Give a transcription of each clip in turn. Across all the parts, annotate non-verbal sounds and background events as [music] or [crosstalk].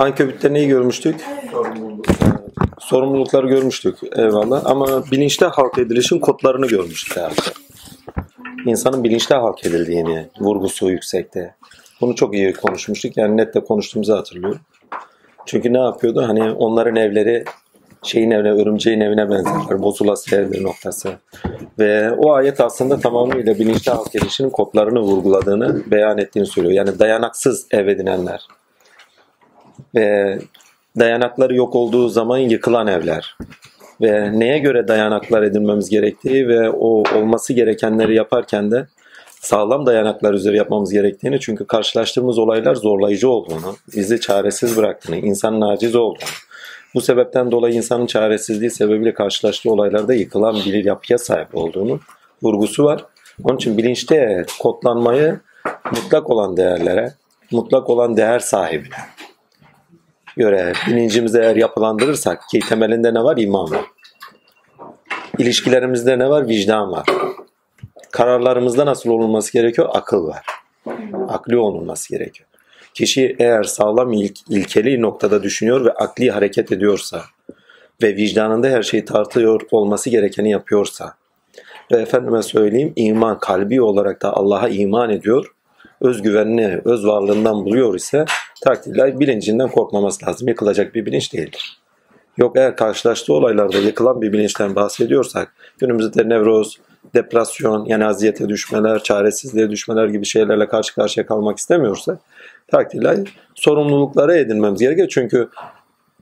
Ankebütte neyi görmüştük? Sorumlulukları görmüştük. Eyvallah. Ama bilinçte halk edilişin kodlarını görmüştük abi. İnsanın bilinçte halk edildiğini, vurgusu yüksekte. Bunu çok iyi konuşmuştuk. Yani nette konuştuğumuzu hatırlıyorum. Çünkü ne yapıyordu? Hani onların evleri şeyin evine, örümceğin evine benzerler. Bozulası evleri noktası. Ve o ayet aslında tamamıyla bilinçli halk edişinin kodlarını vurguladığını beyan ettiğini söylüyor. Yani dayanaksız ev edinenler. Ve dayanakları yok olduğu zaman yıkılan evler. Ve neye göre dayanaklar edinmemiz gerektiği ve o olması gerekenleri yaparken de sağlam dayanaklar üzeri yapmamız gerektiğini çünkü karşılaştığımız olaylar zorlayıcı olduğunu, bizi çaresiz bıraktığını, insanın aciz olduğunu, bu sebepten dolayı insanın çaresizliği sebebiyle karşılaştığı olaylarda yıkılan bir yapıya sahip olduğunu vurgusu var. Onun için bilinçte kodlanmayı mutlak olan değerlere, mutlak olan değer sahibine göre bilincimizi eğer yapılandırırsak ki temelinde ne var? İman var. İlişkilerimizde ne var? Vicdan var. Kararlarımızda nasıl olunması gerekiyor? Akıl var. Akli olunması gerekiyor. Kişi eğer sağlam ilk, ilkeli noktada düşünüyor ve akli hareket ediyorsa ve vicdanında her şeyi tartıyor olması gerekeni yapıyorsa ve efendime söyleyeyim iman kalbi olarak da Allah'a iman ediyor özgüvenini öz varlığından buluyor ise takdirler bilincinden korkmaması lazım. Yıkılacak bir bilinç değildir. Yok eğer karşılaştığı olaylarda yıkılan bir bilinçten bahsediyorsak günümüzde nevroz, depresyon, yani aziyete düşmeler, çaresizliğe düşmeler gibi şeylerle karşı karşıya kalmak istemiyorsa takdirler sorumlulukları edinmemiz gerekiyor. Çünkü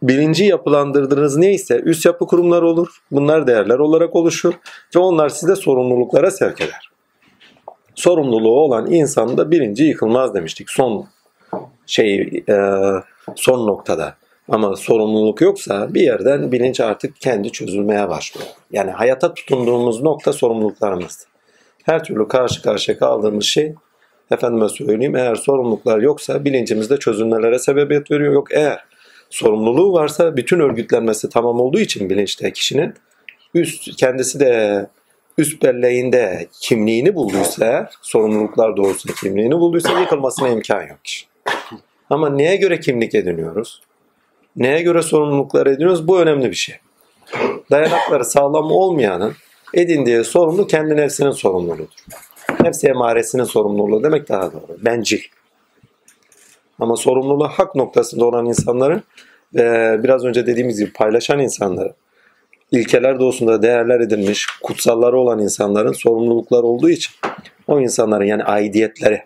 bilinci yapılandırdığınız neyse üst yapı kurumları olur. Bunlar değerler olarak oluşur ve onlar size sorumluluklara sevk eder. Sorumluluğu olan insan da bilinci yıkılmaz demiştik. Son şey e, son noktada. Ama sorumluluk yoksa bir yerden bilinç artık kendi çözülmeye başlıyor. Yani hayata tutunduğumuz nokta sorumluluklarımız. Her türlü karşı karşıya kaldığımız şey efendime söyleyeyim eğer sorumluluklar yoksa bilincimizde çözülmelere sebebiyet veriyor. Yok eğer sorumluluğu varsa bütün örgütlenmesi tamam olduğu için bilinçte kişinin üst kendisi de üst belleğinde kimliğini bulduysa sorumluluklar doğrusunda kimliğini bulduysa yıkılmasına imkan yok kişi. Ama neye göre kimlik ediniyoruz? Neye göre sorumluluklar ediniyoruz? Bu önemli bir şey. Dayanakları sağlam olmayanın edindiği sorumlu kendi nefsinin sorumluluğudur. Nefsi emaresinin sorumluluğu demek daha doğru. Bencil. Ama sorumluluğu hak noktasında olan insanların biraz önce dediğimiz gibi paylaşan insanların ilkeler doğusunda değerler edilmiş, kutsalları olan insanların sorumluluklar olduğu için o insanların yani aidiyetleri,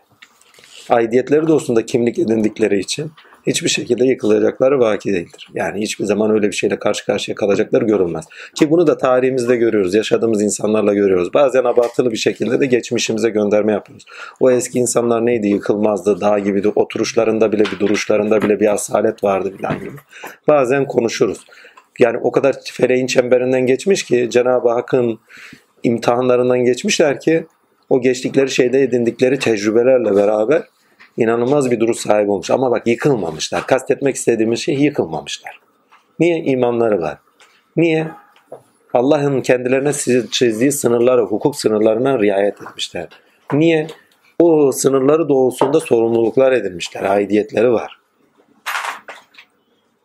aidiyetleri doğusunda kimlik edindikleri için hiçbir şekilde yıkılacakları vaki değildir. Yani hiçbir zaman öyle bir şeyle karşı karşıya kalacakları görülmez. Ki bunu da tarihimizde görüyoruz, yaşadığımız insanlarla görüyoruz. Bazen abartılı bir şekilde de geçmişimize gönderme yapıyoruz. O eski insanlar neydi? Yıkılmazdı, dağ gibiydi. Oturuşlarında bile bir duruşlarında bile bir asalet vardı filan gibi. Bazen konuşuruz. Yani o kadar feleğin çemberinden geçmiş ki Cenab-ı Hakk'ın imtihanlarından geçmişler ki o geçtikleri şeyde edindikleri tecrübelerle beraber inanılmaz bir duruş sahibi olmuş. Ama bak yıkılmamışlar. Kastetmek istediğimiz şey yıkılmamışlar. Niye? imanları var. Niye? Allah'ın kendilerine çizdiği sınırları, hukuk sınırlarına riayet etmişler. Niye? O sınırları doğrultusunda sorumluluklar edinmişler. Aidiyetleri var.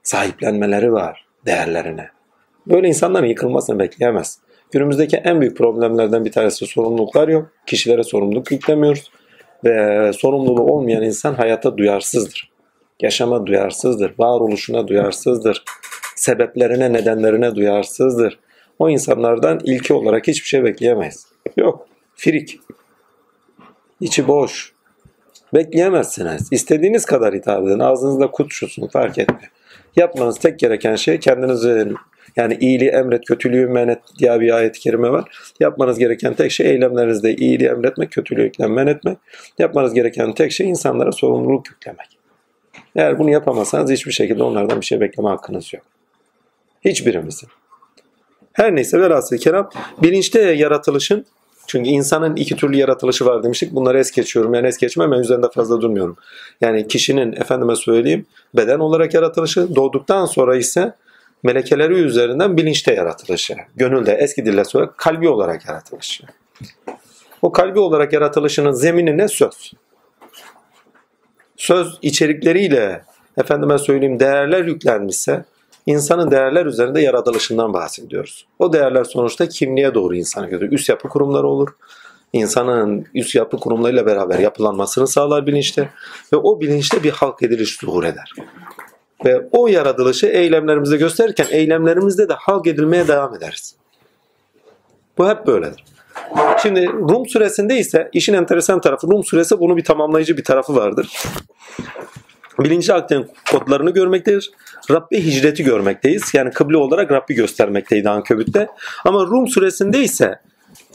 Sahiplenmeleri var değerlerine. Böyle insanların yıkılmasını bekleyemez. Günümüzdeki en büyük problemlerden bir tanesi sorumluluklar yok. Kişilere sorumluluk yüklemiyoruz. Ve sorumluluğu olmayan insan hayata duyarsızdır. Yaşama duyarsızdır. Varoluşuna duyarsızdır. Sebeplerine, nedenlerine duyarsızdır. O insanlardan ilki olarak hiçbir şey bekleyemeyiz. Yok. Firik. İçi boş. Bekleyemezsiniz. İstediğiniz kadar hitap edin. Ağzınızda kut fark etmiyor. Yapmanız tek gereken şey kendinizi yani iyiliği emret, kötülüğü men et diye bir ayet-i kerime var. Yapmanız gereken tek şey eylemlerinizde iyiliği emretmek, kötülüğü men etmek. Yapmanız gereken tek şey insanlara sorumluluk yüklemek. Eğer bunu yapamazsanız hiçbir şekilde onlardan bir şey bekleme hakkınız yok. Hiçbirimizin. Her neyse velhasıl kelam bilinçte yaratılışın çünkü insanın iki türlü yaratılışı var demiştik. Bunları es geçiyorum. Yani es geçmem ben üzerinde fazla durmuyorum. Yani kişinin efendime söyleyeyim beden olarak yaratılışı doğduktan sonra ise melekeleri üzerinden bilinçte yaratılışı. Gönülde eski dille sonra kalbi olarak yaratılışı. O kalbi olarak yaratılışının zemini ne? Söz. Söz içerikleriyle efendime söyleyeyim değerler yüklenmişse insanın değerler üzerinde yaratılışından bahsediyoruz. O değerler sonuçta kimliğe doğru insanı götürür. Üst yapı kurumları olur. İnsanın üst yapı kurumlarıyla beraber yapılanmasını sağlar bilinçte ve o bilinçte bir halk ediliş zuhur eder. Ve o yaratılışı eylemlerimizde gösterirken eylemlerimizde de halk edilmeye devam ederiz. Bu hep böyledir. Şimdi Rum suresinde ise işin enteresan tarafı Rum suresi bunu bir tamamlayıcı bir tarafı vardır. Bilinci aklın kodlarını görmektedir. Rabbi hicreti görmekteyiz. Yani kıble olarak Rabbi göstermekteydi Ankebüt'te. Ama Rum suresinde ise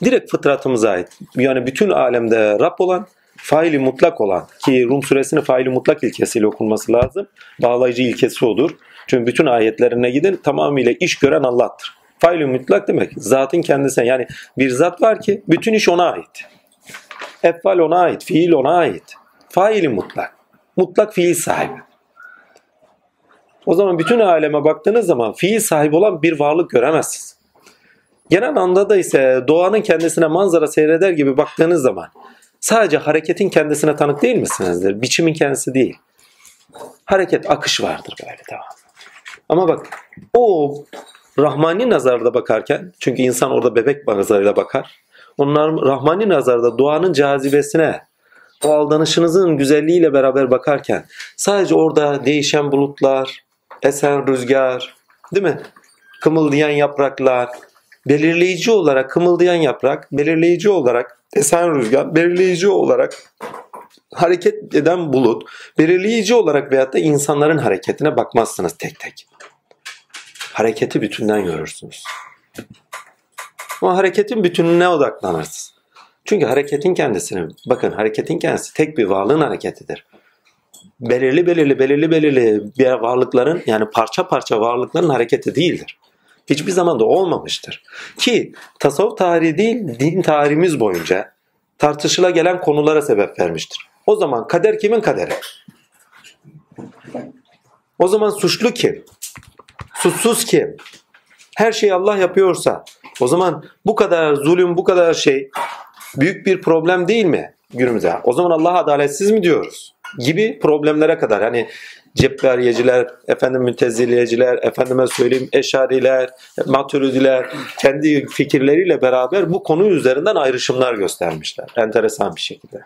direkt fıtratımıza ait. Yani bütün alemde Rab olan, faili mutlak olan ki Rum suresinin faili mutlak ilkesiyle okunması lazım. Bağlayıcı ilkesi odur. Çünkü bütün ayetlerine gidin tamamıyla iş gören Allah'tır. Faili mutlak demek zatın kendisine yani bir zat var ki bütün iş ona ait. Efval ona ait, fiil ona ait. Faili mutlak. Mutlak fiil sahibi. O zaman bütün aleme baktığınız zaman fiil sahibi olan bir varlık göremezsiniz. Genel anda da ise doğanın kendisine manzara seyreder gibi baktığınız zaman sadece hareketin kendisine tanık değil misinizdir? Biçimin kendisi değil. Hareket, akış vardır böyle devam. Ama bak o Rahmani nazarda bakarken çünkü insan orada bebek nazarıyla bakar. Onlar Rahmani nazarda doğanın cazibesine o aldanışınızın güzelliğiyle beraber bakarken sadece orada değişen bulutlar, esen rüzgar, değil mi? Kımıldayan yapraklar, belirleyici olarak kımıldayan yaprak, belirleyici olarak esen rüzgar, belirleyici olarak hareket eden bulut, belirleyici olarak veyahut da insanların hareketine bakmazsınız tek tek. Hareketi bütünden görürsünüz. Ama hareketin bütününe odaklanırsınız. Çünkü hareketin kendisini, bakın hareketin kendisi tek bir varlığın hareketidir. Belirli belirli belirli belirli bir varlıkların yani parça parça varlıkların hareketi değildir. Hiçbir zaman da olmamıştır. Ki tasavvuf tarihi değil din tarihimiz boyunca tartışıla gelen konulara sebep vermiştir. O zaman kader kimin kaderi? O zaman suçlu kim? Suçsuz kim? Her şeyi Allah yapıyorsa o zaman bu kadar zulüm, bu kadar şey büyük bir problem değil mi günümüzde? O zaman Allah adaletsiz mi diyoruz? Gibi problemlere kadar hani Cebbariyeciler, efendim müteziliyeciler, efendime söyleyeyim eşariler, maturidiler kendi fikirleriyle beraber bu konu üzerinden ayrışımlar göstermişler. Enteresan bir şekilde.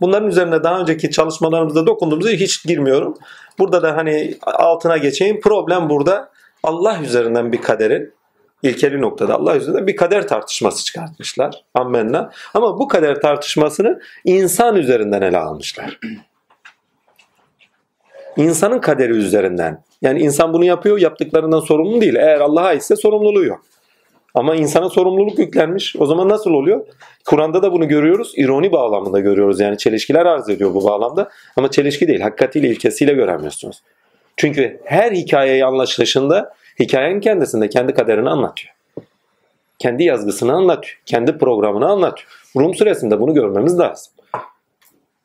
Bunların üzerine daha önceki çalışmalarımızda dokunduğumuzda hiç girmiyorum. Burada da hani altına geçeyim. Problem burada Allah üzerinden bir kaderin ilkeli noktada Allah üzerinden bir kader tartışması çıkartmışlar. Ammenna. Ama bu kader tartışmasını insan üzerinden ele almışlar. İnsanın kaderi üzerinden. Yani insan bunu yapıyor, yaptıklarından sorumlu değil. Eğer Allah'a aitse sorumluluğu yok. Ama insana sorumluluk yüklenmiş. O zaman nasıl oluyor? Kur'an'da da bunu görüyoruz. İroni bağlamında görüyoruz. Yani çelişkiler arz ediyor bu bağlamda. Ama çelişki değil. Hakikatiyle, ilkesiyle göremiyorsunuz. Çünkü her hikayeyi anlaşılışında hikayenin kendisinde kendi kaderini anlatıyor. Kendi yazgısını anlatıyor. Kendi programını anlatıyor. Rum suresinde bunu görmemiz lazım.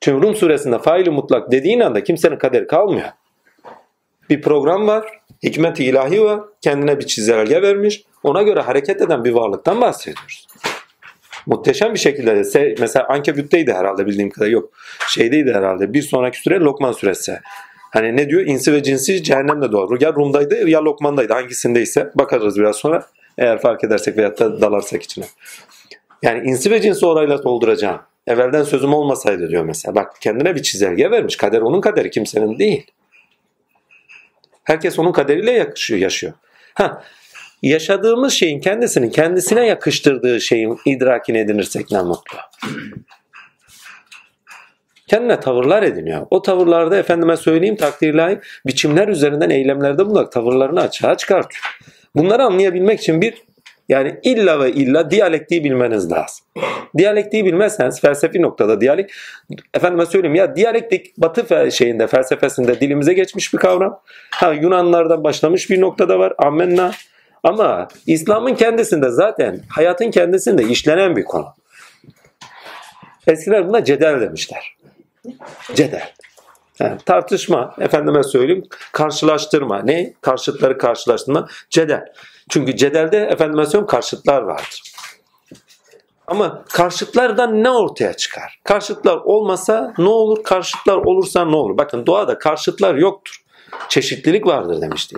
Çünkü Rum suresinde faili mutlak dediğin anda kimsenin kaderi kalmıyor. Bir program var, hikmet-i ilahi var, kendine bir çizelge vermiş, ona göre hareket eden bir varlıktan bahsediyoruz. Muhteşem bir şekilde mesela Ankebüt'teydi herhalde bildiğim kadar yok. Şeydeydi herhalde bir sonraki süre Lokman suresi. Hani ne diyor? İnsi ve cinsi cehennemde doğar. Ya Rum'daydı ya Lokman'daydı hangisindeyse bakarız biraz sonra eğer fark edersek veyahut da dalarsak içine. Yani insi ve cinsi orayla dolduracağım. Evvelden sözüm olmasaydı diyor mesela. Bak kendine bir çizelge vermiş. Kader onun kaderi kimsenin değil. Herkes onun kaderiyle yakışıyor, yaşıyor. Ha, yaşadığımız şeyin kendisinin kendisine yakıştırdığı şeyin idrakini edinirsek ne mutlu. Kendine tavırlar ediniyor. O tavırlarda efendime söyleyeyim takdir biçimler üzerinden eylemlerde bulunarak tavırlarını açığa çıkartıyor. Bunları anlayabilmek için bir yani illa ve illa diyalektiği bilmeniz lazım. Diyalektiği bilmezseniz felsefi noktada diyalek efendime söyleyeyim ya diyalektik batı şeyinde felsefesinde dilimize geçmiş bir kavram. Ha Yunanlardan başlamış bir noktada var. Amenna. Ama İslam'ın kendisinde zaten hayatın kendisinde işlenen bir konu. Eskiler buna cedel demişler. Cedel. Yani tartışma, efendime söyleyeyim, karşılaştırma. Ne? Karşıtları karşılaştırma. Cedel. Çünkü cedelde efendime söyleyeyim karşıtlar vardır. Ama karşıtlardan ne ortaya çıkar? Karşıtlar olmasa ne olur? Karşıtlar olursa ne olur? Bakın doğada karşıtlar yoktur. çeşitlilik vardır demişti.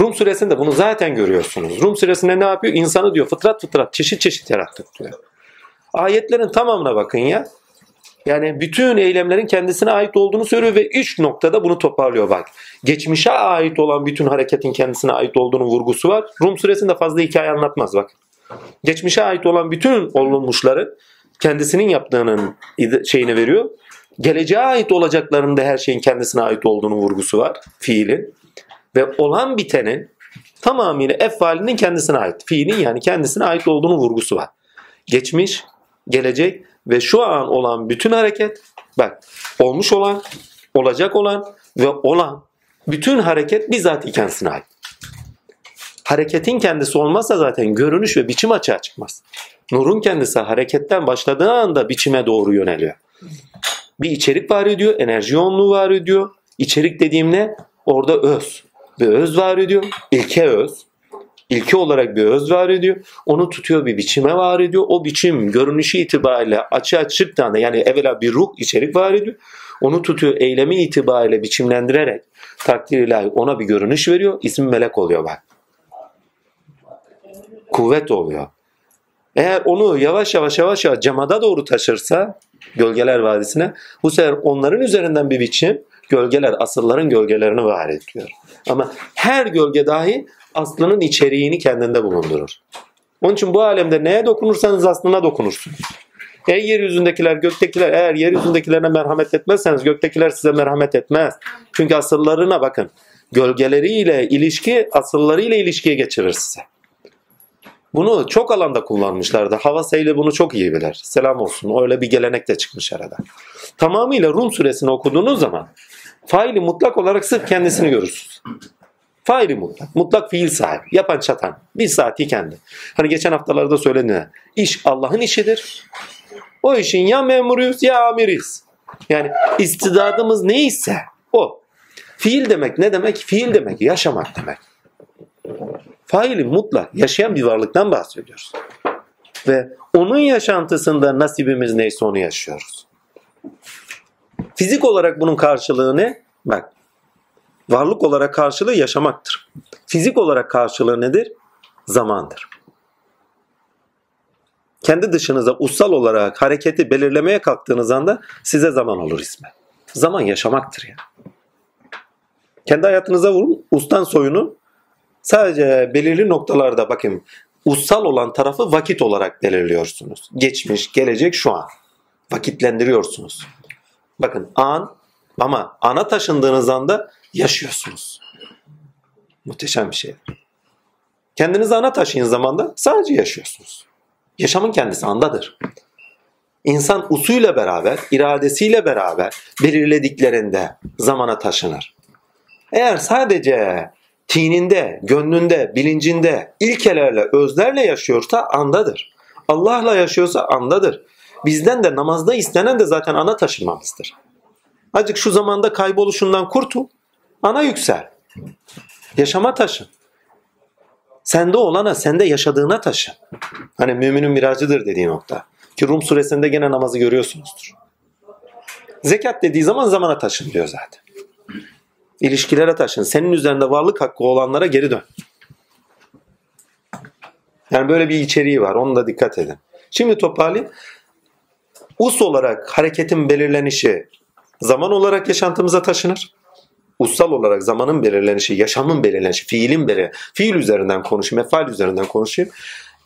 Rum suresinde bunu zaten görüyorsunuz. Rum suresinde ne yapıyor? İnsanı diyor fıtrat fıtrat çeşit çeşit yarattık diyor. Ayetlerin tamamına bakın ya. Yani bütün eylemlerin kendisine ait olduğunu söylüyor ve üç noktada bunu toparlıyor bak. Geçmişe ait olan bütün hareketin kendisine ait olduğunu vurgusu var. Rum suresinde fazla hikaye anlatmaz bak. Geçmişe ait olan bütün olunmuşların kendisinin yaptığının şeyini veriyor. Geleceğe ait olacaklarının da her şeyin kendisine ait olduğunu vurgusu var fiilin. Ve olan bitenin tamamıyla efalinin kendisine ait. Fiilin yani kendisine ait olduğunu vurgusu var. Geçmiş, gelecek ve şu an olan bütün hareket bak olmuş olan, olacak olan ve olan bütün hareket bizzat kendisine ait. Hareketin kendisi olmazsa zaten görünüş ve biçim açığa çıkmaz. Nurun kendisi hareketten başladığı anda biçime doğru yöneliyor. Bir içerik var ediyor, enerji yoğunluğu var ediyor. İçerik dediğim ne? Orada öz. Bir öz var ediyor. İlke öz. İlke olarak bir öz var ediyor. Onu tutuyor bir biçime var ediyor. O biçim görünüşü itibariyle açığa çıktığında yani evvela bir ruh içerik var ediyor. Onu tutuyor eylemi itibariyle biçimlendirerek takdir ona bir görünüş veriyor. İsmi melek oluyor bak. Kuvvet oluyor. Eğer onu yavaş yavaş yavaş yavaş camada doğru taşırsa gölgeler vadisine bu sefer onların üzerinden bir biçim gölgeler asılların gölgelerini var ediyor. Ama her gölge dahi aslının içeriğini kendinde bulundurur. Onun için bu alemde neye dokunursanız aslına dokunursunuz. Ey yeryüzündekiler, göktekiler eğer yeryüzündekilerine merhamet etmezseniz göktekiler size merhamet etmez. Çünkü asıllarına bakın. Gölgeleriyle ilişki asıllarıyla ilişkiye geçirir size. Bunu çok alanda kullanmışlardı. Hava Seyli bunu çok iyi bilir. Selam olsun. Öyle bir gelenek de çıkmış arada. Tamamıyla Rum suresini okuduğunuz zaman faili mutlak olarak sırf kendisini görürsünüz. Faili mutlak. Mutlak fiil sahibi. Yapan çatan. Bir saati kendi. Hani geçen haftalarda söylediğine. İş Allah'ın işidir. O işin ya memuruyuz ya amiriyiz. Yani istidadımız neyse o. Fiil demek ne demek? Fiil demek yaşamak demek. Faili mutlak yaşayan bir varlıktan bahsediyoruz. Ve onun yaşantısında nasibimiz neyse onu yaşıyoruz. Fizik olarak bunun karşılığı ne? Bak varlık olarak karşılığı yaşamaktır. Fizik olarak karşılığı nedir? Zamandır. Kendi dışınıza ussal olarak hareketi belirlemeye kalktığınız anda size zaman olur ismi. Zaman yaşamaktır ya. Kendi hayatınıza vurun, ustan soyunu sadece belirli noktalarda bakın ussal olan tarafı vakit olarak belirliyorsunuz. Geçmiş, gelecek, şu an. Vakitlendiriyorsunuz. Bakın an ama ana taşındığınız anda yaşıyorsunuz. Muhteşem bir şey. Kendinizi ana taşıyın zamanda sadece yaşıyorsunuz. Yaşamın kendisi andadır. İnsan usuyla beraber, iradesiyle beraber belirlediklerinde zamana taşınır. Eğer sadece tininde, gönlünde, bilincinde ilkelerle, özlerle yaşıyorsa andadır. Allah'la yaşıyorsa andadır. Bizden de namazda istenen de zaten ana taşınmamızdır. Acık şu zamanda kayboluşundan kurtul. Ana yüksel. Yaşama taşın. Sende olana, sende yaşadığına taşın. Hani müminin miracıdır dediği nokta. Ki Rum suresinde gene namazı görüyorsunuzdur. Zekat dediği zaman zamana taşın diyor zaten. İlişkilere taşın. Senin üzerinde varlık hakkı olanlara geri dön. Yani böyle bir içeriği var. Onu da dikkat edin. Şimdi toparlayayım. Us olarak hareketin belirlenişi zaman olarak yaşantımıza taşınır. Ussal olarak zamanın belirlenişi, yaşamın belirlenişi, fiilin belirlenişi, fiil üzerinden konuşayım, efal üzerinden konuşayım.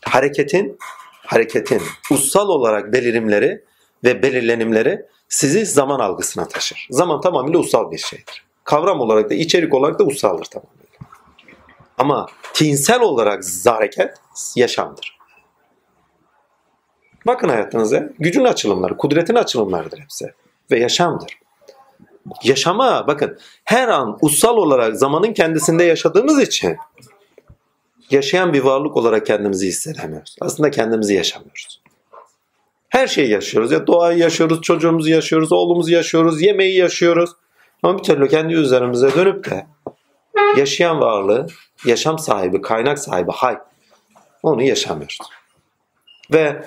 Hareketin, hareketin ussal olarak belirimleri ve belirlenimleri sizi zaman algısına taşır. Zaman tamamıyla ussal bir şeydir. Kavram olarak da, içerik olarak da ussaldır tamamıyla. Ama tinsel olarak hareket yaşamdır. Bakın hayatınıza. Gücün açılımları, kudretin açılımlarıdır hepsi. Ve yaşamdır. Yaşama bakın her an ussal olarak zamanın kendisinde yaşadığımız için yaşayan bir varlık olarak kendimizi hissedemiyoruz. Aslında kendimizi yaşamıyoruz. Her şeyi yaşıyoruz. Ya doğayı yaşıyoruz, çocuğumuzu yaşıyoruz, oğlumuzu yaşıyoruz, yemeği yaşıyoruz. Ama bir türlü kendi üzerimize dönüp de yaşayan varlığı, yaşam sahibi, kaynak sahibi, hay onu yaşamıyoruz. Ve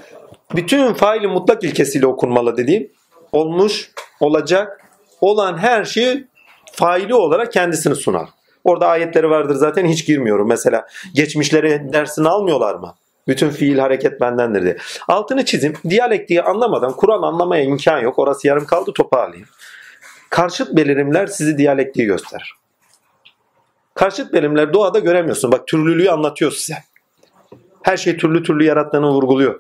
bütün faili mutlak ilkesiyle okunmalı dediğim olmuş, olacak, olan her şeyi faili olarak kendisini sunar. Orada ayetleri vardır zaten hiç girmiyorum. Mesela geçmişleri dersini almıyorlar mı? Bütün fiil hareket bendendir diye. Altını çizim. Diyalektiği anlamadan Kur'an anlamaya imkan yok. Orası yarım kaldı toparlayayım. Karşıt belirimler sizi diyalektiği gösterir. Karşıt belirimler doğada göremiyorsun. Bak türlülüğü anlatıyor size. Her şey türlü türlü yarattığını vurguluyor.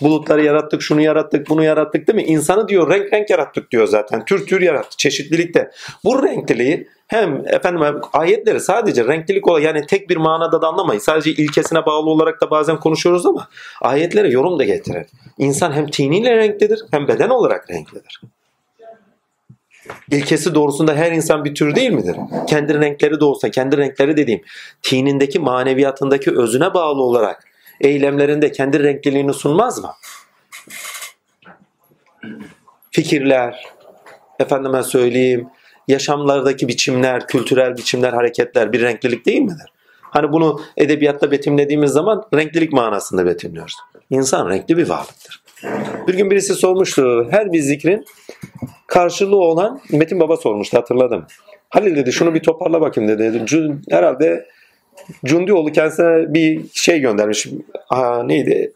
Bulutları yarattık, şunu yarattık, bunu yarattık değil mi? İnsanı diyor renk renk yarattık diyor zaten. Tür tür yarattık, çeşitlilikte. Bu renkliliği hem efendim ayetleri sadece renklilik olarak yani tek bir manada da anlamayız. Sadece ilkesine bağlı olarak da bazen konuşuyoruz ama ayetlere yorum da getirir. İnsan hem tiniyle renklidir hem beden olarak renklidir. İlkesi doğrusunda her insan bir tür değil midir? Kendi renkleri de olsa, kendi renkleri dediğim tinindeki maneviyatındaki özüne bağlı olarak eylemlerinde kendi renkliliğini sunmaz mı? Fikirler, efendime söyleyeyim, yaşamlardaki biçimler, kültürel biçimler, hareketler bir renklilik değil midir? Hani bunu edebiyatta betimlediğimiz zaman renklilik manasında betimliyoruz. İnsan renkli bir varlıktır. Bir gün birisi sormuştu. Her bir zikrin karşılığı olan Metin Baba sormuştu hatırladım. Halil dedi şunu bir toparla bakayım dedi. Herhalde Cundioğlu kendisine bir şey göndermiş. Aa, neydi?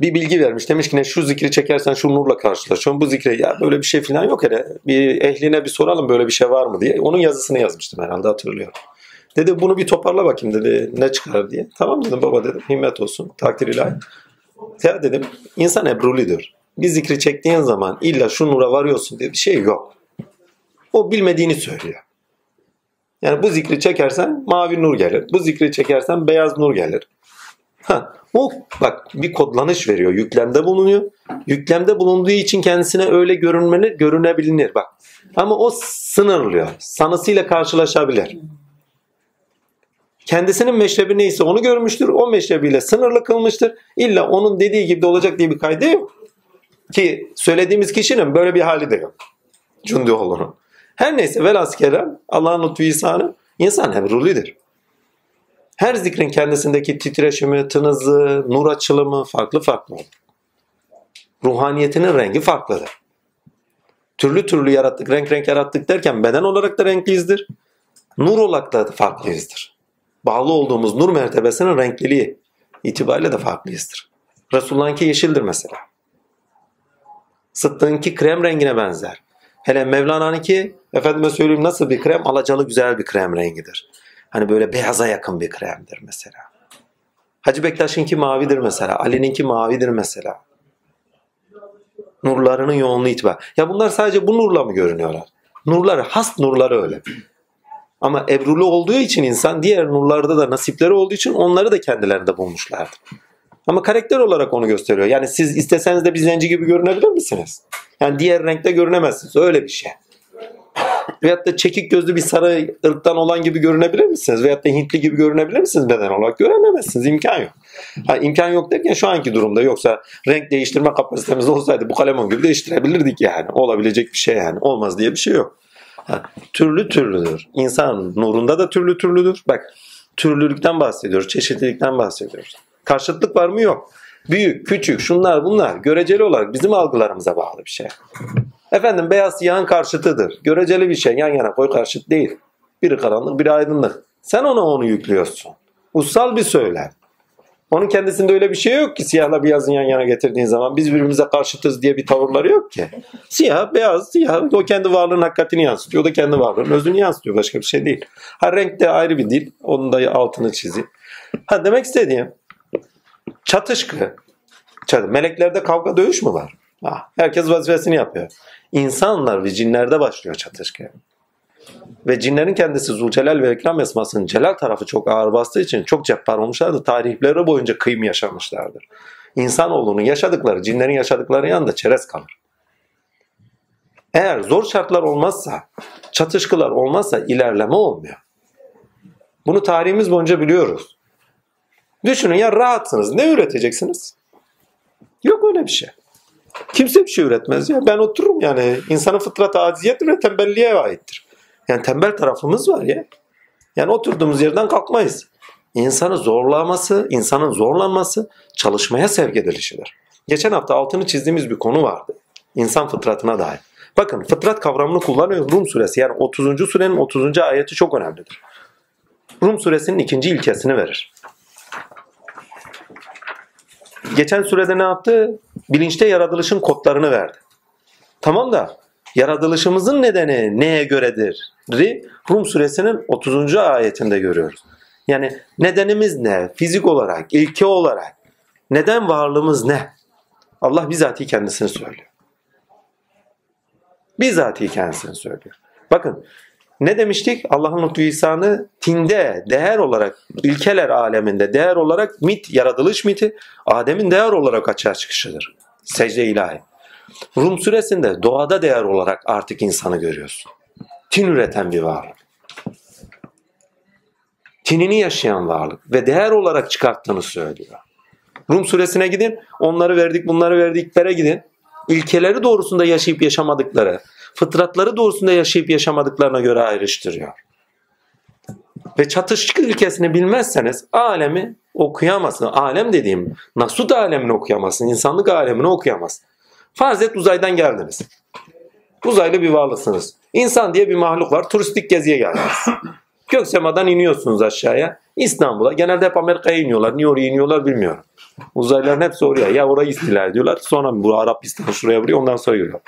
Bir bilgi vermiş. Demiş ki ne şu zikri çekersen şu nurla karşılaşıyorsun. Bu zikre ya böyle bir şey falan yok hele. Bir ehline bir soralım böyle bir şey var mı diye. Onun yazısını yazmıştım herhalde hatırlıyorum. Dedi bunu bir toparla bakayım dedi ne çıkar diye. Tamam dedim baba dedim himmet olsun takdir ilahi. Ya dedim insan ebrulidir. Bir zikri çektiğin zaman illa şu nura varıyorsun diye bir şey yok. O bilmediğini söylüyor. Yani bu zikri çekersen mavi nur gelir. Bu zikri çekersen beyaz nur gelir. Ha, o bak bir kodlanış veriyor. Yüklemde bulunuyor. Yüklemde bulunduğu için kendisine öyle görünmeli, görünebilir bak. Ama o sınırlıyor. Sanısıyla karşılaşabilir. Kendisinin meşrebi neyse onu görmüştür. O meşrebiyle sınırlı kılmıştır. İlla onun dediği gibi de olacak diye bir kaydı yok. Ki söylediğimiz kişinin böyle bir hali de yok. Cundioğlu'nun. Her neyse velhas kelam Allah'ın lütfu ihsanı insan emrulidir. Her zikrin kendisindeki titreşimi, tınızı, nur açılımı farklı farklı olur. Ruhaniyetinin rengi farklıdır. Türlü türlü yarattık, renk renk yarattık derken beden olarak da renkliyizdir. Nur olarak da farklıyızdır. Bağlı olduğumuz nur mertebesinin renkliliği itibariyle de farklıyızdır. Resulullah'ınki yeşildir mesela. Sıddık'ınki krem rengine benzer. Hele Mevlana'nınki efendime söyleyeyim nasıl bir krem? Alacalı güzel bir krem rengidir. Hani böyle beyaza yakın bir kremdir mesela. Hacı Bektaş'ınki mavidir mesela. Ali'ninki mavidir mesela. Nurlarının yoğunluğu itibar. Ya bunlar sadece bu nurla mı görünüyorlar? Nurları, has nurları öyle. Ama ebrulu olduğu için insan diğer nurlarda da nasipleri olduğu için onları da kendilerinde bulmuşlardır. Ama karakter olarak onu gösteriyor. Yani siz isteseniz de bir zenci gibi görünebilir misiniz? Yani diğer renkte görünemezsiniz. Öyle bir şey. [laughs] Veyahut da çekik gözlü bir sarı ırktan olan gibi görünebilir misiniz? Veyahut da Hintli gibi görünebilir misiniz beden olarak? Görünemezsiniz. İmkan yok. Ha, imkan yok derken şu anki durumda yoksa renk değiştirme kapasitemiz olsaydı bu kalemon gibi değiştirebilirdik yani. Olabilecek bir şey yani. Olmaz diye bir şey yok. Ha, türlü türlüdür. İnsan nurunda da türlü türlüdür. Bak türlülükten bahsediyoruz. Çeşitlilikten bahsediyoruz. Karşıtlık var mı? Yok. Büyük, küçük, şunlar bunlar göreceli olarak bizim algılarımıza bağlı bir şey. Efendim beyaz siyahın karşıtıdır. Göreceli bir şey yan yana koy karşıt değil. Biri karanlık biri aydınlık. Sen ona onu yüklüyorsun. Ussal bir söylem. Onun kendisinde öyle bir şey yok ki siyahla beyazın yan yana getirdiğin zaman biz birbirimize karşıtız diye bir tavırları yok ki. Siyah, beyaz, siyah o kendi varlığının hakikatini yansıtıyor. O da kendi varlığının özünü yansıtıyor. Başka bir şey değil. Ha renk de ayrı bir dil. Onun da altını çizeyim. Ha demek istediğim çatışkı. Çatı. Meleklerde kavga dövüş mü var? Ha, herkes vazifesini yapıyor. İnsanlar ve cinlerde başlıyor çatışkı. Ve cinlerin kendisi Zulcelal ve Ekram esmasının celal tarafı çok ağır bastığı için çok cebbar olmuşlardır. Tarihleri boyunca kıyım yaşamışlardır. İnsanoğlunun yaşadıkları, cinlerin yaşadıkları yanında çerez kalır. Eğer zor şartlar olmazsa, çatışkılar olmazsa ilerleme olmuyor. Bunu tarihimiz boyunca biliyoruz. Düşünün ya rahatsınız. Ne üreteceksiniz? Yok öyle bir şey. Kimse bir şey üretmez ya. Ben otururum yani. insanın fıtratı aciziyettir ve tembelliğe aittir. Yani tembel tarafımız var ya. Yani oturduğumuz yerden kalkmayız. İnsanı zorlaması, insanın zorlanması çalışmaya sevk edilişidir. Geçen hafta altını çizdiğimiz bir konu vardı. İnsan fıtratına dair. Bakın fıtrat kavramını kullanıyor Rum suresi. Yani 30. surenin 30. ayeti çok önemlidir. Rum suresinin ikinci ilkesini verir. Geçen surede ne yaptı? Bilinçte yaratılışın kodlarını verdi. Tamam da yaratılışımızın nedeni neye göredir? Rum suresinin 30. ayetinde görüyoruz. Yani nedenimiz ne? Fizik olarak, ilke olarak. Neden varlığımız ne? Allah bizatihi kendisini söylüyor. Bizatihi kendisini söylüyor. Bakın ne demiştik? Allah'ın lütfu ihsanı tinde, değer olarak, ilkeler aleminde değer olarak mit, yaratılış miti, Adem'in değer olarak açığa çıkışıdır. Secde ilahi. Rum suresinde doğada değer olarak artık insanı görüyorsun. Tin üreten bir varlık. Tinini yaşayan varlık ve değer olarak çıkarttığını söylüyor. Rum suresine gidin, onları verdik, bunları verdiklere gidin. İlkeleri doğrusunda yaşayıp yaşamadıkları, fıtratları doğrusunda yaşayıp yaşamadıklarına göre ayrıştırıyor. Ve çatışık ilkesini bilmezseniz alemi okuyamazsın. Alem dediğim nasut alemini okuyamazsın, insanlık alemini okuyamazsın. Farz et uzaydan geldiniz. Uzaylı bir varlıksınız. İnsan diye bir mahluk var. Turistik geziye geldiniz. [clears throat] Göksemadan iniyorsunuz aşağıya. İstanbul'a. Genelde hep Amerika'ya iniyorlar. Niye oraya iniyorlar bilmiyorum. Uzaylıların hepsi oraya. Ya orayı istila ediyorlar. Sonra bu Arabistan şuraya vuruyor. Ondan sonra yürüyor.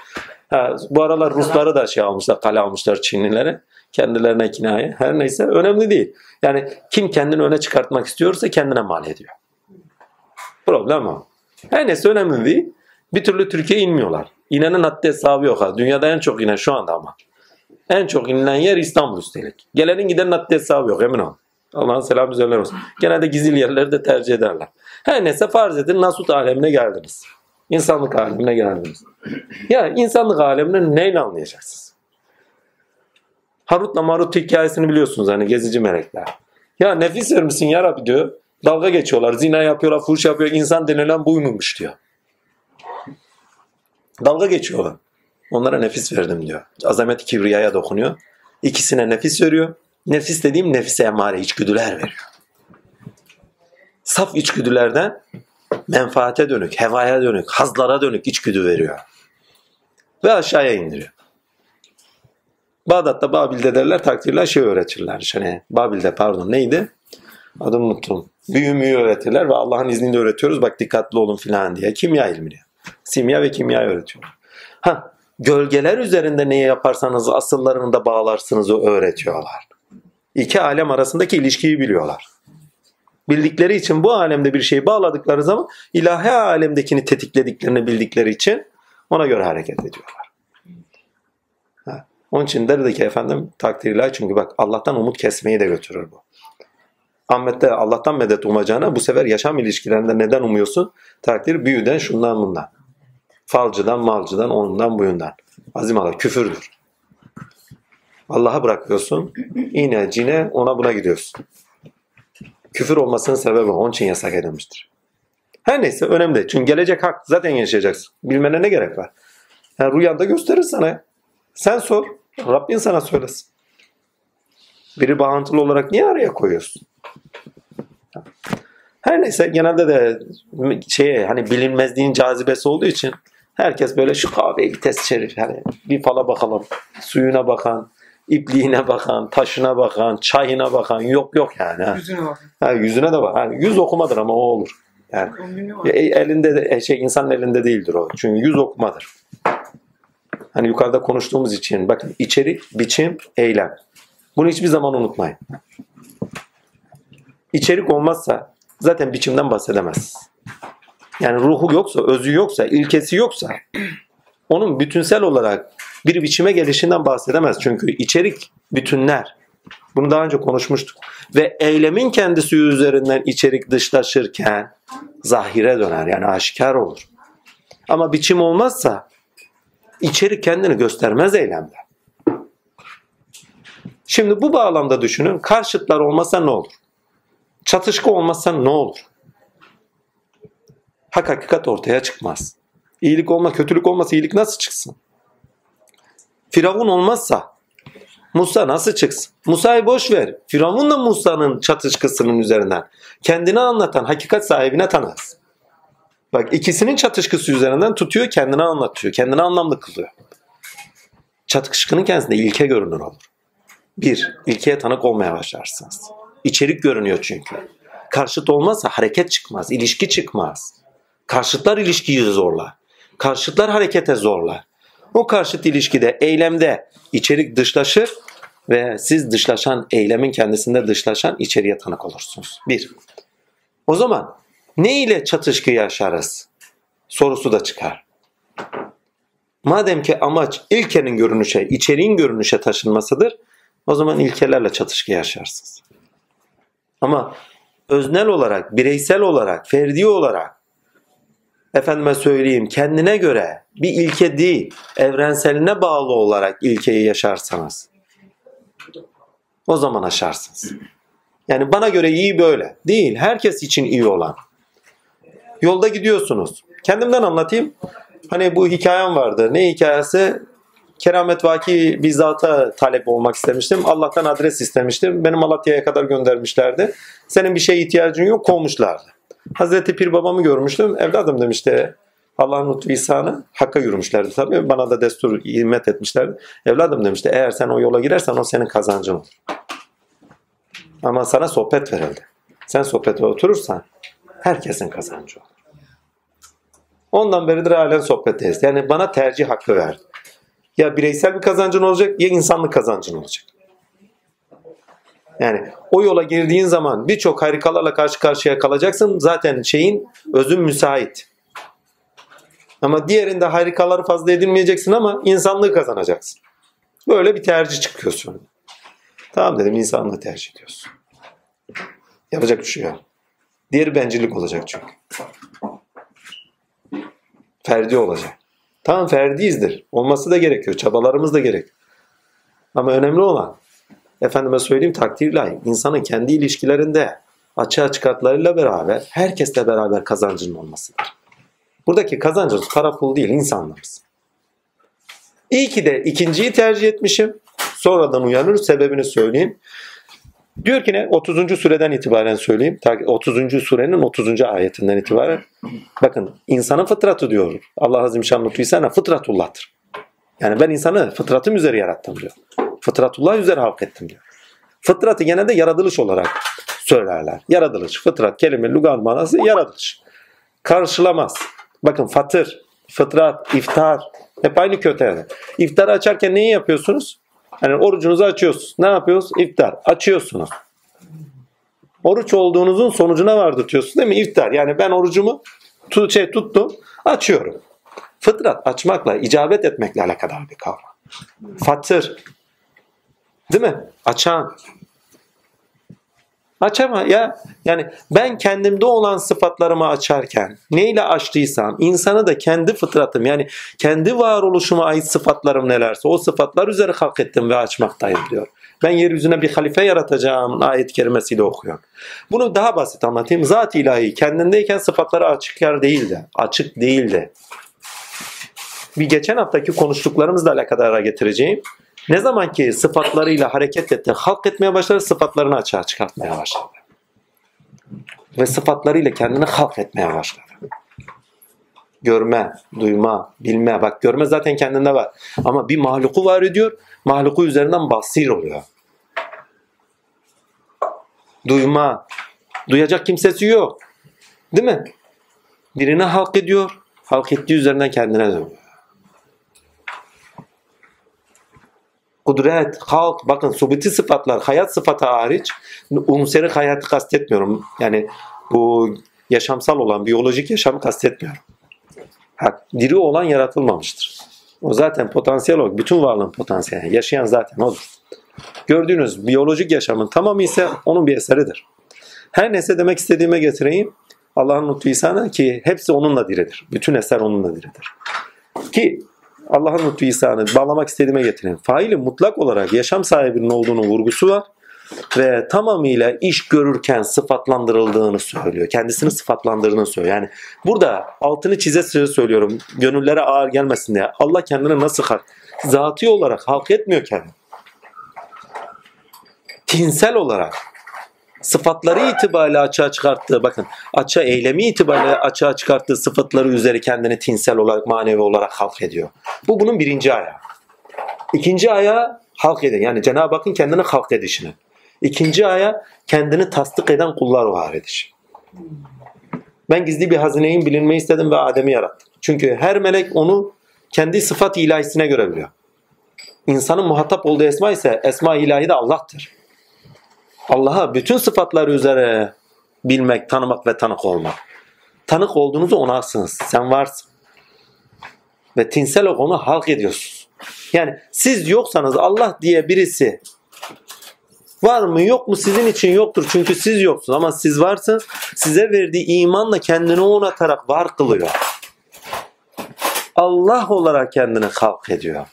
Ha, bu aralar Rusları da şey almışlar. Kale almışlar Çinlilere. Kendilerine kinaye. Her neyse önemli değil. Yani kim kendini öne çıkartmak istiyorsa kendine mal ediyor. Problem o. Her neyse önemli değil. Bir türlü Türkiye'ye inmiyorlar. İnenin haddi hesabı yok. Ha. Dünyada en çok inen şu anda ama. En çok inilen yer İstanbul üstelik. Gelenin gidenin haddi hesabı yok emin ol. Allah'ın selamı üzerine olsun. Genelde gizli yerleri de tercih ederler. Her neyse farz edin Nasut alemine geldiniz. İnsanlık alemine geldiniz. Ya insanlık alemini neyle anlayacaksınız? Harut'la Marut hikayesini biliyorsunuz hani gezici melekler. Ya nefis vermişsin ya Rabbi diyor. Dalga geçiyorlar, zina yapıyorlar, fuhuş yapıyor. İnsan denilen buymuş diyor. Dalga geçiyorlar. Onlara nefis verdim diyor. Azamet kibriyaya dokunuyor. İkisine nefis veriyor. Nefis dediğim nefise emare içgüdüler veriyor. Saf içgüdülerden menfaate dönük, hevaya dönük, hazlara dönük içgüdü veriyor. Ve aşağıya indiriyor. Bağdat'ta Babil'de derler takdirler şey öğretirler. Hani Babil'de pardon neydi? Adını unuttum. Büyü müyü öğretirler ve Allah'ın izniyle öğretiyoruz. Bak dikkatli olun filan diye. Kimya ilmini. Simya ve kimya öğretiyor. Ha, gölgeler üzerinde neyi yaparsanız asıllarını da bağlarsınız o öğretiyorlar. İki alem arasındaki ilişkiyi biliyorlar. Bildikleri için bu alemde bir şeyi bağladıkları zaman ilahi alemdekini tetiklediklerini bildikleri için ona göre hareket ediyorlar. Ha. Onun için derdi ki efendim takdirler çünkü bak Allah'tan umut kesmeyi de götürür bu. Ahmet'te Allah'tan medet umacağına bu sefer yaşam ilişkilerinde neden umuyorsun? Takdir büyüden şundan bundan. Falcıdan, malcıdan, ondan, buyundan. Azim Allah küfürdür. Allah'a bırakıyorsun. Yine cine ona buna gidiyorsun. Küfür olmasının sebebi onun için yasak edilmiştir. Her neyse önemli Çünkü gelecek hak zaten yaşayacaksın. Bilmene ne gerek var? Yani rüyanda gösterir sana. Sen sor. Rabbin sana söylesin. Biri bağıntılı olarak niye araya koyuyorsun? Her neyse genelde de şey hani bilinmezliğin cazibesi olduğu için herkes böyle şu kahveyi bir test şerif hani bir fala bakalım. Suyuna bakan, ipliğine bakan, taşına bakan, çayına bakan yok yok yani. Ha. Yüzüne bak. Ha, yüzüne de bak. Yani yüz okumadır ama o olur. Yani e, elinde de, şey insanın elinde değildir o. Çünkü yüz okumadır. Hani yukarıda konuştuğumuz için bakın içerik, biçim, eylem. Bunu hiçbir zaman unutmayın. İçerik olmazsa zaten biçimden bahsedemez. Yani ruhu yoksa, özü yoksa, ilkesi yoksa onun bütünsel olarak bir biçime gelişinden bahsedemez. Çünkü içerik bütünler. Bunu daha önce konuşmuştuk. Ve eylemin kendisi üzerinden içerik dışlaşırken zahire döner yani aşikar olur. Ama biçim olmazsa içerik kendini göstermez eylemde. Şimdi bu bağlamda düşünün. Karşıtlar olmasa ne olur? Çatışkı olmazsa ne olur? Hak hakikat ortaya çıkmaz. İyilik olma, kötülük olmasa iyilik nasıl çıksın? Firavun olmazsa Musa nasıl çıksın? Musa'yı boş ver. Firavun da Musa'nın çatışkısının üzerinden kendini anlatan hakikat sahibine tanır. Bak ikisinin çatışkısı üzerinden tutuyor kendini anlatıyor. Kendini anlamlı kılıyor. Çatışkının kendisinde ilke görünür olur. Bir, ilkeye tanık olmaya başlarsınız. İçerik görünüyor çünkü. Karşıt olmazsa hareket çıkmaz, ilişki çıkmaz. Karşıtlar ilişkiyi zorlar. Karşıtlar harekete zorlar. O karşıt ilişkide, eylemde içerik dışlaşır ve siz dışlaşan, eylemin kendisinde dışlaşan içeriye tanık olursunuz. Bir. O zaman ne ile çatışkı yaşarız? Sorusu da çıkar. Madem ki amaç ilkenin görünüşe, içeriğin görünüşe taşınmasıdır, o zaman ilkelerle çatışkı yaşarsınız. Ama öznel olarak, bireysel olarak, ferdi olarak efendime söyleyeyim kendine göre bir ilke değil, evrenseline bağlı olarak ilkeyi yaşarsanız o zaman aşarsınız. Yani bana göre iyi böyle. Değil. Herkes için iyi olan. Yolda gidiyorsunuz. Kendimden anlatayım. Hani bu hikayem vardı. Ne hikayesi? Keramet Vaki bir zata talep olmak istemiştim. Allah'tan adres istemiştim. Beni Malatya'ya kadar göndermişlerdi. Senin bir şeye ihtiyacın yok kovmuşlardı. Hazreti Pir babamı görmüştüm. Evladım demişti. Allah'ın lütfu ihsanı hakka yürümüşlerdi tabii. Bana da destur hizmet etmişlerdi. Evladım demişti eğer sen o yola girersen o senin kazancın olur. Ama sana sohbet verildi. Sen sohbete oturursan herkesin kazancı olur. Ondan beridir halen sohbetteyiz. Yani bana tercih hakkı verdi. Ya bireysel bir kazancın olacak ya insanlık kazancın olacak. Yani o yola girdiğin zaman birçok harikalarla karşı karşıya kalacaksın. Zaten şeyin özün müsait. Ama diğerinde harikaları fazla edinmeyeceksin ama insanlığı kazanacaksın. Böyle bir tercih çıkıyorsun. Tamam dedim insanlığı tercih ediyorsun. Yapacak bir şey yok. Diğeri bencillik olacak çünkü. Ferdi olacak. Tamam ferdiyizdir. Olması da gerekiyor. Çabalarımız da gerek. Ama önemli olan efendime söyleyeyim takdirle insanın kendi ilişkilerinde açığa çıkartlarıyla beraber herkesle beraber kazancının olmasıdır. Buradaki kazancımız para pul değil insanlarız. İyi ki de ikinciyi tercih etmişim. Sonradan uyanır sebebini söyleyeyim. Diyor ki ne? 30. sureden itibaren söyleyeyim. 30. surenin 30. ayetinden itibaren. Bakın insanın fıtratı diyor. Allah Azim Şan Lütfüysene fıtratullah'tır. Yani ben insanı fıtratım üzere yarattım diyor. Fıtratullah üzere halk ettim diyor. Fıtratı genelde yaratılış olarak söylerler. Yaratılış, fıtrat, kelime, lugan manası yaratılış. Karşılamaz. Bakın fatır, fıtrat, iftar hep aynı kötü. İftarı açarken neyi yapıyorsunuz? Yani orucunuzu açıyorsunuz. Ne yapıyorsunuz? İftar. Açıyorsunuz. Oruç olduğunuzun sonucuna vardırtıyorsunuz değil mi? İftar. Yani ben orucumu tut, şey, tuttum, açıyorum. Fıtrat açmakla, icabet etmekle alakadar bir kavram. Fatır. Değil mi? Açan. Açama ya yani ben kendimde olan sıfatlarımı açarken neyle açtıysam insanı da kendi fıtratım yani kendi varoluşuma ait sıfatlarım nelerse o sıfatlar üzere halk ettim ve açmaktayım diyor. Ben yeryüzüne bir halife yaratacağım ayet kerimesiyle okuyor. Bunu daha basit anlatayım. Zat ilahi kendindeyken sıfatları açık yer değildi. Açık değildi. Bir geçen haftaki konuştuklarımızla alakadara getireceğim. Ne zaman ki sıfatlarıyla hareket etti, halk etmeye başladı, sıfatlarını açığa çıkartmaya başladı. Ve sıfatlarıyla kendini halk etmeye başladı. Görme, duyma, bilme. Bak görme zaten kendinde var. Ama bir mahluku var ediyor. Mahluku üzerinden basir oluyor. Duyma. Duyacak kimsesi yok. Değil mi? Birini halk ediyor. Halk ettiği üzerinden kendine dönüyor. Kudret, halk, bakın subuti sıfatlar, hayat sıfatı hariç unseri hayatı kastetmiyorum. Yani bu yaşamsal olan, biyolojik yaşamı kastetmiyorum. Ha, diri olan yaratılmamıştır. O zaten potansiyel olarak, bütün varlığın potansiyeli. Yaşayan zaten odur. Gördüğünüz biyolojik yaşamın tamamı ise onun bir eseridir. Her neyse demek istediğime getireyim. Allah'ın lütfu ki hepsi onunla diridir. Bütün eser onunla diridir. Ki Allah'ın lütfu ihsanı bağlamak istediğime getirin. Faili mutlak olarak yaşam sahibinin olduğunu vurgusu var ve tamamıyla iş görürken sıfatlandırıldığını söylüyor. Kendisini sıfatlandırdığını söylüyor. Yani burada altını çize söylüyorum. Gönüllere ağır gelmesin diye. Allah kendini nasıl halk? Zati olarak halk etmiyor kendini. Tinsel olarak sıfatları itibariyle açığa çıkarttığı bakın açığa eylemi itibariyle açığa çıkarttığı sıfatları üzeri kendini tinsel olarak manevi olarak halk ediyor. Bu bunun birinci ayağı. İkinci aya halk eden yani Cenab-ı Hakk'ın kendini halk edişini. İkinci aya kendini tasdik eden kullar var edişi. Ben gizli bir hazineyin bilinmeyi istedim ve Adem'i yarattım. Çünkü her melek onu kendi sıfat ilahisine göre biliyor. İnsanın muhatap olduğu esma ise esma ilahi de Allah'tır. Allah'a bütün sıfatları üzere bilmek, tanımak ve tanık olmak. Tanık olduğunuzu onasınız. Sen varsın. Ve tinsel onu halk ediyorsunuz. Yani siz yoksanız Allah diye birisi var mı yok mu sizin için yoktur. Çünkü siz yoksunuz ama siz varsınız. Size verdiği imanla kendini onatarak var kılıyor. Allah olarak kendini halk ediyor.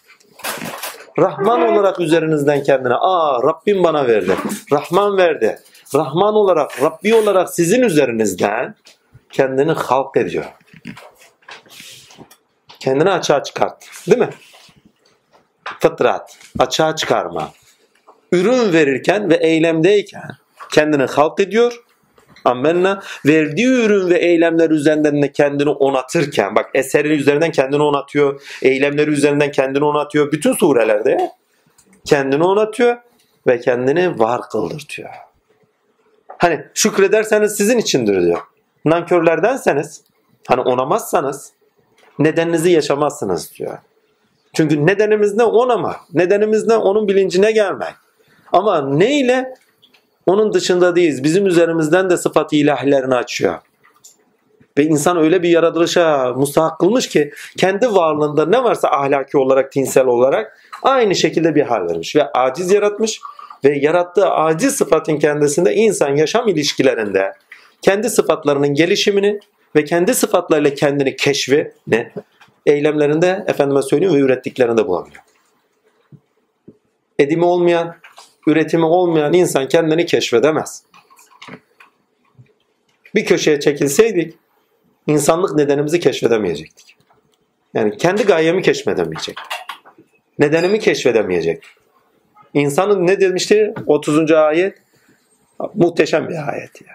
Rahman olarak üzerinizden kendine aa Rabbim bana verdi. Rahman verdi. Rahman olarak, Rabbi olarak sizin üzerinizden kendini halk ediyor. Kendini açığa çıkart. Değil mi? Fıtrat, açığa çıkarma. Ürün verirken ve eylemdeyken kendini halk ediyor. Ammenna verdiği ürün ve eylemler üzerinden de kendini onatırken bak eseri üzerinden kendini onatıyor. Eylemleri üzerinden kendini onatıyor. Bütün surelerde kendini onatıyor ve kendini var kıldırtıyor. Hani şükrederseniz sizin içindir diyor. Nankörlerdenseniz hani onamazsanız nedeninizi yaşamazsınız diyor. Çünkü nedenimiz ne onama. Nedenimiz ne onun bilincine gelmek. Ama ne ile onun dışında değiliz. Bizim üzerimizden de sıfat ilahilerini açıyor. Ve insan öyle bir yaratılışa mustahak kılmış ki kendi varlığında ne varsa ahlaki olarak, tinsel olarak aynı şekilde bir hal vermiş. Ve aciz yaratmış ve yarattığı aciz sıfatın kendisinde insan yaşam ilişkilerinde kendi sıfatlarının gelişimini ve kendi sıfatlarıyla kendini keşfi ne? Eylemlerinde efendime söyleyeyim ve ürettiklerinde bulabiliyor. Edimi olmayan, üretimi olmayan insan kendini keşfedemez. Bir köşeye çekilseydik insanlık nedenimizi keşfedemeyecektik. Yani kendi gayemi keşfedemeyecek. Nedenimi keşfedemeyecek. İnsanın ne demişti 30. ayet? Muhteşem bir ayet ya.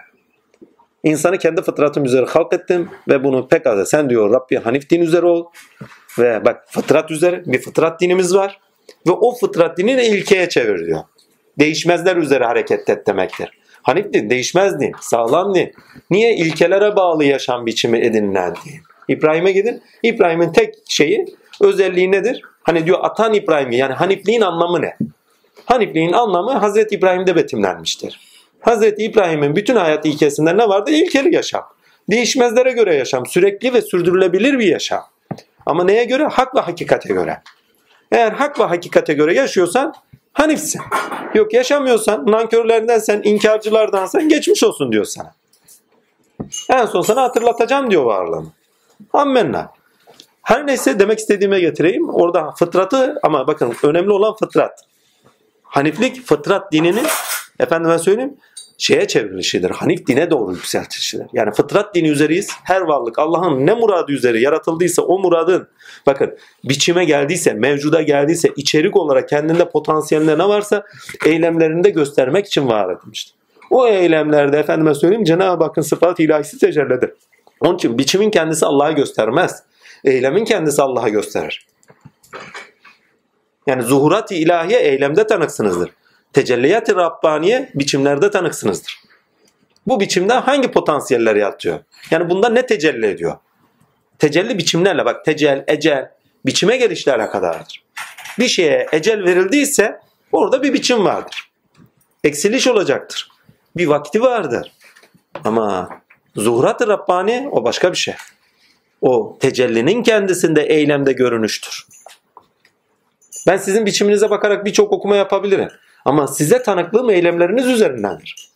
İnsanı kendi fıtratım üzere halk ettim ve bunu pek az. Sen diyor Rabbi Hanif din üzere ol. Ve bak fıtrat üzere bir fıtrat dinimiz var. Ve o fıtrat dinini ilkeye çevir diyor. Değişmezler üzere hareket et demektir. Hanif din değişmez din, sağlam din. Niye? ilkelere bağlı yaşam biçimi edinilen din. İbrahim'e gidin. İbrahim'in tek şeyi, özelliği nedir? Hani diyor atan İbrahim yani Hanifliğin anlamı ne? Hanifliğin anlamı Hazreti İbrahim'de betimlenmiştir. Hazreti İbrahim'in bütün hayat ilkesinde ne vardı? İlkeli yaşam. Değişmezlere göre yaşam. Sürekli ve sürdürülebilir bir yaşam. Ama neye göre? Hak ve hakikate göre. Eğer hak ve hakikate göre yaşıyorsan Hanifsin. Yok yaşamıyorsan, nankörlerdensen, inkarcılardansan geçmiş olsun diyor sana. En son sana hatırlatacağım diyor varlığını. Ammenna. Her neyse demek istediğime getireyim. Orada fıtratı ama bakın önemli olan fıtrat. Haniflik fıtrat dininin efendime söyleyeyim şeye çevrilişidir. Hanif dine doğru yükseltişidir. Yani fıtrat dini üzeriyiz. Her varlık Allah'ın ne muradı üzeri yaratıldıysa o muradın bakın biçime geldiyse, mevcuda geldiyse, içerik olarak kendinde potansiyelinde ne varsa eylemlerinde göstermek için var edilmiştir. O eylemlerde efendime söyleyeyim Cenab-ı Hakk'ın sıfat ilahisi tecellidir. Onun için biçimin kendisi Allah'a göstermez. Eylemin kendisi Allah'a gösterir. Yani zuhurat-ı ilahiye eylemde tanıksınızdır. Tecelliyat-ı Rabbaniye biçimlerde tanıksınızdır. Bu biçimde hangi potansiyeller yatıyor? Yani bunda ne tecelli ediyor? Tecelli biçimlerle bak tecel, ecel biçime gelişle alakadardır. Bir şeye ecel verildiyse orada bir biçim vardır. Eksiliş olacaktır. Bir vakti vardır. Ama zuhurat-ı Rabbani o başka bir şey. O tecellinin kendisinde eylemde görünüştür. Ben sizin biçiminize bakarak birçok okuma yapabilirim. Ama size tanıklığım eylemleriniz üzerindendir.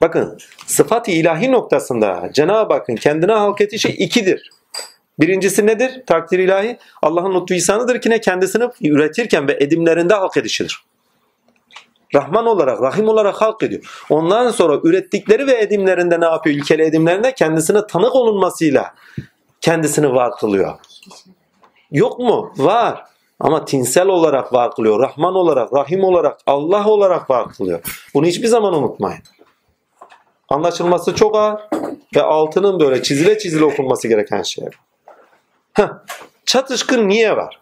Bakın sıfat-ı ilahi noktasında Cenab-ı Hakk'ın kendine halk etişi ikidir. Birincisi nedir? Takdir ilahi Allah'ın lütfu ihsanıdır ki ne kendisini üretirken ve edimlerinde halk edişidir. Rahman olarak, Rahim olarak halk ediyor. Ondan sonra ürettikleri ve edimlerinde ne yapıyor? İlkeli edimlerinde kendisine tanık olunmasıyla kendisini var kılıyor. Yok mu? Var. Ama tinsel olarak var kılıyor. Rahman olarak, Rahim olarak, Allah olarak var kılıyor. Bunu hiçbir zaman unutmayın. Anlaşılması çok ağır ve altının böyle çizile çizile okunması gereken şey. Heh. Çatışkın niye var?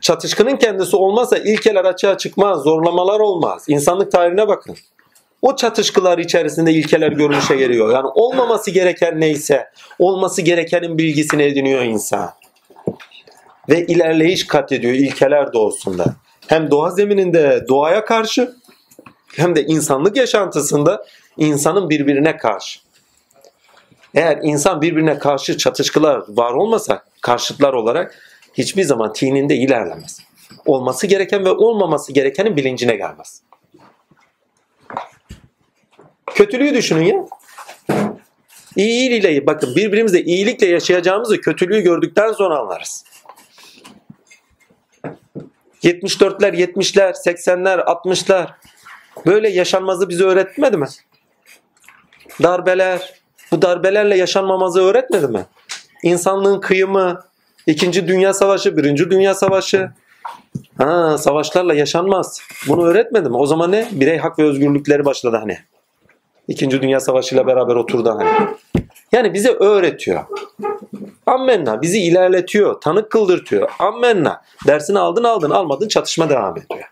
Çatışkının kendisi olmazsa ilkeler açığa çıkmaz, zorlamalar olmaz. İnsanlık tarihine bakın. O çatışkılar içerisinde ilkeler görünüşe geliyor. Yani olmaması gereken neyse, olması gerekenin bilgisini ediniyor insan. Ve ilerleyiş kat ediyor ilkeler doğusunda. Hem doğa zemininde doğaya karşı hem de insanlık yaşantısında insanın birbirine karşı. Eğer insan birbirine karşı çatışkılar var olmasa karşıtlar olarak hiçbir zaman tininde ilerlemez. Olması gereken ve olmaması gerekenin bilincine gelmez. Kötülüğü düşünün ya. İyiliğiyle bakın birbirimizle iyilikle yaşayacağımızı kötülüğü gördükten sonra anlarız. 74'ler, 70'ler, 80'ler, 60'lar böyle yaşanmazı bize öğretmedi mi? Darbeler, bu darbelerle yaşanmamazı öğretmedi mi? İnsanlığın kıyımı, İkinci Dünya Savaşı, Birinci Dünya Savaşı. Ha, savaşlarla yaşanmaz. Bunu öğretmedi mi? O zaman ne? Birey hak ve özgürlükleri başladı hani. İkinci Dünya Savaşı ile beraber oturdu hani. Yani bize öğretiyor. Ammenna bizi ilerletiyor, tanık kıldırtıyor. Ammenna. Dersini aldın aldın almadın çatışma devam ediyor.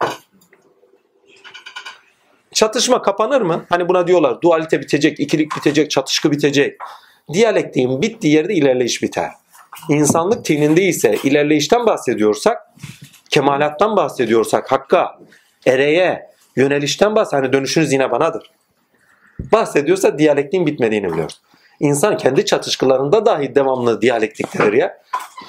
Çatışma kapanır mı? Hani buna diyorlar dualite bitecek, ikilik bitecek, çatışkı bitecek. Diyalektiğin bittiği yerde ilerleyiş biter. İnsanlık tininde ise ilerleyişten bahsediyorsak, kemalattan bahsediyorsak, hakka, ereye, yönelişten bahsediyorsak, hani dönüşünüz yine banadır. Bahsediyorsa diyalektiğin bitmediğini biliyoruz. İnsan kendi çatışkılarında dahi devamlı diyalektiktedir ya.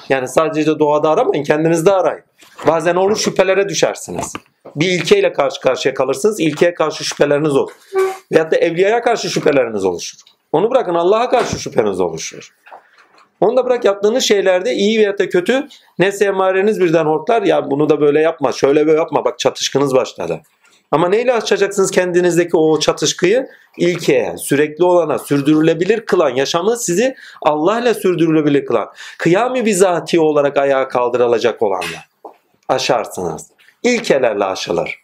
Yani sadece doğada aramayın, kendinizde arayın. Bazen olur şüphelere düşersiniz. Bir ilkeyle karşı karşıya kalırsınız, ilkeye karşı şüpheleriniz olur. Veyahut da evliyaya karşı şüpheleriniz oluşur. Onu bırakın Allah'a karşı şüpheniz oluşur. Onu da bırak yaptığınız şeylerde iyi veya da kötü nefse emareniz birden hortlar. Ya bunu da böyle yapma, şöyle böyle yapma bak çatışkınız başladı. Ama neyle açacaksınız kendinizdeki o çatışkıyı? İlkeye, sürekli olana, sürdürülebilir kılan, yaşamı sizi Allah ile sürdürülebilir kılan, kıyami bizatihi olarak ayağa kaldırılacak olanla aşarsınız. İlkelerle aşılır.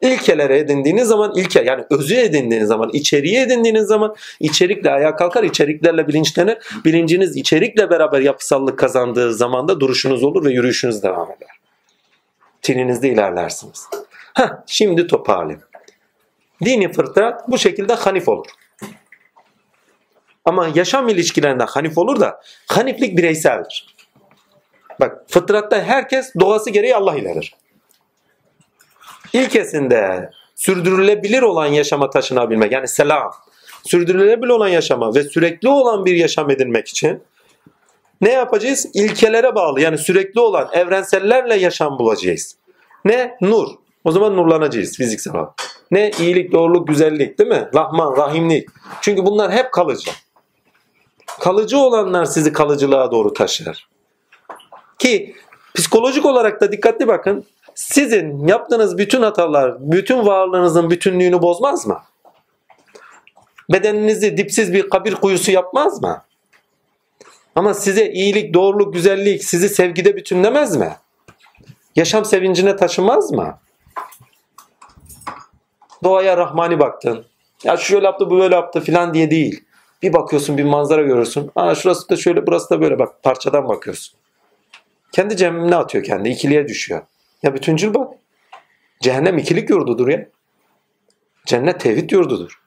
İlkelere edindiğiniz zaman ilke yani özü edindiğiniz zaman içeriği edindiğiniz zaman içerikle ayağa kalkar içeriklerle bilinçlenir. Bilinciniz içerikle beraber yapısallık kazandığı zaman da duruşunuz olur ve yürüyüşünüz devam eder. Tininizde ilerlersiniz. Heh, şimdi toparlayayım. Dini fıtrat bu şekilde hanif olur. Ama yaşam ilişkilerinde hanif olur da haniflik bireyseldir. Bak fıtratta herkes doğası gereği Allah iledir. İlkesinde sürdürülebilir olan yaşama taşınabilmek yani selam sürdürülebilir olan yaşama ve sürekli olan bir yaşam edinmek için ne yapacağız? İlkelere bağlı yani sürekli olan evrensellerle yaşam bulacağız. Ne? Nur. O zaman nurlanacağız fiziksel olarak. Ne? iyilik, doğruluk, güzellik değil mi? Rahman, rahimlik. Çünkü bunlar hep kalıcı. Kalıcı olanlar sizi kalıcılığa doğru taşır. Ki psikolojik olarak da dikkatli bakın. Sizin yaptığınız bütün hatalar bütün varlığınızın bütünlüğünü bozmaz mı? Bedeninizi dipsiz bir kabir kuyusu yapmaz mı? Ama size iyilik, doğruluk, güzellik sizi sevgide bütünlemez mi? Yaşam sevincine taşımaz mı? Doğaya rahmani baktın. Ya şöyle yaptı, bu böyle yaptı filan diye değil. Bir bakıyorsun bir manzara görürsün. Aa şurası da şöyle, burası da böyle bak parçadan bakıyorsun. Kendi cehennemine atıyor kendi. ikiliye düşüyor. Ya bütüncül bak. Cehennem ikilik yurdudur ya. Cennet tevhid yurdudur.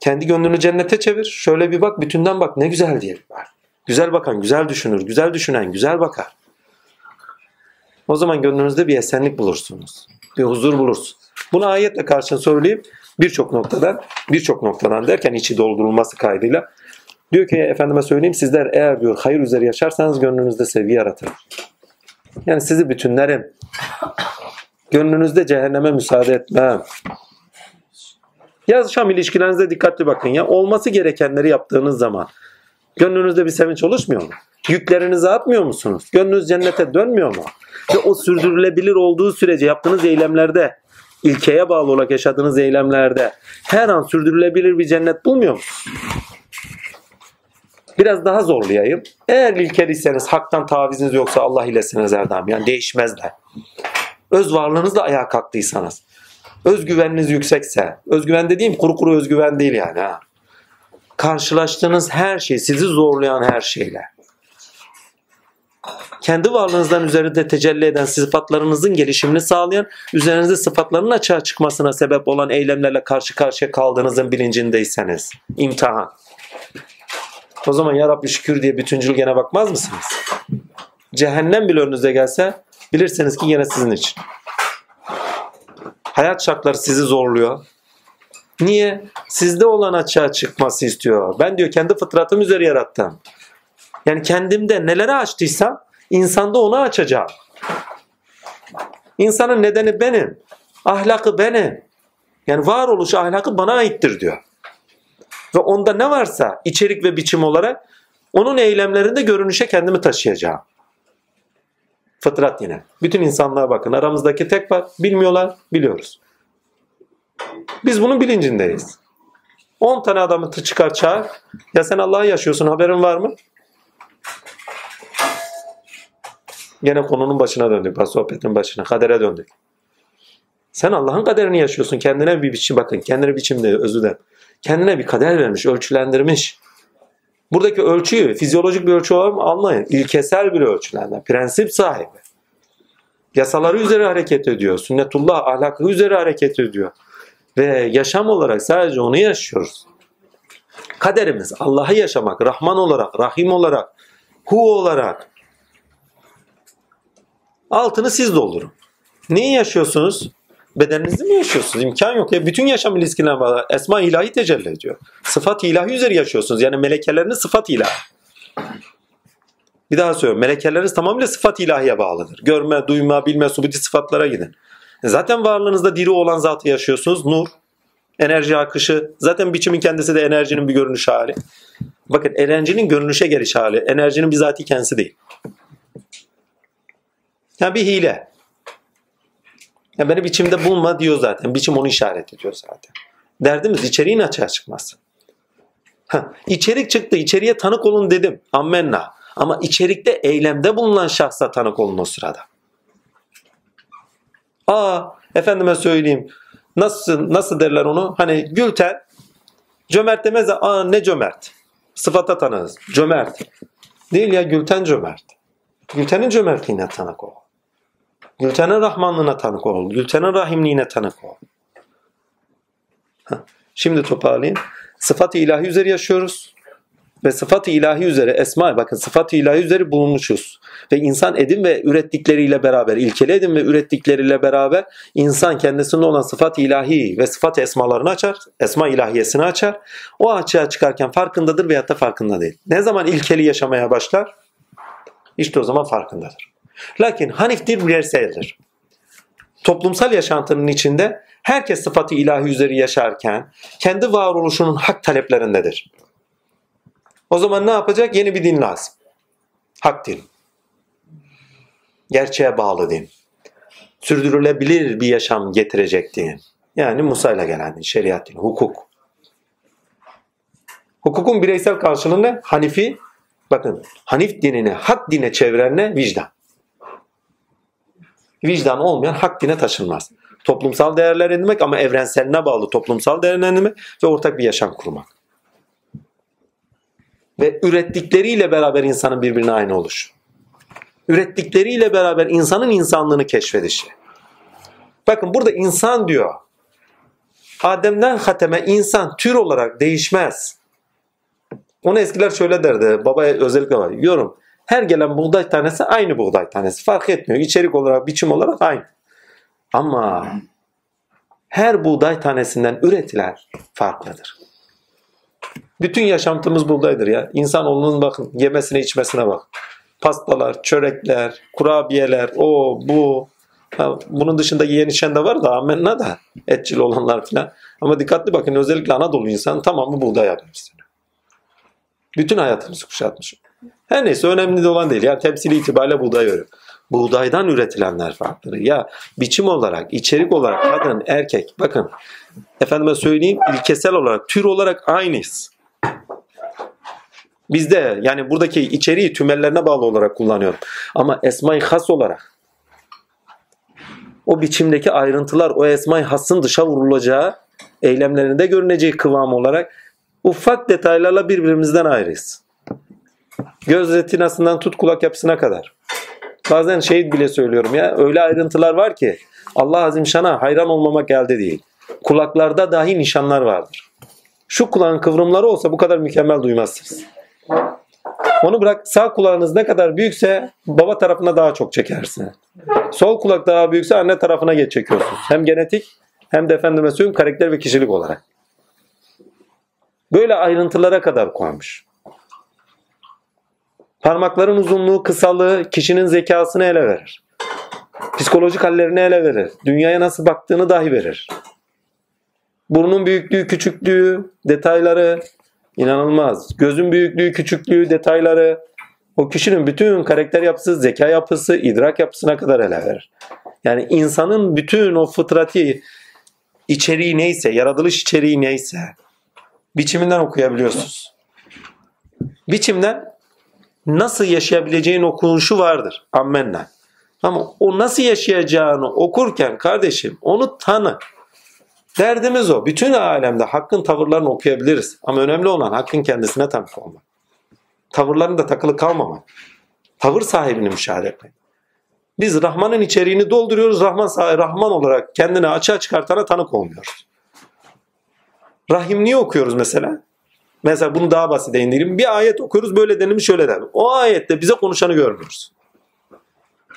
Kendi gönlünü cennete çevir. Şöyle bir bak bütünden bak ne güzel diye bak. Güzel bakan güzel düşünür. Güzel düşünen güzel bakar. O zaman gönlünüzde bir esenlik bulursunuz. Bir huzur bulursunuz. Bunu ayetle karşına söyleyip birçok noktadan birçok noktadan derken içi doldurulması kaydıyla diyor ki efendime söyleyeyim sizler eğer diyor hayır üzere yaşarsanız gönlünüzde sevgi yaratır. Yani sizi bütünlerim. Gönlünüzde cehenneme müsaade etmem. Yaşam ilişkilerinize dikkatli bakın ya. Olması gerekenleri yaptığınız zaman gönlünüzde bir sevinç oluşmuyor mu? Yüklerinizi atmıyor musunuz? Gönlünüz cennete dönmüyor mu? Ve o sürdürülebilir olduğu sürece yaptığınız eylemlerde, ilkeye bağlı olarak yaşadığınız eylemlerde her an sürdürülebilir bir cennet bulmuyor musunuz? Biraz daha zorlayayım. Eğer ilkeliyseniz, haktan taviziniz yoksa Allah ilesiniz Erdem. Yani değişmezler. Öz varlığınızla ayağa kalktıysanız, özgüveniniz yüksekse, özgüven dediğim kuru kuru özgüven değil yani ha. Karşılaştığınız her şey, sizi zorlayan her şeyle. Kendi varlığınızdan üzerinde tecelli eden sıfatlarınızın gelişimini sağlayan, üzerinizde sıfatların açığa çıkmasına sebep olan eylemlerle karşı karşıya kaldığınızın bilincindeyseniz. imtihan. O zaman ya Rabbi şükür diye bütüncül gene bakmaz mısınız? Cehennem bile önünüze gelse bilirsiniz ki yine sizin için. Hayat şartları sizi zorluyor. Niye? Sizde olan açığa çıkması istiyor. Ben diyor kendi fıtratım üzere yarattım. Yani kendimde neleri açtıysam insanda onu açacağım. İnsanın nedeni benim. Ahlakı benim. Yani varoluş ahlakı bana aittir diyor. Ve onda ne varsa içerik ve biçim olarak onun eylemlerinde görünüşe kendimi taşıyacağım. Fıtrat yine. Bütün insanlığa bakın. Aramızdaki tek var. Bilmiyorlar. Biliyoruz. Biz bunun bilincindeyiz. 10 tane adamı çıkar çağır. Ya sen Allah'ı yaşıyorsun haberin var mı? Gene konunun başına döndük. Bak sohbetin başına. Kadere döndük. Sen Allah'ın kaderini yaşıyorsun. Kendine bir biçim bakın. Kendine biçimde özü de. Kendine bir kader vermiş, ölçülendirmiş. Buradaki ölçüyü fizyolojik bir ölçü olarak anlayın. İlkesel bir ölçülendirme. Prensip sahibi. Yasaları üzere hareket ediyor. Sünnetullah ahlakı üzere hareket ediyor. Ve yaşam olarak sadece onu yaşıyoruz. Kaderimiz Allah'ı yaşamak, Rahman olarak, Rahim olarak, Hu olarak. Altını siz doldurun. Neyi yaşıyorsunuz? Bedeninizde mi yaşıyorsunuz? İmkan yok. Ya bütün yaşam ilişkilerine bağlı. Esma ilahi tecelli ediyor. Sıfat ilahi üzeri yaşıyorsunuz. Yani melekeleriniz sıfat ilahi. Bir daha söylüyorum. Melekeleriniz tamamıyla sıfat ilahiye bağlıdır. Görme, duyma, bilme, subuti sıfatlara gidin. E zaten varlığınızda diri olan zatı yaşıyorsunuz. Nur, enerji akışı. Zaten biçimin kendisi de enerjinin bir görünüş hali. Bakın enerjinin görünüşe geliş hali. Enerjinin bizatihi kendisi değil. Yani bir hile. Yani beni biçimde bulma diyor zaten. Biçim onu işaret ediyor zaten. Derdimiz içeriğin açığa çıkması. Ha, içerik çıktı. İçeriye tanık olun dedim. Ammenna. Ama içerikte eylemde bulunan şahsa tanık olun o sırada. Aa efendime söyleyeyim. Nasıl nasıl derler onu? Hani Gülten cömert demez de aa ne cömert. Sıfata tanırız. Cömert. Değil ya Gülten cömert. Gülten'in cömertliğine tanık ol. Gülten'in Rahmanlığına tanık ol. Gülten'in Rahimliğine tanık ol. Şimdi toparlayayım. Sıfat-ı ilahi üzeri yaşıyoruz. Ve sıfat-ı ilahi üzere esma bakın sıfat-ı ilahi üzeri bulunmuşuz. Ve insan edin ve ürettikleriyle beraber, ilkeli edin ve ürettikleriyle beraber insan kendisinde olan sıfat ilahi ve sıfat esmalarını açar. Esma ilahiyesini açar. O açığa çıkarken farkındadır veyahut da farkında değil. Ne zaman ilkeli yaşamaya başlar? İşte o zaman farkındadır. Lakin haniftir bireyseldir. Toplumsal yaşantının içinde herkes sıfatı ilahi üzeri yaşarken kendi varoluşunun hak taleplerindedir. O zaman ne yapacak? Yeni bir din lazım. Hak din. Gerçeğe bağlı din. Sürdürülebilir bir yaşam getirecek din. Yani Musa ile gelen din, şeriat din, hukuk. Hukukun bireysel karşılığı ne? Hanifi, bakın Hanif dinini hak dine çeviren? Vicdan. Vicdan olmayan hak dine taşınmaz. Toplumsal değerler edinmek ama evrenseline bağlı toplumsal değerler edinmek ve ortak bir yaşam kurmak. Ve ürettikleriyle beraber insanın birbirine aynı oluşu. Ürettikleriyle beraber insanın insanlığını keşfedişi. Bakın burada insan diyor. Adem'den hateme insan tür olarak değişmez. Onu eskiler şöyle derdi. Babaya özellikle var. Yorum. Her gelen buğday tanesi aynı buğday tanesi. Fark etmiyor. İçerik olarak, biçim olarak aynı. Ama her buğday tanesinden üretilen farklıdır. Bütün yaşantımız buğdaydır ya. İnsanoğlunun bakın yemesine içmesine bak. Pastalar, çörekler, kurabiyeler, o bu. Ha, bunun dışında yiyen içen de var da amenna da etçil olanlar filan. Ama dikkatli bakın özellikle Anadolu insan tamamı buğday arıyor. Bütün hayatımızı kuşatmış. Her neyse önemli de olan değil. Yani temsili itibariyle buğday örüyor. Buğdaydan üretilenler farklı. Ya biçim olarak, içerik olarak kadın, erkek. Bakın efendime söyleyeyim ilkesel olarak, tür olarak aynıyız. Bizde yani buradaki içeriği tümellerine bağlı olarak kullanıyorum. Ama esma-i has olarak o biçimdeki ayrıntılar o esma-i hasın dışa vurulacağı eylemlerinde görüneceği kıvam olarak ufak detaylarla birbirimizden ayrıyız. Göz retinasından tut kulak yapısına kadar. Bazen şey bile söylüyorum ya öyle ayrıntılar var ki Allah Azim Şan'a hayran olmamak elde değil. Kulaklarda dahi nişanlar vardır. Şu kulağın kıvrımları olsa bu kadar mükemmel duymazsınız. Onu bırak sağ kulağınız ne kadar büyükse baba tarafına daha çok çekersin. Sol kulak daha büyükse anne tarafına geç çekiyorsunuz. Hem genetik hem de efendime söyleyeyim karakter ve kişilik olarak. Böyle ayrıntılara kadar koymuş. Parmakların uzunluğu, kısalığı kişinin zekasını ele verir. Psikolojik hallerini ele verir. Dünyaya nasıl baktığını dahi verir. Burnun büyüklüğü, küçüklüğü, detayları inanılmaz. Gözün büyüklüğü, küçüklüğü, detayları o kişinin bütün karakter yapısı, zeka yapısı, idrak yapısına kadar ele verir. Yani insanın bütün o fıtrati içeriği neyse, yaratılış içeriği neyse biçiminden okuyabiliyorsunuz. Biçimden nasıl yaşayabileceğin okunuşu vardır. Ammenna. Ama o nasıl yaşayacağını okurken kardeşim onu tanı. Derdimiz o. Bütün alemde hakkın tavırlarını okuyabiliriz. Ama önemli olan hakkın kendisine tanık olmak. Tavırlarında takılı kalmamak. Tavır sahibini müşahede etmek. Biz Rahman'ın içeriğini dolduruyoruz. Rahman Rahman olarak kendini açığa çıkartana tanık olmuyoruz. Rahim niye okuyoruz mesela? Mesela bunu daha basit indirelim. Bir ayet okuyoruz böyle denilmiş şöyle denilmiş. O ayette bize konuşanı görmüyoruz.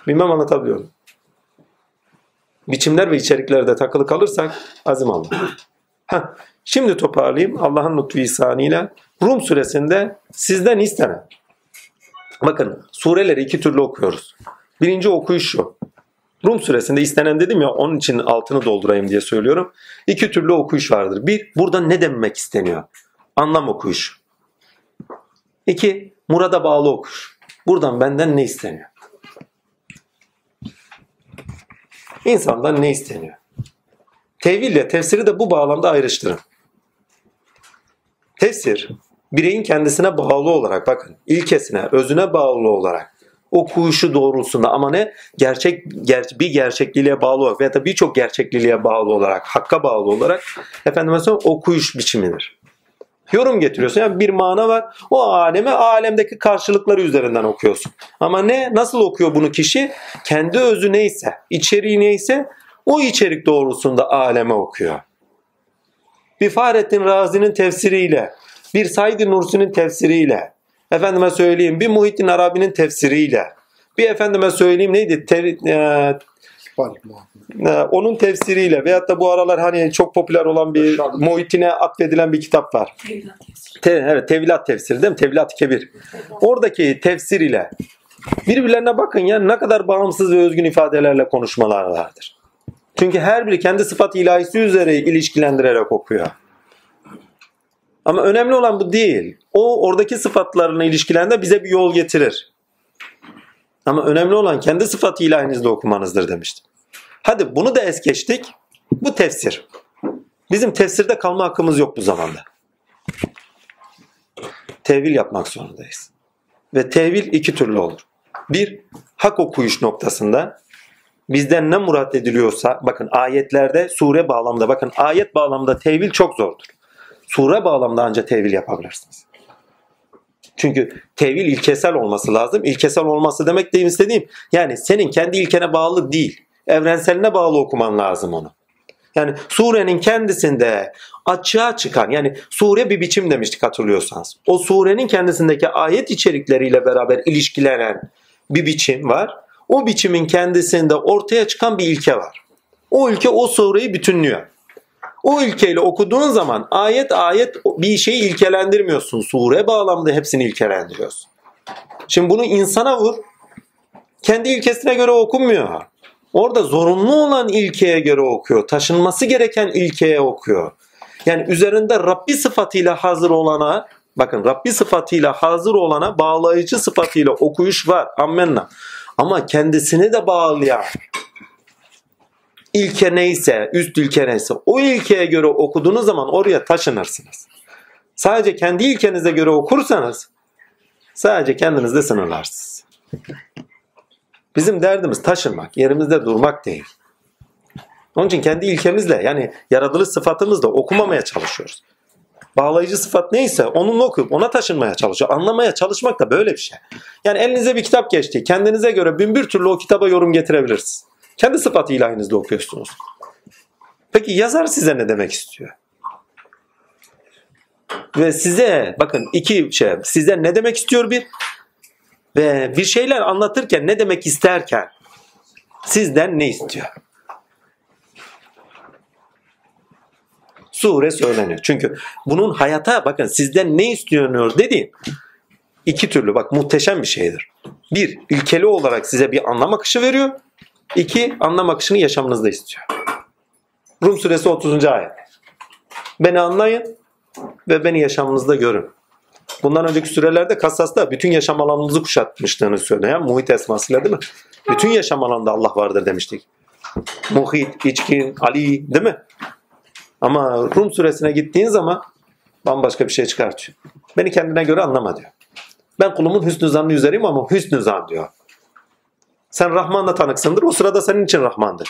Bilmem anlatabiliyor muyum? Biçimler ve içeriklerde takılı kalırsak azim Allah. [clears throat] Heh, şimdi toparlayayım Allah'ın lütfu ihsanıyla. Rum suresinde sizden istenen. Bakın sureleri iki türlü okuyoruz. Birinci okuyuş şu. Rum suresinde istenen dedim ya onun için altını doldurayım diye söylüyorum. İki türlü okuyuş vardır. Bir, burada ne demek isteniyor? Anlam okuyuş. İki, murada bağlı okuş. Buradan benden ne isteniyor? İnsandan ne isteniyor? Tevil ile tefsiri de bu bağlamda ayrıştırın. Tefsir, bireyin kendisine bağlı olarak, bakın ilkesine, özüne bağlı olarak okuyuşu doğrultusunda ama ne? Gerçek, ger bir gerçekliğe bağlı olarak veya da birçok gerçekliliğe bağlı olarak, hakka bağlı olarak efendime söyleyeyim okuyuş biçimidir. Yorum getiriyorsun. Yani bir mana var. O aleme alemdeki karşılıkları üzerinden okuyorsun. Ama ne? Nasıl okuyor bunu kişi? Kendi özü neyse, içeriği neyse o içerik doğrultusunda aleme okuyor. Bir Fahrettin Razi'nin tefsiriyle, bir Said Nursi'nin tefsiriyle, efendime söyleyeyim bir Muhittin Arabi'nin tefsiriyle, bir efendime söyleyeyim neydi? Te, e, onun tefsiriyle veyahut da bu aralar hani çok popüler olan bir Muhittin'e atfedilen bir kitap var. Te, evet, Tevhilat tefsiri değil mi? Tevhilat Kebir. Oradaki tefsir ile birbirlerine bakın ya ne kadar bağımsız ve özgün ifadelerle konuşmalar vardır. Çünkü her biri kendi sıfat ilahisi üzere ilişkilendirerek okuyor. Ama önemli olan bu değil. O oradaki sıfatlarına ilişkilerinde bize bir yol getirir. Ama önemli olan kendi sıfat ilahinizde okumanızdır demiştim. Hadi bunu da es geçtik. Bu tefsir. Bizim tefsirde kalma hakkımız yok bu zamanda. Tevil yapmak zorundayız. Ve tevil iki türlü olur. Bir, hak okuyuş noktasında bizden ne murat ediliyorsa bakın ayetlerde sure bağlamda bakın ayet bağlamda tevil çok zordur. Sure bağlamda ancak tevil yapabilirsiniz. Çünkü tevil ilkesel olması lazım. İlkesel olması demek değil istediğim yani senin kendi ilkene bağlı değil. Evrenseline bağlı okuman lazım onu. Yani surenin kendisinde açığa çıkan yani sure bir biçim demiştik hatırlıyorsanız. O surenin kendisindeki ayet içerikleriyle beraber ilişkilenen bir biçim var. O biçimin kendisinde ortaya çıkan bir ilke var. O ilke o sureyi bütünlüyor. O ilkeyle okuduğun zaman ayet ayet bir şeyi ilkelendirmiyorsun. Sure bağlamda hepsini ilkelendiriyorsun. Şimdi bunu insana vur. Kendi ilkesine göre okunmuyor. Orada zorunlu olan ilkeye göre okuyor. Taşınması gereken ilkeye okuyor. Yani üzerinde Rabbi sıfatıyla hazır olana bakın Rabbi sıfatıyla hazır olana bağlayıcı sıfatıyla okuyuş var. Ammenna. Ama kendisini de bağlayan ilke neyse, üst ilke neyse o ilkeye göre okuduğunuz zaman oraya taşınırsınız. Sadece kendi ilkenize göre okursanız sadece kendinizde sınırlarsınız. Bizim derdimiz taşınmak, yerimizde durmak değil. Onun için kendi ilkemizle yani yaratılış sıfatımızla okumamaya çalışıyoruz. Bağlayıcı sıfat neyse onunla okuyup ona taşınmaya çalışıyor. Anlamaya çalışmak da böyle bir şey. Yani elinize bir kitap geçti. Kendinize göre bin bir türlü o kitaba yorum getirebilirsiniz. Kendi sıfatı ilahinizde okuyorsunuz. Peki yazar size ne demek istiyor? Ve size bakın iki şey size ne demek istiyor bir ve bir şeyler anlatırken ne demek isterken sizden ne istiyor? Sure söyleniyor. Çünkü bunun hayata bakın sizden ne istiyor dediğim iki türlü bak muhteşem bir şeydir. Bir, ilkeli olarak size bir anlam akışı veriyor. İki, anlam akışını yaşamınızda istiyor. Rum suresi 30. ayet. Beni anlayın ve beni yaşamınızda görün. Bundan önceki sürelerde Kassas'ta bütün yaşam alanımızı kuşatmışlığını söylüyor. Yani muhit esmasıyla değil mi? Bütün yaşam alanında Allah vardır demiştik. Muhit, içkin, Ali değil mi? Ama Rum suresine gittiğin zaman bambaşka bir şey çıkartıyor. Beni kendine göre anlama diyor. Ben kulumun hüsnü zannı üzereyim ama hüsnü zan diyor. Sen Rahman'la tanıksındır. O sırada senin için Rahman'dır.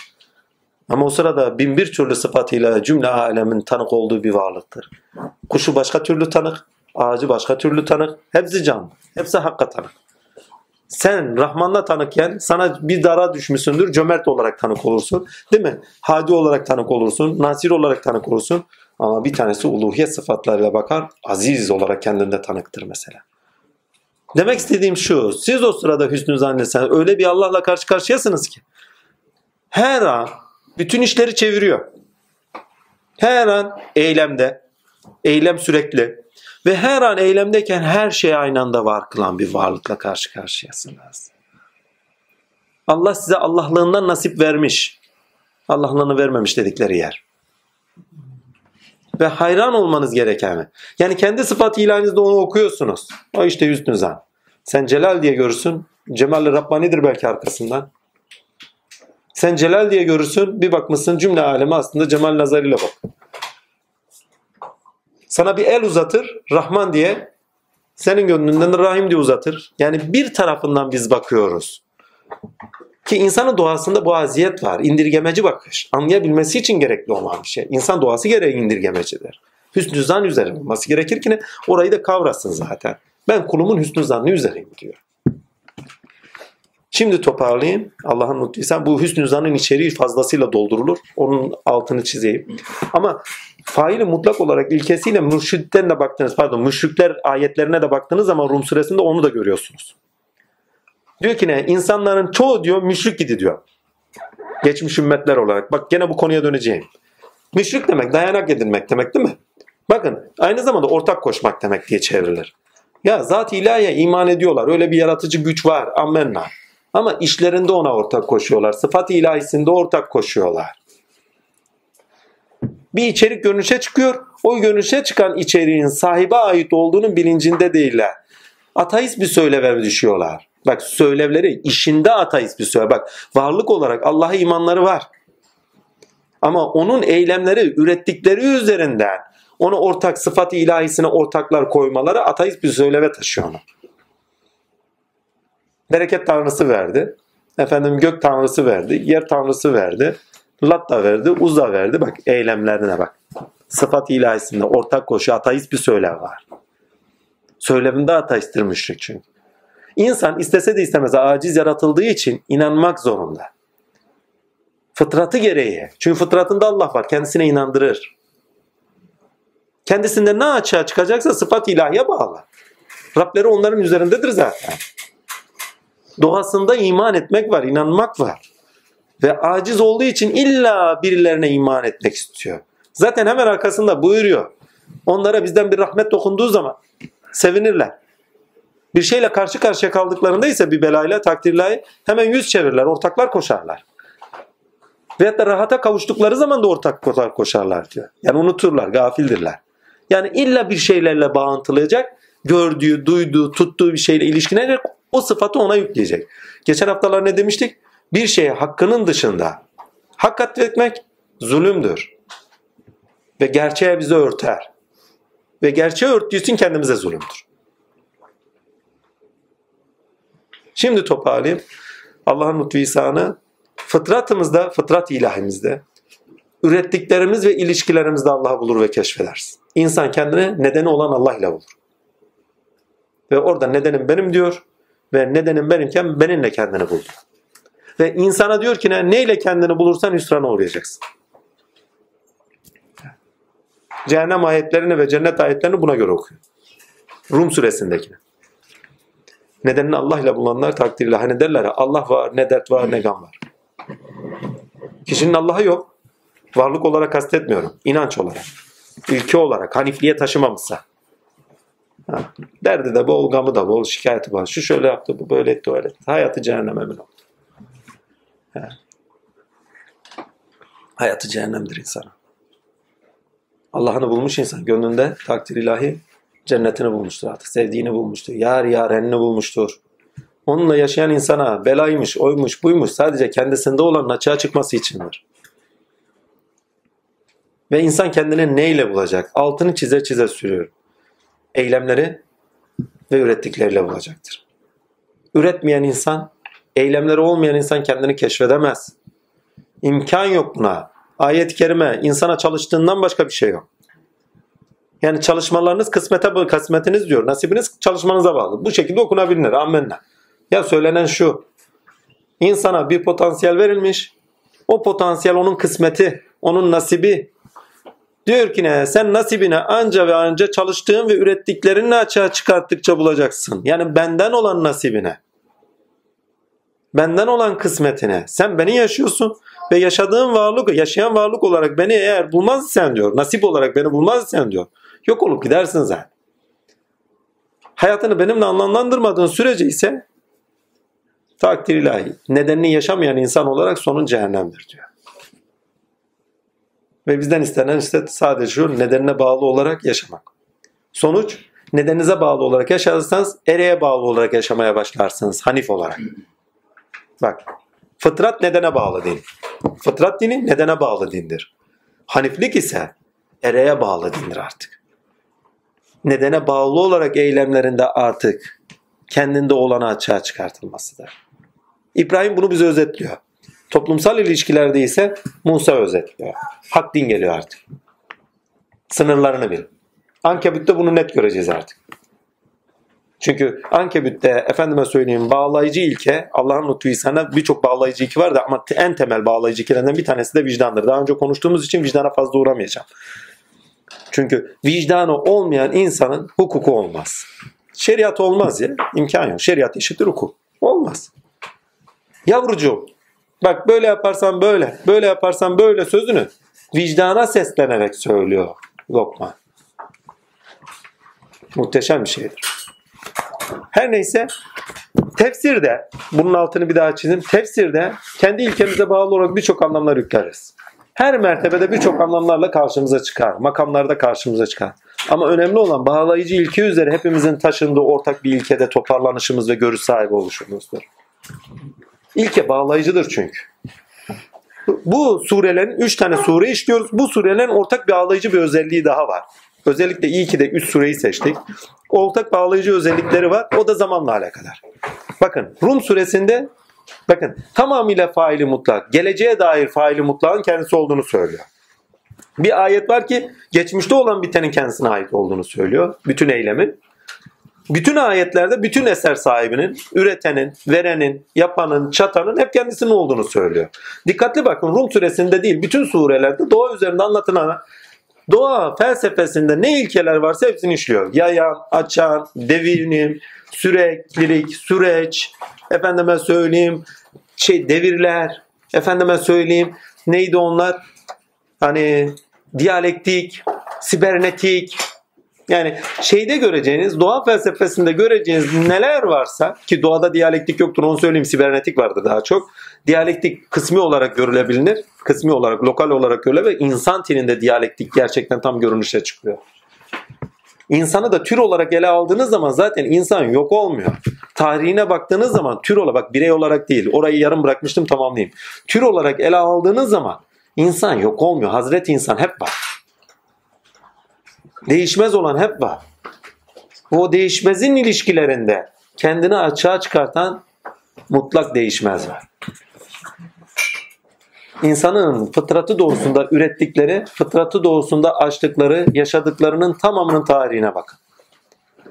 Ama o sırada bin bir türlü sıfatıyla cümle alemin tanık olduğu bir varlıktır. Kuşu başka türlü tanık, ağacı başka türlü tanık. Hepsi can, hepsi hakka tanık. Sen Rahman'la tanıkken sana bir dara düşmüşsündür, cömert olarak tanık olursun. Değil mi? Hadi olarak tanık olursun, nasir olarak tanık olursun. Ama bir tanesi uluhiyet sıfatlarıyla bakar, aziz olarak kendinde tanıktır mesela. Demek istediğim şu, siz o sırada hüsnü zannetsen öyle bir Allah'la karşı karşıyasınız ki. Her an bütün işleri çeviriyor. Her an eylemde, eylem sürekli ve her an eylemdeyken her şey aynı anda var kılan bir varlıkla karşı karşıyasınız. Allah size Allahlığından nasip vermiş. Allahlığını vermemiş dedikleri yer. Ve hayran olmanız gereken? Yani kendi sıfat ilanınızda onu okuyorsunuz. O işte hüsnü zan. Sen Celal diye görürsün. Cemal-i Rabbani'dir belki arkasından. Sen Celal diye görürsün. Bir bakmışsın cümle alemi aslında Cemal nazarıyla bak. Sana bir el uzatır. Rahman diye. Senin gönlünden Rahim diye uzatır. Yani bir tarafından biz bakıyoruz. Ki insanın doğasında bu aziyet var. İndirgemeci bakış. Anlayabilmesi için gerekli olan bir şey. İnsan doğası gereği indirgemecidir. Hüsnü zan üzerine olması gerekir ki ne? Orayı da kavrasın zaten. Ben kulumun hüsnü zannı üzereyim diyor. Şimdi toparlayayım. Allah'ın mutluysan bu hüsnü zannın içeriği fazlasıyla doldurulur. Onun altını çizeyim. Ama faili mutlak olarak ilkesiyle mürşitten de baktınız pardon müşrikler ayetlerine de baktığınız zaman Rum suresinde onu da görüyorsunuz. Diyor ki ne? İnsanların çoğu diyor müşrik gidi diyor. Geçmiş ümmetler olarak. Bak gene bu konuya döneceğim. Müşrik demek dayanak edinmek demek değil mi? Bakın aynı zamanda ortak koşmak demek diye çevrilir. Ya zat ilahiye iman ediyorlar. Öyle bir yaratıcı güç var. Amenna. Ama işlerinde ona ortak koşuyorlar. Sıfat ilahisinde ortak koşuyorlar. Bir içerik görünüşe çıkıyor. O görünüşe çıkan içeriğin sahibe ait olduğunun bilincinde değiller. Ateist bir söyleve düşüyorlar. Bak söylevleri işinde ateist bir söyle. Bak varlık olarak Allah'a imanları var. Ama onun eylemleri ürettikleri üzerinden onu ortak sıfat ilahisine ortaklar koymaları ateist bir söyleve taşıyor onu. Bereket tanrısı verdi. Efendim gök tanrısı verdi. Yer tanrısı verdi. Lat da verdi. Uz da verdi. Bak eylemlerine bak. Sıfat ilahisinde ortak koşu ateist bir söylev var. Söyleminde ateisttir müşrik çünkü. İnsan istese de istemez aciz yaratıldığı için inanmak zorunda. Fıtratı gereği. Çünkü fıtratında Allah var. Kendisine inandırır. Kendisinde ne açığa çıkacaksa sıfat ilahiye bağlı. Rableri onların üzerindedir zaten. Doğasında iman etmek var, inanmak var. Ve aciz olduğu için illa birilerine iman etmek istiyor. Zaten hemen arkasında buyuruyor. Onlara bizden bir rahmet dokunduğu zaman sevinirler. Bir şeyle karşı karşıya kaldıklarında ise bir belayla, takdirle hemen yüz çevirirler, ortaklar koşarlar. Veyahut da rahata kavuştukları zaman da ortak koşarlar diyor. Yani unuturlar, gafildirler. Yani illa bir şeylerle bağıntılayacak, gördüğü, duyduğu, tuttuğu bir şeyle ilişkilenecek, o sıfatı ona yükleyecek. Geçen haftalar ne demiştik? Bir şeye hakkının dışında hak atfetmek zulümdür. Ve gerçeğe bizi örter. Ve gerçeği örttüğü kendimize zulümdür. Şimdi toparlayayım. Allah'ın lütfu ihsanı fıtratımızda, fıtrat ilahimizde ürettiklerimiz ve ilişkilerimizde Allah'ı bulur ve keşfedersin. İnsan kendini nedeni olan Allah ile bulur. Ve orada nedenim benim diyor ve nedenim benimken benimle kendini buldu. Ve insana diyor ki ne, neyle kendini bulursan hüsrana uğrayacaksın. Cehennem ayetlerini ve cennet ayetlerini buna göre okuyor. Rum suresindekini. Nedenini Allah ile bulanlar takdirle. Hani derler Allah var, ne dert var, ne gam var. Kişinin Allah'ı yok. Varlık olarak kastetmiyorum. İnanç olarak. Ülke olarak. Hanifliğe taşımamışsa. Ha, derdi de bol, gamı da bol, şikayeti var. Şu şöyle yaptı, bu böyle etti, öyle etti. Hayatı cehenneme emin oldu. Ha. Hayatı cehennemdir insana. Allah'ını bulmuş insan gönlünde takdir ilahi cennetini bulmuştur artık. Sevdiğini bulmuştur. Yar yarenini bulmuştur. Onunla yaşayan insana belaymış, oymuş, buymuş sadece kendisinde olan açığa çıkması içindir. Ve insan kendini neyle bulacak? Altını çize çize sürüyor. Eylemleri ve ürettikleriyle bulacaktır. Üretmeyen insan, eylemleri olmayan insan kendini keşfedemez. İmkan yok buna. Ayet-i kerime insana çalıştığından başka bir şey yok. Yani çalışmalarınız kısmete kısmetiniz diyor. Nasibiniz çalışmanıza bağlı. Bu şekilde okunabilir. Amenna. Ya söylenen şu. İnsana bir potansiyel verilmiş. O potansiyel onun kısmeti, onun nasibi. Diyor ki ne? Sen nasibine anca ve anca çalıştığın ve ürettiklerini açığa çıkarttıkça bulacaksın. Yani benden olan nasibine. Benden olan kısmetine. Sen beni yaşıyorsun ve yaşadığın varlık, yaşayan varlık olarak beni eğer bulmaz sen diyor. Nasip olarak beni bulmaz sen diyor. Yok olup gidersin zaten. Hayatını benimle anlamlandırmadığın sürece ise takdir ilahi. Nedenini yaşamayan insan olarak sonun cehennemdir diyor. Ve bizden istenen işte sadece şu nedenine bağlı olarak yaşamak. Sonuç nedeninize bağlı olarak yaşarsanız ereğe bağlı olarak yaşamaya başlarsınız hanif olarak. Bak fıtrat nedene bağlı din. Fıtrat dini nedene bağlı dindir. Haniflik ise ereğe bağlı dindir artık. Nedene bağlı olarak eylemlerinde artık kendinde olanı açığa çıkartılmasıdır. İbrahim bunu bize özetliyor. Toplumsal ilişkilerde ise Musa özetliyor. Hak din geliyor artık. Sınırlarını bil. Ankebütte bunu net göreceğiz artık. Çünkü Ankebüt'te efendime söyleyeyim bağlayıcı ilke Allah'ın lütfu sana birçok bağlayıcı ilke var da ama en temel bağlayıcı ilkelerden bir tanesi de vicdandır. Daha önce konuştuğumuz için vicdana fazla uğramayacağım. Çünkü vicdanı olmayan insanın hukuku olmaz. Şeriat olmaz ya. imkan yok. Şeriat eşittir hukuk. Olmaz. Yavrucuğum bak böyle yaparsan böyle, böyle yaparsan böyle sözünü vicdana seslenerek söylüyor Lokman. Muhteşem bir şeydir. Her neyse tefsirde bunun altını bir daha çizim. Tefsirde kendi ilkemize bağlı olarak birçok anlamlar yükleriz. Her mertebede birçok anlamlarla karşımıza çıkar. Makamlarda karşımıza çıkar. Ama önemli olan bağlayıcı ilke üzere hepimizin taşındığı ortak bir ilkede toparlanışımız ve görüş sahibi oluşumuzdur. İlke bağlayıcıdır çünkü. Bu surelerin 3 tane sure işliyoruz. Bu surelerin ortak bağlayıcı bir özelliği daha var. Özellikle iyi ki de 3 sureyi seçtik. Ortak bağlayıcı özellikleri var. O da zamanla alakadar. Bakın Rum suresinde bakın tamamıyla faili mutlak, geleceğe dair faili mutlağın kendisi olduğunu söylüyor. Bir ayet var ki geçmişte olan bitenin kendisine ait olduğunu söylüyor. Bütün eylemin. Bütün ayetlerde bütün eser sahibinin, üretenin, verenin, yapanın, çatanın hep kendisinin olduğunu söylüyor. Dikkatli bakın Rum suresinde değil bütün surelerde doğa üzerinde anlatılan doğa felsefesinde ne ilkeler varsa hepsini işliyor. Yayan, açan, devinim, süreklilik, süreç, efendime söyleyeyim şey devirler, efendime söyleyeyim neydi onlar? Hani diyalektik, sibernetik, yani şeyde göreceğiniz, doğa felsefesinde göreceğiniz neler varsa ki doğada diyalektik yoktur onu söyleyeyim sibernetik vardır daha çok. Diyalektik kısmi olarak görülebilir. Kısmi olarak, lokal olarak görülebilir insan tininde diyalektik gerçekten tam görünüşe çıkıyor. İnsanı da tür olarak ele aldığınız zaman zaten insan yok olmuyor. Tarihine baktığınız zaman tür olarak, bak birey olarak değil, orayı yarım bırakmıştım tamamlayayım. Tür olarak ele aldığınız zaman insan yok olmuyor. Hazreti insan hep var. Değişmez olan hep var. O değişmezin ilişkilerinde kendini açığa çıkartan mutlak değişmez var. İnsanın fıtratı doğrusunda ürettikleri, fıtratı doğrusunda açtıkları, yaşadıklarının tamamının tarihine bakın.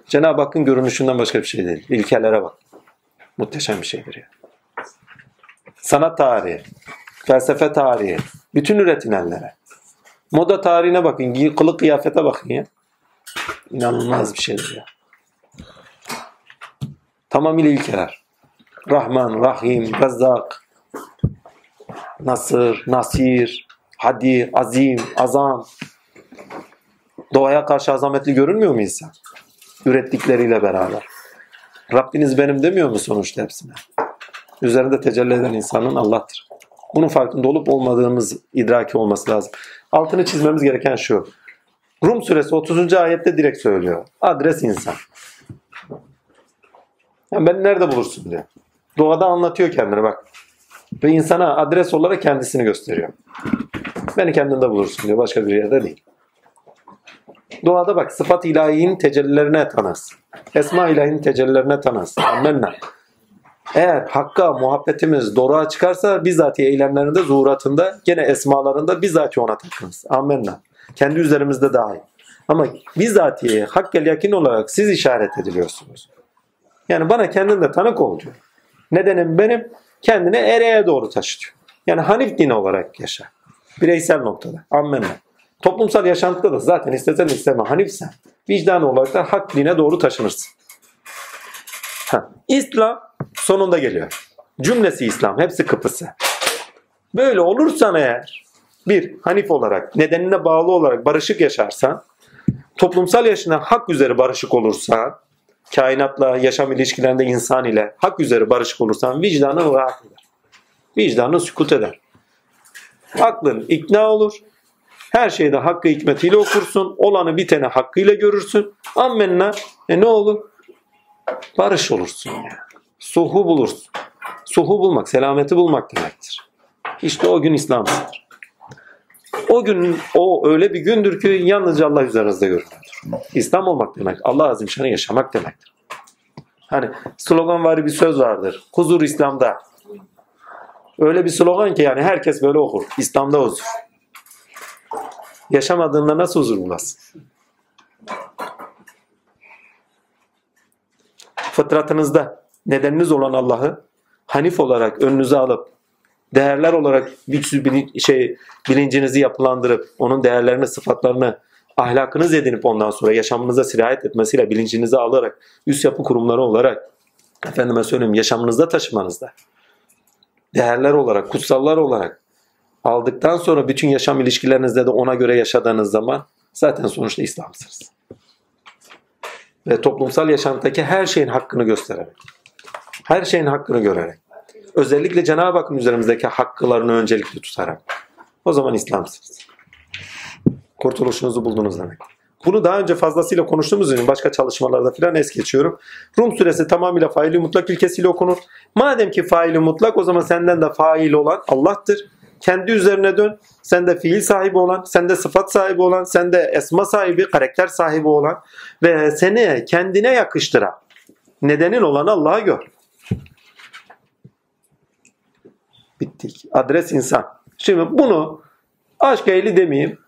Cenab-ı Hakk'ın görünüşünden başka bir şey değil. İlkelere bak. Muhteşem bir şeydir ya. Sanat tarihi, felsefe tarihi, bütün üretilenlere. Moda tarihine bakın, kılık kıyafete bakın ya. İnanılmaz bir şeydir ya. Tamamıyla ilkeler. Rahman, Rahim, Rezzak, Nasır, Nasir, Hadi, Azim, Azam. Doğaya karşı azametli görünmüyor mu insan? Ürettikleriyle beraber. Rabbiniz benim demiyor mu sonuçta hepsine? Üzerinde tecelli eden insanın Allah'tır. Bunun farkında olup olmadığımız idraki olması lazım. Altını çizmemiz gereken şu. Rum suresi 30. ayette direkt söylüyor. Adres insan. Yani ben nerede bulursun diyor. Doğada anlatıyor kendini bak. Ve insana adres olarak kendisini gösteriyor. Beni kendinde bulursun diyor. Başka bir yerde değil. Doğada bak sıfat ilahinin tecellilerine tanız. Esma ilahinin tecellilerine tanız. Amenna. Eğer hakka muhabbetimiz doğruğa çıkarsa bizzat eylemlerinde, zuhuratında, gene esmalarında bizzat ona takınız. Amenna. Kendi üzerimizde dahil. Ama bizzatiye hakkel yakin olarak siz işaret ediliyorsunuz. Yani bana kendinde tanık ol diyor. Nedenim benim kendini ereğe doğru taşıtıyor. Yani Hanif dini olarak yaşa. Bireysel noktada. Ammenna. Toplumsal yaşantıda da zaten istesen isteme Hanifsen vicdan olarak da hak dine doğru taşınırsın. Ha. İslam sonunda geliyor. Cümlesi İslam. Hepsi kıpısı. Böyle olursan eğer bir Hanif olarak nedenine bağlı olarak barışık yaşarsan toplumsal yaşına hak üzere barışık olursan kainatla, yaşam ilişkilerinde insan ile hak üzere barışık olursan vicdanın rahat eder. Vicdanın sükut eder. Aklın ikna olur. Her şeyde hakkı hikmetiyle okursun. Olanı biteni hakkıyla görürsün. Ammenna. E ne olur? Barış olursun yani. Suhu bulursun. Suhu bulmak, selameti bulmak demektir. İşte o gün İslam'sıdır. O gün o öyle bir gündür ki yalnızca Allah üzerinizde görünür. İslam olmak demek Allah azimşanı yaşamak demektir. Hani slogan var bir söz vardır. Huzur İslam'da. Öyle bir slogan ki yani herkes böyle okur. İslam'da huzur. Yaşamadığında nasıl huzur bulasın? Fıtratınızda nedeniniz olan Allah'ı Hanif olarak önünüze alıp değerler olarak güçsüz bilin, şey bilincinizi yapılandırıp onun değerlerini, sıfatlarını ahlakınız edinip ondan sonra yaşamınıza sirayet etmesiyle bilincinizi alarak üst yapı kurumları olarak efendime söyleyeyim yaşamınızda taşımanızda değerler olarak, kutsallar olarak aldıktan sonra bütün yaşam ilişkilerinizde de ona göre yaşadığınız zaman zaten sonuçta İslam'sınız. Ve toplumsal yaşantıdaki her şeyin hakkını göstererek, her şeyin hakkını görerek, özellikle Cenab-ı Hakk'ın üzerimizdeki hakkılarını öncelikli tutarak o zaman İslam'sınız kurtuluşunuzu buldunuz demek. Bunu daha önce fazlasıyla konuştuğumuz için başka çalışmalarda filan es geçiyorum. Rum suresi tamamıyla faili mutlak ilkesiyle okunur. Madem ki faili mutlak o zaman senden de fail olan Allah'tır. Kendi üzerine dön. Sen de fiil sahibi olan, sen de sıfat sahibi olan, sen de esma sahibi, karakter sahibi olan ve seni kendine yakıştıran nedenin olan Allah'a gör. Bittik. Adres insan. Şimdi bunu aşk ehli demeyeyim.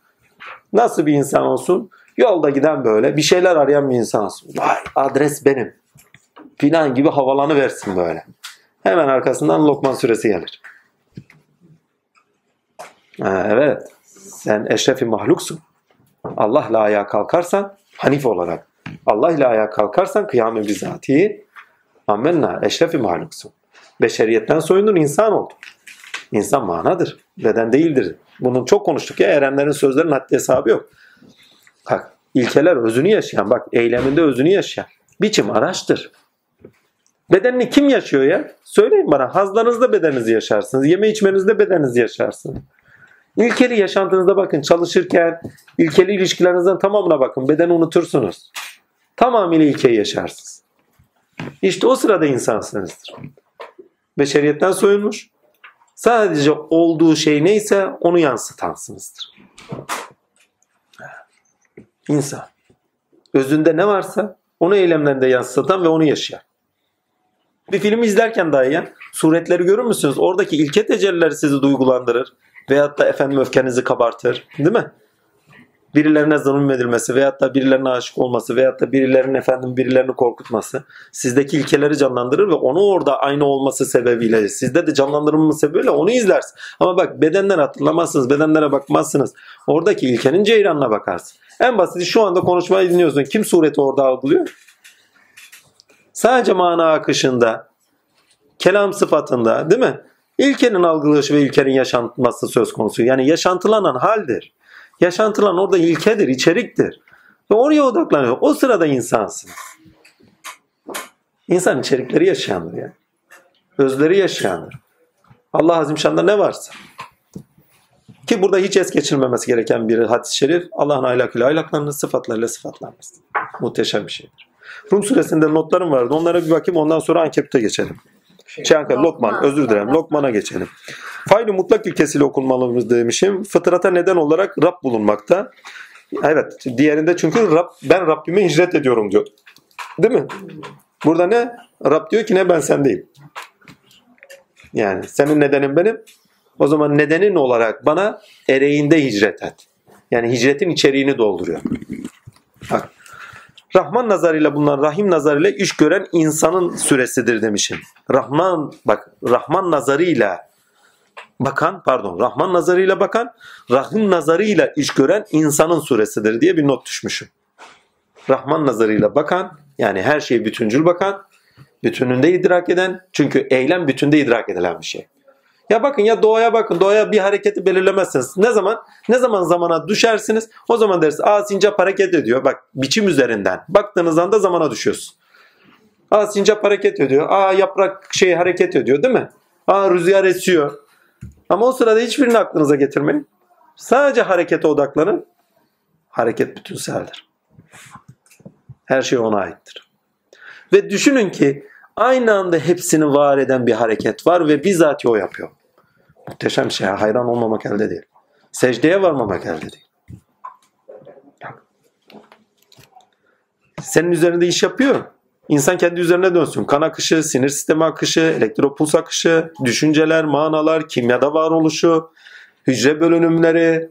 Nasıl bir insan olsun? Yolda giden böyle bir şeyler arayan bir insan olsun. Vay adres benim. Filan gibi havalanı versin böyle. Hemen arkasından Lokman süresi gelir. Evet. Sen eşrefi mahluksun. Allah ile ayağa kalkarsan Hanif olarak. Allah ile ayağa kalkarsan kıyamet bizatihi amenna eşrefi mahluksun. Beşeriyetten soyundun insan oldun. İnsan manadır. Beden değildir. Bunun çok konuştuk ya erenlerin sözlerinin haddi hesabı yok. Bak ilkeler özünü yaşayan bak eyleminde özünü yaşayan biçim araçtır. Bedenini kim yaşıyor ya? Söyleyin bana. Hazlarınızda bedeninizi yaşarsınız. Yeme içmenizde bedeninizi yaşarsınız. İlkeli yaşantınızda bakın çalışırken ilkeli ilişkilerinizden tamamına bakın. Bedeni unutursunuz. Tamamıyla ilkeyi yaşarsınız. İşte o sırada insansınızdır. Beşeriyetten soyunmuş. Sadece olduğu şey neyse onu yansıtansınızdır. İnsan. Özünde ne varsa onu eylemlerinde yansıtan ve onu yaşayan. Bir film izlerken dahi ya suretleri görür müsünüz? Oradaki ilke tecellileri sizi duygulandırır. Veyahut da efendim öfkenizi kabartır. Değil mi? Birilerine zulmedilmesi veyahut da birilerine aşık olması veyahut da birilerinin efendim birilerini korkutması sizdeki ilkeleri canlandırır ve onu orada aynı olması sebebiyle sizde de canlandırılması sebebiyle onu izlersin. Ama bak bedenden hatırlamazsınız, bedenlere bakmazsınız. Oradaki ilkenin ceyranına bakarsın. En basiti şu anda konuşmayı dinliyorsun. Kim sureti orada algılıyor? Sadece mana akışında, kelam sıfatında değil mi? İlkenin algılayışı ve ilkenin yaşanması söz konusu. Yani yaşantılanan haldir. Yaşantılan orada ilkedir, içeriktir. Ve oraya odaklanıyor. O sırada insansın. İnsan içerikleri yaşayandır yani. Özleri yaşayandır. Allah Azimşan'da ne varsa. Ki burada hiç es geçilmemesi gereken bir hadis-i şerif. Allah'ın ahlakıyla ahlaklanır, sıfatlarıyla sıfatlanmaz. Muhteşem bir şeydir. Rum suresinde notlarım vardı. Onlara bir bakayım ondan sonra ankepte geçelim. Çankaya, Lokman, özür dilerim. Lokman'a geçelim. Faili mutlak ilkesiyle okunmalımız demişim. Fıtrata neden olarak Rab bulunmakta. Evet, diğerinde çünkü Rab, ben Rabbime hicret ediyorum diyor. Değil mi? Burada ne? Rab diyor ki ne ben sendeyim. Yani senin nedenin benim. O zaman nedenin olarak bana ereğinde hicret et. Yani hicretin içeriğini dolduruyor. Bak. Rahman nazarıyla bulunan Rahim nazarıyla iş gören insanın süresidir demişim. Rahman bak Rahman nazarıyla bakan pardon Rahman nazarıyla bakan Rahim nazarıyla iş gören insanın suresidir diye bir not düşmüşüm. Rahman nazarıyla bakan yani her şeyi bütüncül bakan bütününde idrak eden çünkü eylem bütünde idrak edilen bir şey. Ya bakın ya doğaya bakın. Doğaya bir hareketi belirlemezsiniz. Ne zaman? Ne zaman zamana düşersiniz? O zaman dersin. Aa sincap hareket ediyor. Bak biçim üzerinden. Baktığınız anda zamana düşüyorsun. Aa sincap hareket ediyor. Aa yaprak şey hareket ediyor değil mi? Aa rüzgar esiyor. Ama o sırada hiçbirini aklınıza getirmeyin. Sadece harekete odaklanın. Hareket bütünseldir. Her şey ona aittir. Ve düşünün ki aynı anda hepsini var eden bir hareket var ve bizzat o yapıyor. Muhteşem şey. Hayran olmamak elde değil. Secdeye varmamak elde değil. Senin üzerinde iş yapıyor. İnsan kendi üzerine dönsün. Kan akışı, sinir sistemi akışı, elektropuls akışı, düşünceler, manalar, kimyada varoluşu, hücre bölünümleri,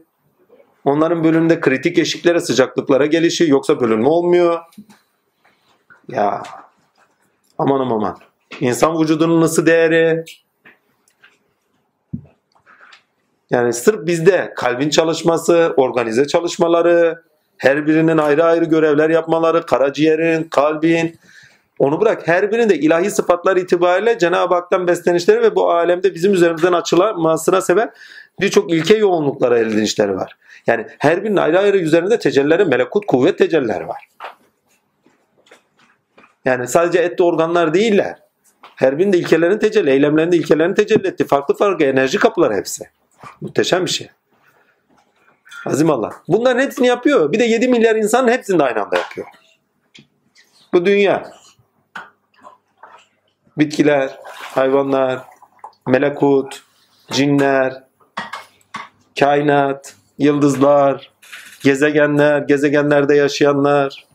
onların bölümünde kritik eşiklere, sıcaklıklara gelişi yoksa bölünme olmuyor. Ya aman aman. İnsan vücudunun ısı değeri, Yani sırf bizde kalbin çalışması, organize çalışmaları, her birinin ayrı ayrı görevler yapmaları, karaciğerin, kalbin, onu bırak her birinde ilahi sıfatlar itibariyle Cenab-ı Hak'tan beslenişleri ve bu alemde bizim üzerimizden açılmasına sebep birçok ilke yoğunluklara edinişleri var. Yani her birinin ayrı ayrı üzerinde tecellileri, melekut, kuvvet tecellileri var. Yani sadece etli organlar değiller. Her birinde ilkelerin tecelli, eylemlerinde ilkelerin tecelli etti. Farklı farklı enerji kapıları hepsi. Muhteşem bir şey. Azim Allah. Bunların hepsini yapıyor. Bir de 7 milyar insanın hepsini de aynı anda yapıyor. Bu dünya. Bitkiler, hayvanlar, melekut, cinler, kainat, yıldızlar, gezegenler, gezegenlerde yaşayanlar.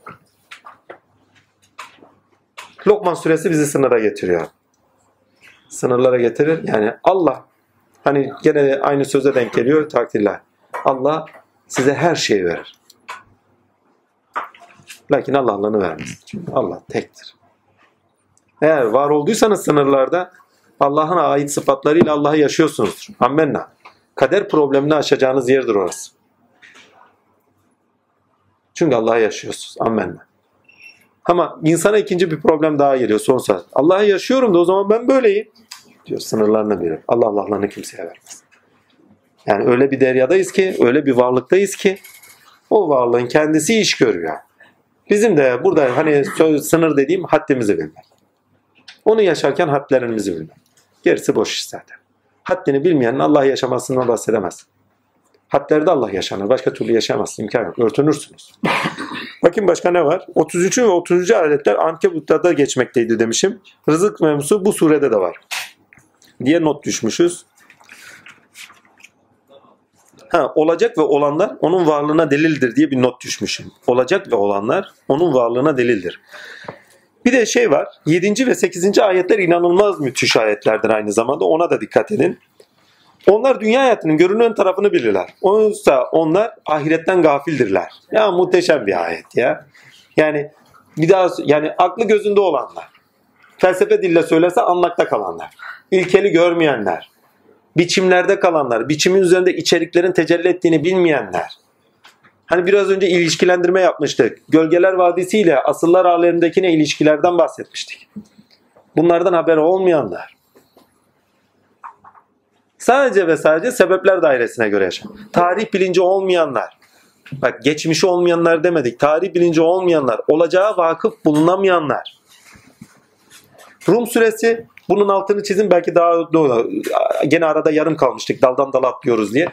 Lokman suresi bizi sınıra getiriyor. Sınırlara getirir. Yani Allah Hani gene aynı söze denk geliyor takdirler. Allah size her şeyi verir. Lakin Allah Allah'ını vermez. Allah tektir. Eğer var olduysanız sınırlarda Allah'ın ait sıfatlarıyla Allah'ı yaşıyorsunuzdur. Ammenna. Kader problemini aşacağınız yerdir orası. Çünkü Allah'ı yaşıyorsunuz. Ammenna. Ama insana ikinci bir problem daha geliyor son saat. Allah'ı yaşıyorum da o zaman ben böyleyim diyor. Sınırlarını bilir. Allah Allah'larını kimseye vermez. Yani öyle bir deryadayız ki, öyle bir varlıktayız ki o varlığın kendisi iş görüyor. Bizim de burada hani söz, sınır dediğim haddimizi bilmek. Onu yaşarken hadlerimizi bilmek. Gerisi boş iş zaten. Haddini bilmeyenin Allah yaşamasından bahsedemez. Hadlerde Allah yaşanır. Başka türlü yaşayamazsın. imkan yok. Örtünürsünüz. Bakın başka ne var? 33. ve 30. ayetler Ankebut'ta da geçmekteydi demişim. Rızık mevzusu bu surede de var diye not düşmüşüz. Ha, olacak ve olanlar onun varlığına delildir diye bir not düşmüşüm. Olacak ve olanlar onun varlığına delildir. Bir de şey var. 7. ve 8. ayetler inanılmaz müthiş ayetlerdir aynı zamanda. Ona da dikkat edin. Onlar dünya hayatının görünen tarafını bilirler. Oysa onlar ahiretten gafildirler. Ya muhteşem bir ayet ya. Yani bir daha yani aklı gözünde olanlar. Felsefe dille söylese anlakta kalanlar. İlkeli görmeyenler. Biçimlerde kalanlar. Biçimin üzerinde içeriklerin tecelli ettiğini bilmeyenler. Hani biraz önce ilişkilendirme yapmıştık. Gölgeler Vadisi ile asıllar alemindekine ilişkilerden bahsetmiştik. Bunlardan haberi olmayanlar. Sadece ve sadece sebepler dairesine göre yaşam. Tarih bilinci olmayanlar. Bak geçmişi olmayanlar demedik. Tarih bilinci olmayanlar. Olacağı vakıf bulunamayanlar. Rum suresi bunun altını çizin belki daha doğru. Gene arada yarım kalmıştık daldan dala atlıyoruz diye.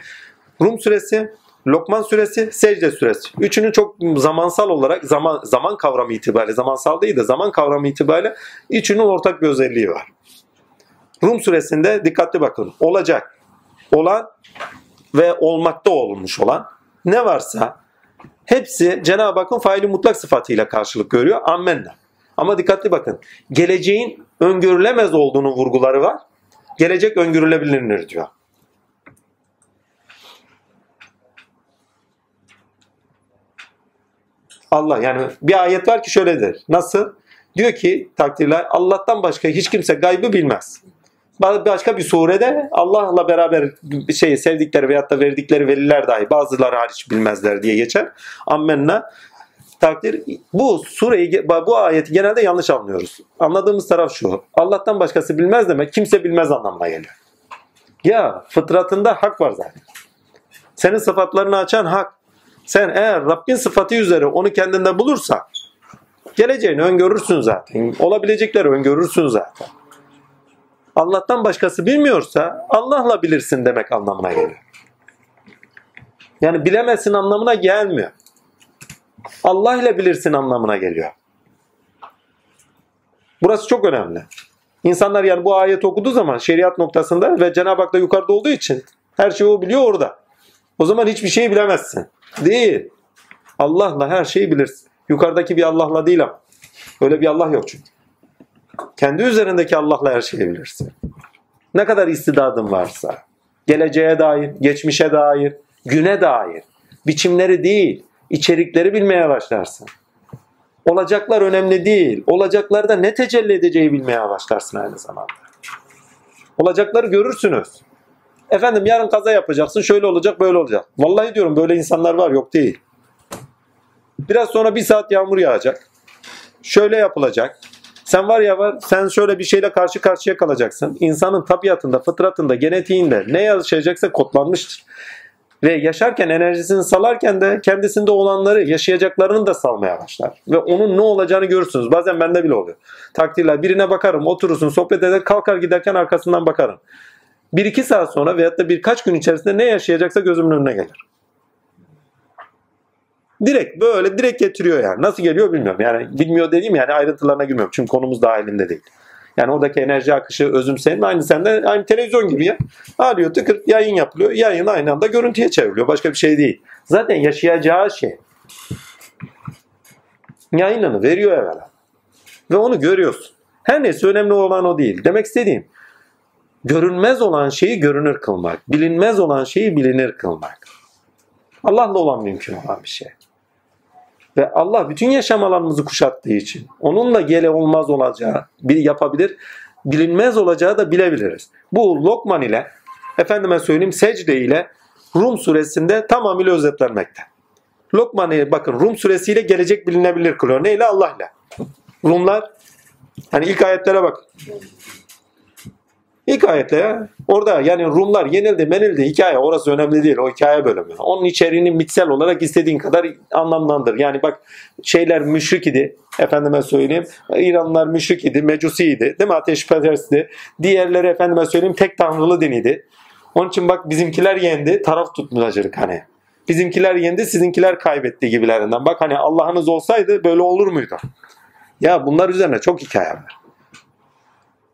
Rum suresi, Lokman suresi, Secde suresi. Üçünün çok zamansal olarak zaman zaman kavramı itibariyle zamansal değil de zaman kavramı itibariyle üçünün ortak bir özelliği var. Rum suresinde dikkatli bakın. Olacak, olan ve olmakta olmuş olan ne varsa hepsi Cenab-ı Hakk'ın faili mutlak sıfatıyla karşılık görüyor. Ammenna. Ama dikkatli bakın. Geleceğin öngörülemez olduğunu vurguları var. Gelecek öngörülebilir diyor. Allah yani bir ayet var ki şöyledir. Nasıl? Diyor ki takdirler Allah'tan başka hiç kimse gaybı bilmez. Başka bir surede Allah'la beraber şey sevdikleri veyahut da verdikleri veliler dahi bazıları hariç bilmezler diye geçer. Ammenna takdir bu sureyi bu ayeti genelde yanlış anlıyoruz. Anladığımız taraf şu. Allah'tan başkası bilmez demek kimse bilmez anlamına geliyor. Ya fıtratında hak var zaten. Senin sıfatlarını açan hak. Sen eğer Rabbin sıfatı üzere onu kendinde bulursa geleceğini öngörürsün zaten. Olabilecekleri öngörürsün zaten. Allah'tan başkası bilmiyorsa Allah'la bilirsin demek anlamına geliyor. Yani bilemezsin anlamına gelmiyor. Allah ile bilirsin anlamına geliyor. Burası çok önemli. İnsanlar yani bu ayet okuduğu zaman şeriat noktasında ve Cenab-ı Hak da yukarıda olduğu için her şeyi o biliyor orada. O zaman hiçbir şeyi bilemezsin. Değil. Allah'la her şeyi bilirsin. Yukarıdaki bir Allah'la değil ama. Öyle bir Allah yok çünkü. Kendi üzerindeki Allah'la her şeyi bilirsin. Ne kadar istidadın varsa, geleceğe dair, geçmişe dair, güne dair, biçimleri değil, içerikleri bilmeye başlarsın. Olacaklar önemli değil. Olacaklarda ne tecelli edeceği bilmeye başlarsın aynı zamanda. Olacakları görürsünüz. Efendim yarın kaza yapacaksın, şöyle olacak, böyle olacak. Vallahi diyorum böyle insanlar var, yok değil. Biraz sonra bir saat yağmur yağacak. Şöyle yapılacak. Sen var ya var, sen şöyle bir şeyle karşı karşıya kalacaksın. İnsanın tabiatında, fıtratında, genetiğinde ne yaşayacaksa kodlanmıştır. Ve yaşarken enerjisini salarken de kendisinde olanları, yaşayacaklarını da salmaya başlar. Ve onun ne olacağını görürsünüz. Bazen bende bile oluyor. Takdirler birine bakarım, oturursun, sohbet eder, kalkar giderken arkasından bakarım. Bir iki saat sonra veyahut da birkaç gün içerisinde ne yaşayacaksa gözümün önüne gelir. Direkt böyle direkt getiriyor yani. Nasıl geliyor bilmiyorum. Yani bilmiyor dediğim yani ayrıntılarına girmiyorum. Çünkü konumuz dahilinde değil. Yani oradaki enerji akışı özümseyin aynı sende aynı televizyon gibi ya. Alıyor tıkır yayın yapılıyor. Yayın aynı anda görüntüye çevriliyor. Başka bir şey değil. Zaten yaşayacağı şey. Yayınını veriyor evvela. Ve onu görüyorsun. Her neyse önemli olan o değil. Demek istediğim görünmez olan şeyi görünür kılmak. Bilinmez olan şeyi bilinir kılmak. Allah'la olan mümkün olan bir şey. Ve Allah bütün yaşam alanımızı kuşattığı için onunla gele olmaz olacağı bir yapabilir, bilinmez olacağı da bilebiliriz. Bu Lokman ile efendime söyleyeyim secde ile Rum suresinde tamamıyla özetlenmekte. Lokman'ı bakın Rum suresiyle gelecek bilinebilir kılıyor. Neyle? Allah ile. Rumlar hani ilk ayetlere bak. İlk ayette. Orada yani Rumlar yenildi menildi hikaye orası önemli değil. O hikaye bölümü. Onun içeriğini mitsel olarak istediğin kadar anlamlandır. Yani bak şeyler müşrik idi. Efendime söyleyeyim. İranlılar müşrik idi. Mecusi idi. Değil mi? Ateşperestti. Diğerleri efendime söyleyeyim tek tanrılı diniydi. Onun için bak bizimkiler yendi. Taraf tutmacılık hani. Bizimkiler yendi sizinkiler kaybetti gibilerinden. Bak hani Allah'ınız olsaydı böyle olur muydu? Ya bunlar üzerine çok hikaye var.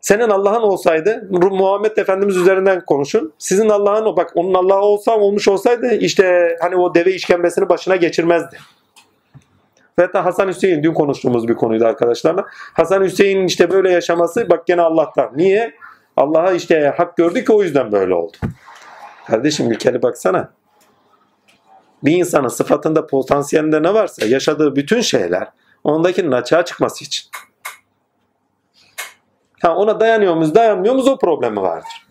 Senin Allah'ın olsaydı Muhammed Efendimiz üzerinden konuşun. Sizin Allah'ın bak onun Allah'ı olsa olmuş olsaydı işte hani o deve işkembesini başına geçirmezdi. Hatta Hasan Hüseyin dün konuştuğumuz bir konuydu arkadaşlarla. Hasan Hüseyin'in işte böyle yaşaması bak gene Allah'tan. Niye? Allah'a işte hak gördü ki o yüzden böyle oldu. Kardeşim ilkeli baksana. Bir insanın sıfatında potansiyelinde ne varsa yaşadığı bütün şeyler ondakinin açığa çıkması için. Ha, ona dayanıyor muyuz dayanmıyor muyuz o problemi vardır.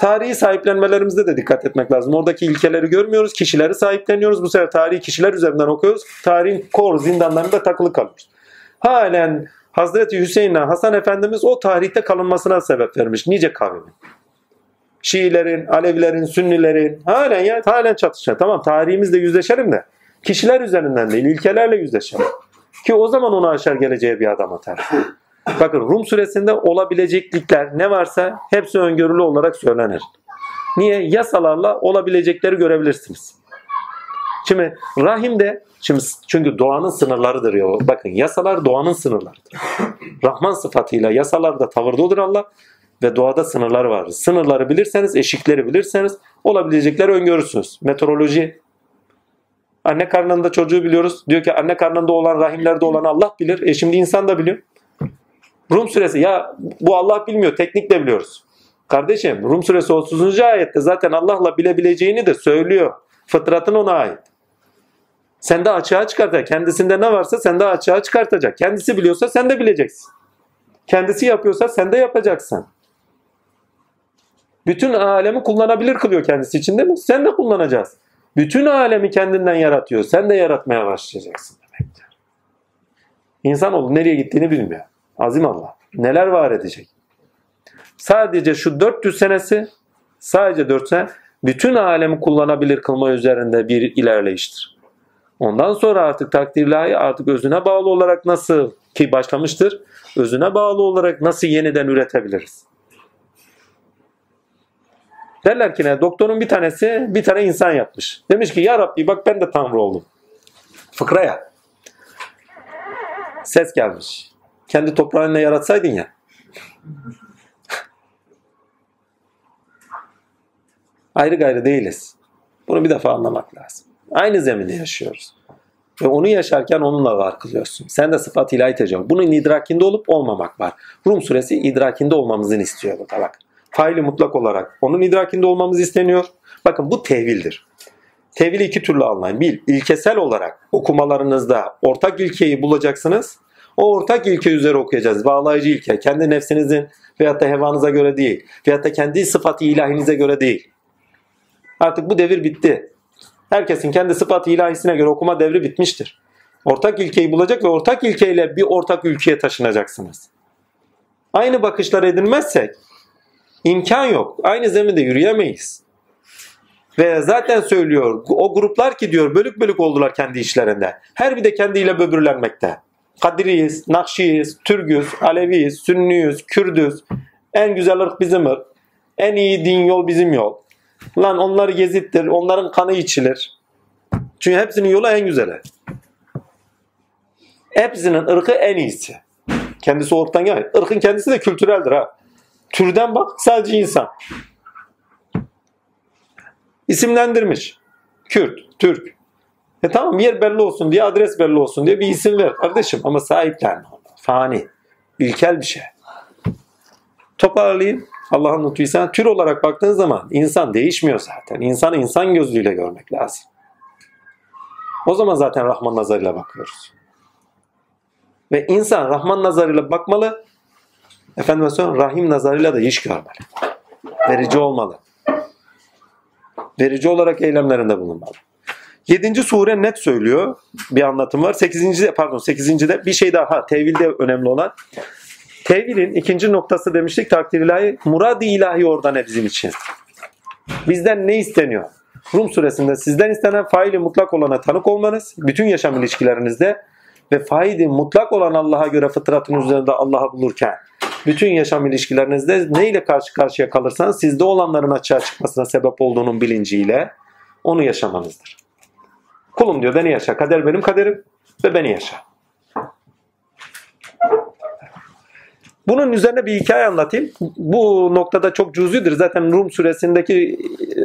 Tarihi sahiplenmelerimizde de dikkat etmek lazım. Oradaki ilkeleri görmüyoruz, kişileri sahipleniyoruz. Bu sefer tarihi kişiler üzerinden okuyoruz. Tarihin kor zindanlarında takılı kalıyoruz. Halen Hazreti Hüseyin'le Hasan Efendimiz o tarihte kalınmasına sebep vermiş. Nice kavmin. Şiilerin, Alevilerin, Sünnilerin halen ya halen çatışıyor. Tamam tarihimizle yüzleşelim de kişiler üzerinden değil ilkelerle yüzleşelim. Ki o zaman onu aşar geleceğe bir adam atar. Bakın Rum suresinde olabileceklikler ne varsa hepsi öngörülü olarak söylenir. Niye? Yasalarla olabilecekleri görebilirsiniz. Şimdi rahimde şimdi çünkü doğanın sınırlarıdır ya. Bakın yasalar doğanın sınırlarıdır. Rahman sıfatıyla yasalarda tavırda olur Allah ve doğada sınırları vardır. Sınırları bilirseniz, eşikleri bilirseniz olabilecekleri öngörürsünüz. Meteoroloji Anne karnında çocuğu biliyoruz. Diyor ki anne karnında olan rahimlerde olan Allah bilir. E şimdi insan da biliyor. Rum suresi ya bu Allah bilmiyor teknikle biliyoruz. Kardeşim Rum suresi 30. ayette zaten Allah'la bilebileceğini de söylüyor. Fıtratın ona ait. Sen de açığa çıkartacak. Kendisinde ne varsa sen de açığa çıkartacak. Kendisi biliyorsa sen de bileceksin. Kendisi yapıyorsa sen de yapacaksın. Bütün alemi kullanabilir kılıyor kendisi için değil mi? Sen de kullanacağız. Bütün alemi kendinden yaratıyor. Sen de yaratmaya başlayacaksın demektir. İnsanoğlu nereye gittiğini bilmiyor. Azim Allah. Neler var edecek? Sadece şu 400 senesi sadece 4 sene bütün alemi kullanabilir kılma üzerinde bir ilerleyiştir. Ondan sonra artık takdirlahi artık özüne bağlı olarak nasıl ki başlamıştır. Özüne bağlı olarak nasıl yeniden üretebiliriz? Derler ki ne? Doktorun bir tanesi bir tane insan yapmış. Demiş ki ya Rabbi bak ben de Tanrı oldum. Fıkra ya. Ses gelmiş. Kendi toprağınla yaratsaydın ya. [laughs] Ayrı gayrı değiliz. Bunu bir defa anlamak lazım. Aynı zeminde yaşıyoruz. Ve onu yaşarken onunla var kılıyorsun. Sen de sıfat ilahi tecavüz. Bunun idrakinde olup olmamak var. Rum suresi idrakinde olmamızın istiyor burada bak. Faili mutlak olarak onun idrakinde olmamız isteniyor. Bakın bu tevildir. Tevili iki türlü anlayın. Bir, ilkesel olarak okumalarınızda ortak ilkeyi bulacaksınız. O ortak ilke üzere okuyacağız. Bağlayıcı ilke. Kendi nefsinizin veyahut da hevanıza göre değil. Veyahut da kendi sıfatı ilahinize göre değil. Artık bu devir bitti. Herkesin kendi sıfatı ilahisine göre okuma devri bitmiştir. Ortak ilkeyi bulacak ve ortak ilkeyle bir ortak ülkeye taşınacaksınız. Aynı bakışlar edinmezsek imkan yok. Aynı zeminde yürüyemeyiz. Ve zaten söylüyor o gruplar ki diyor bölük bölük oldular kendi işlerinde. Her bir de kendiyle böbürlenmekte. Kadiriyiz, Nakşiyiz, Türgüz, Aleviyiz, Sünniyiz, Kürdüz. En güzel ırk bizim ırk. En iyi din yol bizim yol. Lan onları gezittir, onların kanı içilir. Çünkü hepsinin yolu en güzeli. Hepsinin ırkı en iyisi. Kendisi ortadan gelmiyor. Irkın kendisi de kültüreldir ha. Türden bak sadece insan. İsimlendirmiş. Kürt, Türk. E tamam yer belli olsun diye adres belli olsun diye bir isim ver kardeşim ama sahiplenme Fani. İlkel bir şey. Toparlayayım. Allah'ın lütfuysa tür olarak baktığın zaman insan değişmiyor zaten. İnsanı insan gözlüğüyle görmek lazım. O zaman zaten Rahman nazarıyla bakıyoruz. Ve insan Rahman nazarıyla bakmalı. Efendim sonra Rahim nazarıyla da iş görmeli. Verici olmalı. Verici olarak eylemlerinde bulunmalı. 7. sure net söylüyor. Bir anlatım var. 8. pardon 8. de bir şey daha ha, tevilde önemli olan. Tevilin ikinci noktası demiştik takdir ilahi. Murad-ı ilahi orada ne bizim için? Bizden ne isteniyor? Rum suresinde sizden istenen faili mutlak olana tanık olmanız, bütün yaşam ilişkilerinizde ve faili mutlak olan Allah'a göre fıtratın üzerinde Allah'ı bulurken bütün yaşam ilişkilerinizde neyle karşı karşıya kalırsanız sizde olanların açığa çıkmasına sebep olduğunun bilinciyle onu yaşamanızdır. Kulum diyor beni yaşa. Kader benim kaderim ve beni yaşa. Bunun üzerine bir hikaye anlatayım. Bu noktada çok cüzidir. Zaten Rum suresindeki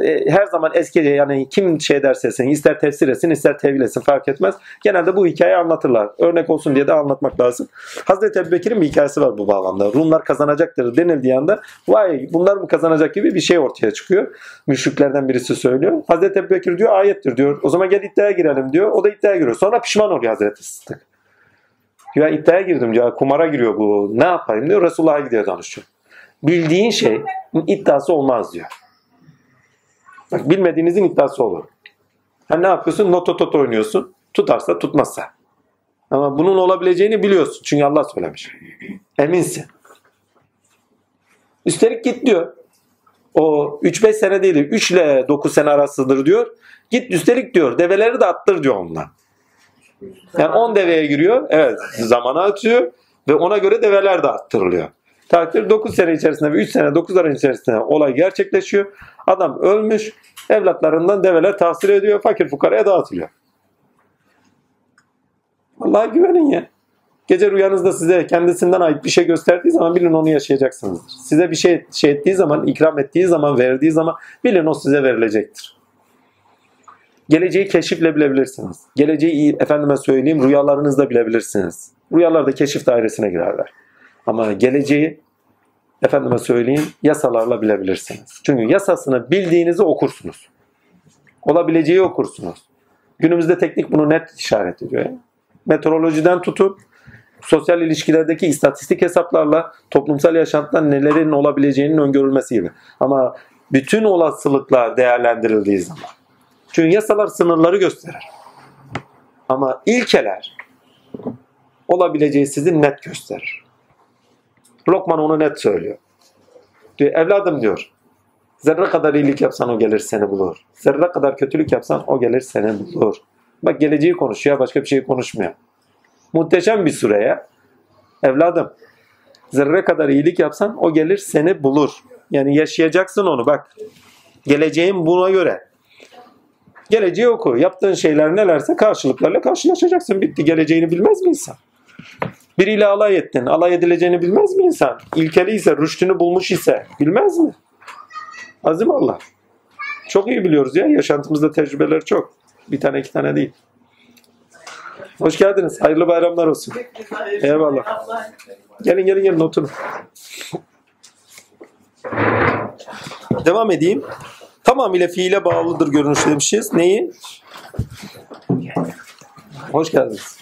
e, her zaman eski yani kim şey derse etsin, ister tefsir etsin, ister tevil etsin fark etmez. Genelde bu hikayeyi anlatırlar. Örnek olsun diye de anlatmak lazım. Hazreti Ebubekir'in bir hikayesi var bu bağlamda. Rumlar kazanacaktır denildiği anda vay bunlar mı kazanacak gibi bir şey ortaya çıkıyor. Müşriklerden birisi söylüyor. Hazreti Ebubekir diyor ayettir diyor. O zaman gel iddiaya girelim diyor. O da iddiaya giriyor. Sonra pişman oluyor Hazreti Sıddık. Ya iddiaya girdim diyor. Kumara giriyor bu. Ne yapayım diyor. Resulullah'a gidiyor danışıyor. Bildiğin şey iddiası olmaz diyor. Bak bilmediğinizin iddiası olur. Ha ne yapıyorsun? Noto toto oynuyorsun. Tutarsa tutmazsa. Ama bunun olabileceğini biliyorsun. Çünkü Allah söylemiş. Eminsin. Üstelik git diyor. O 3-5 sene değil. 3 ile 9 sene arasıdır diyor. Git üstelik diyor. Develeri de attır diyor onunla. Yani 10 deveye giriyor. Evet zamana atıyor. Ve ona göre develer de attırılıyor. Takdir 9 sene içerisinde ve 3 sene 9 ay içerisinde olay gerçekleşiyor. Adam ölmüş. Evlatlarından develer tahsil ediyor. Fakir fukaraya dağıtılıyor. Allah'a güvenin ya. Gece rüyanızda size kendisinden ait bir şey gösterdiği zaman bilin onu yaşayacaksınızdır. Size bir şey şey ettiği zaman, ikram ettiği zaman, verdiği zaman bilin o size verilecektir. Geleceği keşifle bilebilirsiniz. Geleceği efendime söyleyeyim rüyalarınızda bilebilirsiniz. Rüyalar da keşif dairesine girerler. Ama geleceği efendime söyleyeyim yasalarla bilebilirsiniz. Çünkü yasasını bildiğinizi okursunuz. Olabileceği okursunuz. Günümüzde teknik bunu net işaret ediyor. Meteorolojiden tutun sosyal ilişkilerdeki istatistik hesaplarla toplumsal yaşantıda nelerin olabileceğinin öngörülmesi gibi. Ama bütün olasılıklar değerlendirildiği zaman. Çünkü yasalar sınırları gösterir. Ama ilkeler olabileceği sizi net gösterir. Lokman onu net söylüyor. Diyor, evladım diyor. Zerre kadar iyilik yapsan o gelir seni bulur. Zerre kadar kötülük yapsan o gelir seni bulur. Bak geleceği konuşuyor başka bir şey konuşmuyor. Muhteşem bir süreye evladım zerre kadar iyilik yapsan o gelir seni bulur. Yani yaşayacaksın onu bak. Geleceğin buna göre. Geleceği oku. Yaptığın şeyler nelerse karşılıklarla karşılaşacaksın. Bitti. Geleceğini bilmez mi insan? Biriyle alay ettin. Alay edileceğini bilmez mi insan? İlkeli ise, rüştünü bulmuş ise bilmez mi? Azim Allah. Çok iyi biliyoruz ya. Yaşantımızda tecrübeler çok. Bir tane iki tane değil. Hoş geldiniz. Hayırlı bayramlar olsun. Eyvallah. Gelin gelin gelin oturun. Devam edeyim. Tamamıyla fiile bağlıdır görünüş demişiz. Neyi? Hoş geldiniz.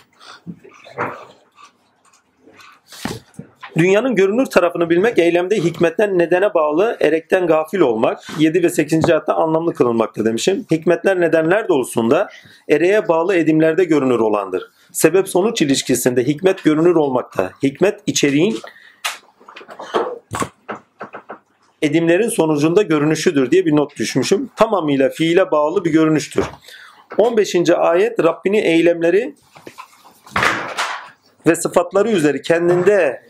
Dünyanın görünür tarafını bilmek, eylemde hikmetten nedene bağlı, erekten gafil olmak, 7 ve 8. hatta anlamlı kılınmakta demişim. Hikmetler nedenler doğrusunda ereğe bağlı edimlerde görünür olandır. Sebep sonuç ilişkisinde hikmet görünür olmakta. Hikmet içeriğin edimlerin sonucunda görünüşüdür diye bir not düşmüşüm. Tamamıyla fiile bağlı bir görünüştür. 15. ayet Rabbini eylemleri ve sıfatları üzeri kendinde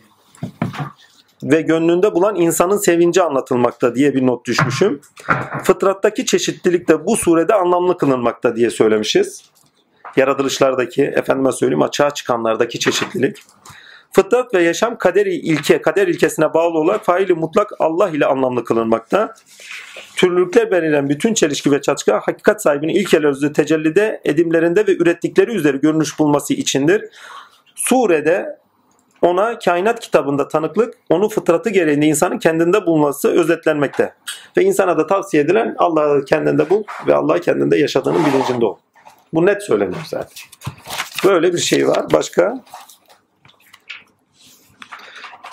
ve gönlünde bulan insanın sevinci anlatılmakta diye bir not düşmüşüm. Fıtrattaki çeşitlilik de bu surede anlamlı kılınmakta diye söylemişiz. Yaratılışlardaki, efendime söyleyeyim açığa çıkanlardaki çeşitlilik. Fıtrat ve yaşam kaderi ilke, kader ilkesine bağlı olarak faili mutlak Allah ile anlamlı kılınmakta. Türlülükler verilen bütün çelişki ve çatışka hakikat sahibinin ilkeler üzeri tecellide, edimlerinde ve ürettikleri üzeri görünüş bulması içindir. Surede ona kainat kitabında tanıklık, onu fıtratı gereğinde insanın kendinde bulması özetlenmekte. Ve insana da tavsiye edilen Allah'ı kendinde bul ve Allah'ı kendinde yaşadığının bilincinde ol. Bu net söyleniyor zaten. Böyle bir şey var. Başka?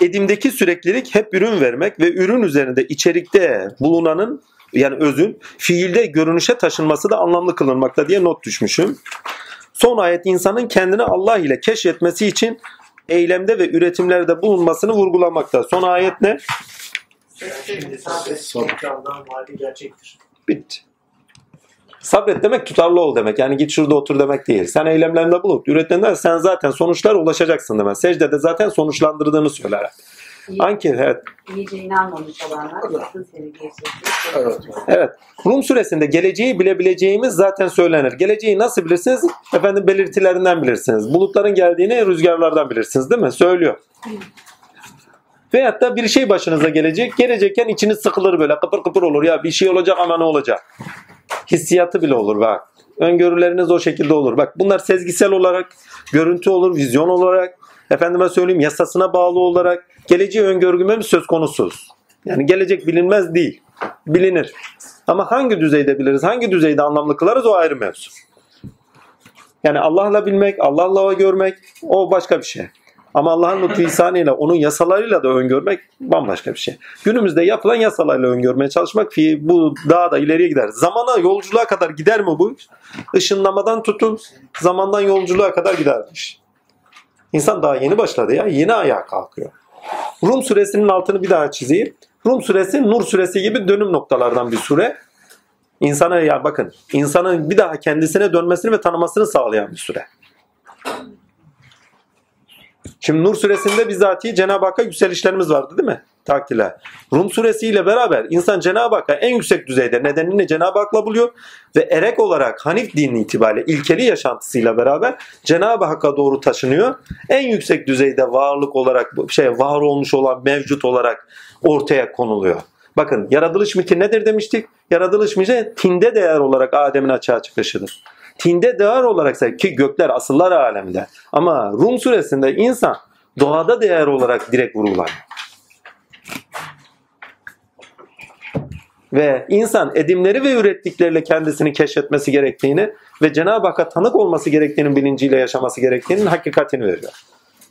Edimdeki süreklilik hep ürün vermek ve ürün üzerinde içerikte bulunanın yani özün fiilde görünüşe taşınması da anlamlı kılınmakta diye not düşmüşüm. Son ayet insanın kendini Allah ile keşfetmesi için eylemde ve üretimlerde bulunmasını vurgulamakta. Son ayet ne? Bitti. Sabret demek tutarlı ol demek. Yani git şurada otur demek değil. Sen eylemlerinde bulup ürettiğinde sen zaten sonuçlara ulaşacaksın demek. Secdede zaten sonuçlandırdığını söyler. Anki evet. İyice inanmamış olanlar. Evet. Rum suresinde geleceği bilebileceğimiz zaten söylenir. Geleceği nasıl bilirsiniz? Efendim belirtilerinden bilirsiniz. Bulutların geldiğini rüzgarlardan bilirsiniz değil mi? Söylüyor. Veyahut da bir şey başınıza gelecek. Gelecekken içiniz sıkılır böyle kıpır kıpır olur. Ya bir şey olacak ama ne olacak? Hissiyatı bile olur bak. Öngörüleriniz o şekilde olur. Bak bunlar sezgisel olarak, görüntü olur, vizyon olarak, efendime söyleyeyim yasasına bağlı olarak geleceği öngörgümemiz söz konusuz. Yani gelecek bilinmez değil. Bilinir. Ama hangi düzeyde biliriz, hangi düzeyde anlamlı kılarız o ayrı mevzu. Yani Allah'la bilmek, Allah'la görmek o başka bir şey. Ama Allah'ın lütfu ihsanıyla, onun yasalarıyla da öngörmek bambaşka bir şey. Günümüzde yapılan yasalarla öngörmeye çalışmak fi bu daha da ileriye gider. Zamana, yolculuğa kadar gider mi bu? iş? Işınlamadan tutun, zamandan yolculuğa kadar gidermiş. İnsan daha yeni başladı ya, yeni ayağa kalkıyor. Rum suresinin altını bir daha çizeyim. Rum suresi Nur suresi gibi dönüm noktalardan bir sure. İnsana ya bakın, insanın bir daha kendisine dönmesini ve tanımasını sağlayan bir sure. Şimdi Nur suresinde bizatihi Cenab-ı Hakk'a yükselişlerimiz vardı değil mi? Takdirler. Rum suresiyle beraber insan Cenab-ı Hakk'a en yüksek düzeyde nedenini Cenab-ı Hak'la buluyor ve erek olarak Hanif dini itibariyle ilkeli yaşantısıyla beraber Cenab-ı Hakk'a doğru taşınıyor. En yüksek düzeyde varlık olarak şey var olmuş olan mevcut olarak ortaya konuluyor. Bakın yaratılış miti nedir demiştik? Yaratılış miti tinde değer olarak Adem'in açığa çıkışıdır. Tinde değer olarak ki gökler asıllar alemde. Ama Rum suresinde insan doğada değer olarak direkt vurgulanıyor. Ve insan edimleri ve ürettikleriyle kendisini keşfetmesi gerektiğini ve Cenab-ı Hakk'a tanık olması gerektiğinin bilinciyle yaşaması gerektiğinin hakikatini veriyor.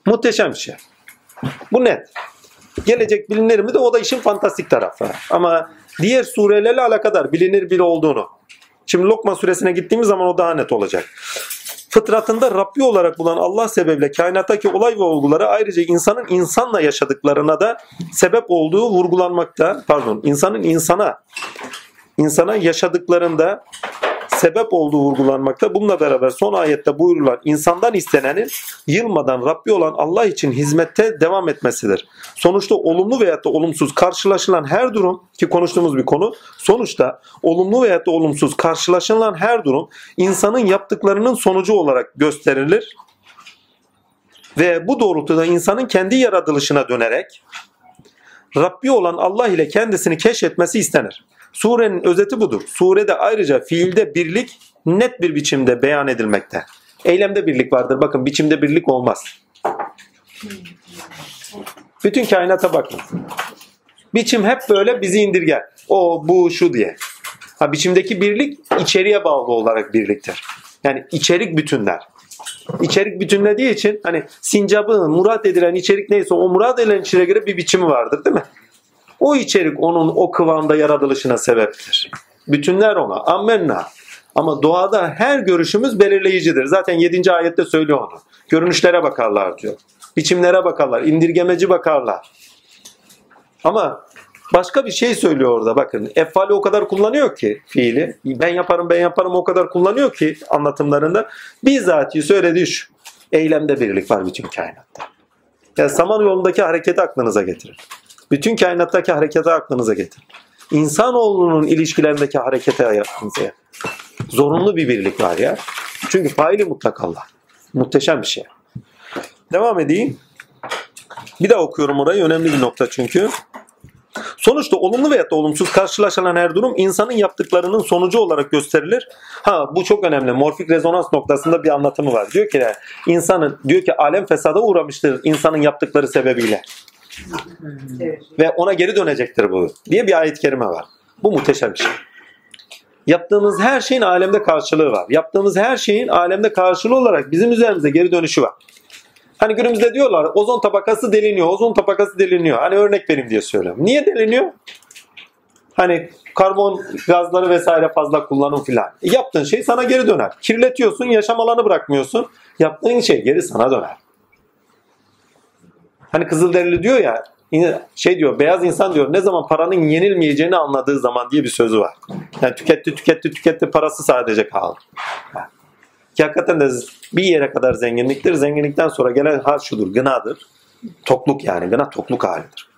Muhteşem bir şey. Bu net. Gelecek bilinir mi de o da işin fantastik tarafı. Ama diğer surelerle alakadar bilinir biri olduğunu. Şimdi Lokman suresine gittiğimiz zaman o daha net olacak. Fıtratında Rabbi olarak bulan Allah sebebiyle kainattaki olay ve olguları ayrıca insanın insanla yaşadıklarına da sebep olduğu vurgulanmakta. Pardon, insanın insana insana yaşadıklarında sebep olduğu vurgulanmakta. Bununla beraber son ayette buyurulan insandan istenenin yılmadan Rabbi olan Allah için hizmette devam etmesidir. Sonuçta olumlu veya da olumsuz karşılaşılan her durum ki konuştuğumuz bir konu sonuçta olumlu veya da olumsuz karşılaşılan her durum insanın yaptıklarının sonucu olarak gösterilir. Ve bu doğrultuda insanın kendi yaratılışına dönerek Rabbi olan Allah ile kendisini keşfetmesi istenir. Surenin özeti budur. Surede ayrıca fiilde birlik net bir biçimde beyan edilmekte. Eylemde birlik vardır. Bakın biçimde birlik olmaz. Bütün kainata bakın. Biçim hep böyle bizi indirger. O, bu, şu diye. Ha, biçimdeki birlik içeriye bağlı olarak birliktir. Yani içerik bütünler. İçerik bütünlediği için hani sincabın murat edilen içerik neyse o murat edilen içeriğe göre bir biçimi vardır değil mi? O içerik onun o kıvamda yaratılışına sebeptir. Bütünler ona. Ammenna. Ama doğada her görüşümüz belirleyicidir. Zaten 7. ayette söylüyor onu. Görünüşlere bakarlar diyor. Biçimlere bakarlar. indirgemeci bakarlar. Ama başka bir şey söylüyor orada bakın. Efali o kadar kullanıyor ki fiili. Ben yaparım ben yaparım o kadar kullanıyor ki anlatımlarında. Bizzatihi söylediği şu. Eylemde birlik var bütün kainatta. Yani saman yolundaki hareketi aklınıza getirin. Bütün kainattaki hareketi aklınıza getirin. İnsanoğlunun ilişkilerindeki harekete aklınıza getirin. Zorunlu bir birlik var ya. Çünkü faili mutlak Allah. Muhteşem bir şey. Devam edeyim. Bir daha okuyorum orayı. Önemli bir nokta çünkü. Sonuçta olumlu veya da olumsuz karşılaşılan her durum insanın yaptıklarının sonucu olarak gösterilir. Ha bu çok önemli. Morfik rezonans noktasında bir anlatımı var. Diyor ki insanın diyor ki alem fesada uğramıştır insanın yaptıkları sebebiyle. Ve ona geri dönecektir bu diye bir ayet-i kerime var. Bu muhteşem bir şey. Yaptığımız her şeyin alemde karşılığı var. Yaptığımız her şeyin alemde karşılığı olarak bizim üzerimize geri dönüşü var. Hani günümüzde diyorlar ozon tabakası deliniyor, ozon tabakası deliniyor. Hani örnek vereyim diye söylüyorum. Niye deliniyor? Hani karbon gazları vesaire fazla kullanım filan. E yaptığın şey sana geri döner. Kirletiyorsun, yaşam alanı bırakmıyorsun. Yaptığın şey geri sana döner. Hani Kızılderili diyor ya şey diyor beyaz insan diyor ne zaman paranın yenilmeyeceğini anladığı zaman diye bir sözü var. Yani tüketti tüketti tüketti parası sadece kaldı. Ki hakikaten de bir yere kadar zenginliktir. Zenginlikten sonra gelen hal şudur. Gınadır. Tokluk yani. Gına tokluk halidir.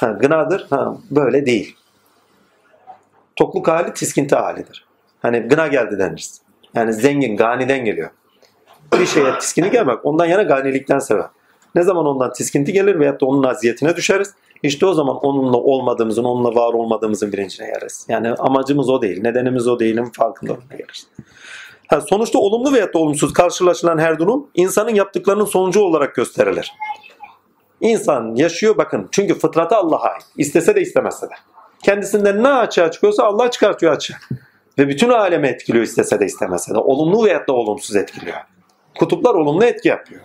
Ha, gınadır. Ha, böyle değil. Tokluk hali tiskinti halidir. Hani gına geldi denir. Yani zengin, ganiden geliyor. Bir şeye tiskini gelmek ondan yana ganilikten sebep. Ne zaman ondan tiskinti gelir veyahut da onun aziyetine düşeriz. İşte o zaman onunla olmadığımızın, onunla var olmadığımızın bilincine geliriz. Yani amacımız o değil, nedenimiz o değilin farkında olmaya geliriz. Ha, sonuçta olumlu veyahut da olumsuz karşılaşılan her durum insanın yaptıklarının sonucu olarak gösterilir. İnsan yaşıyor bakın çünkü fıtratı Allah'a ait. İstese de istemese de. Kendisinden ne açığa çıkıyorsa Allah çıkartıyor açığa. Ve bütün alemi etkiliyor istese de istemese de. Olumlu veyahut da olumsuz etkiliyor. Kutuplar olumlu etki yapıyor.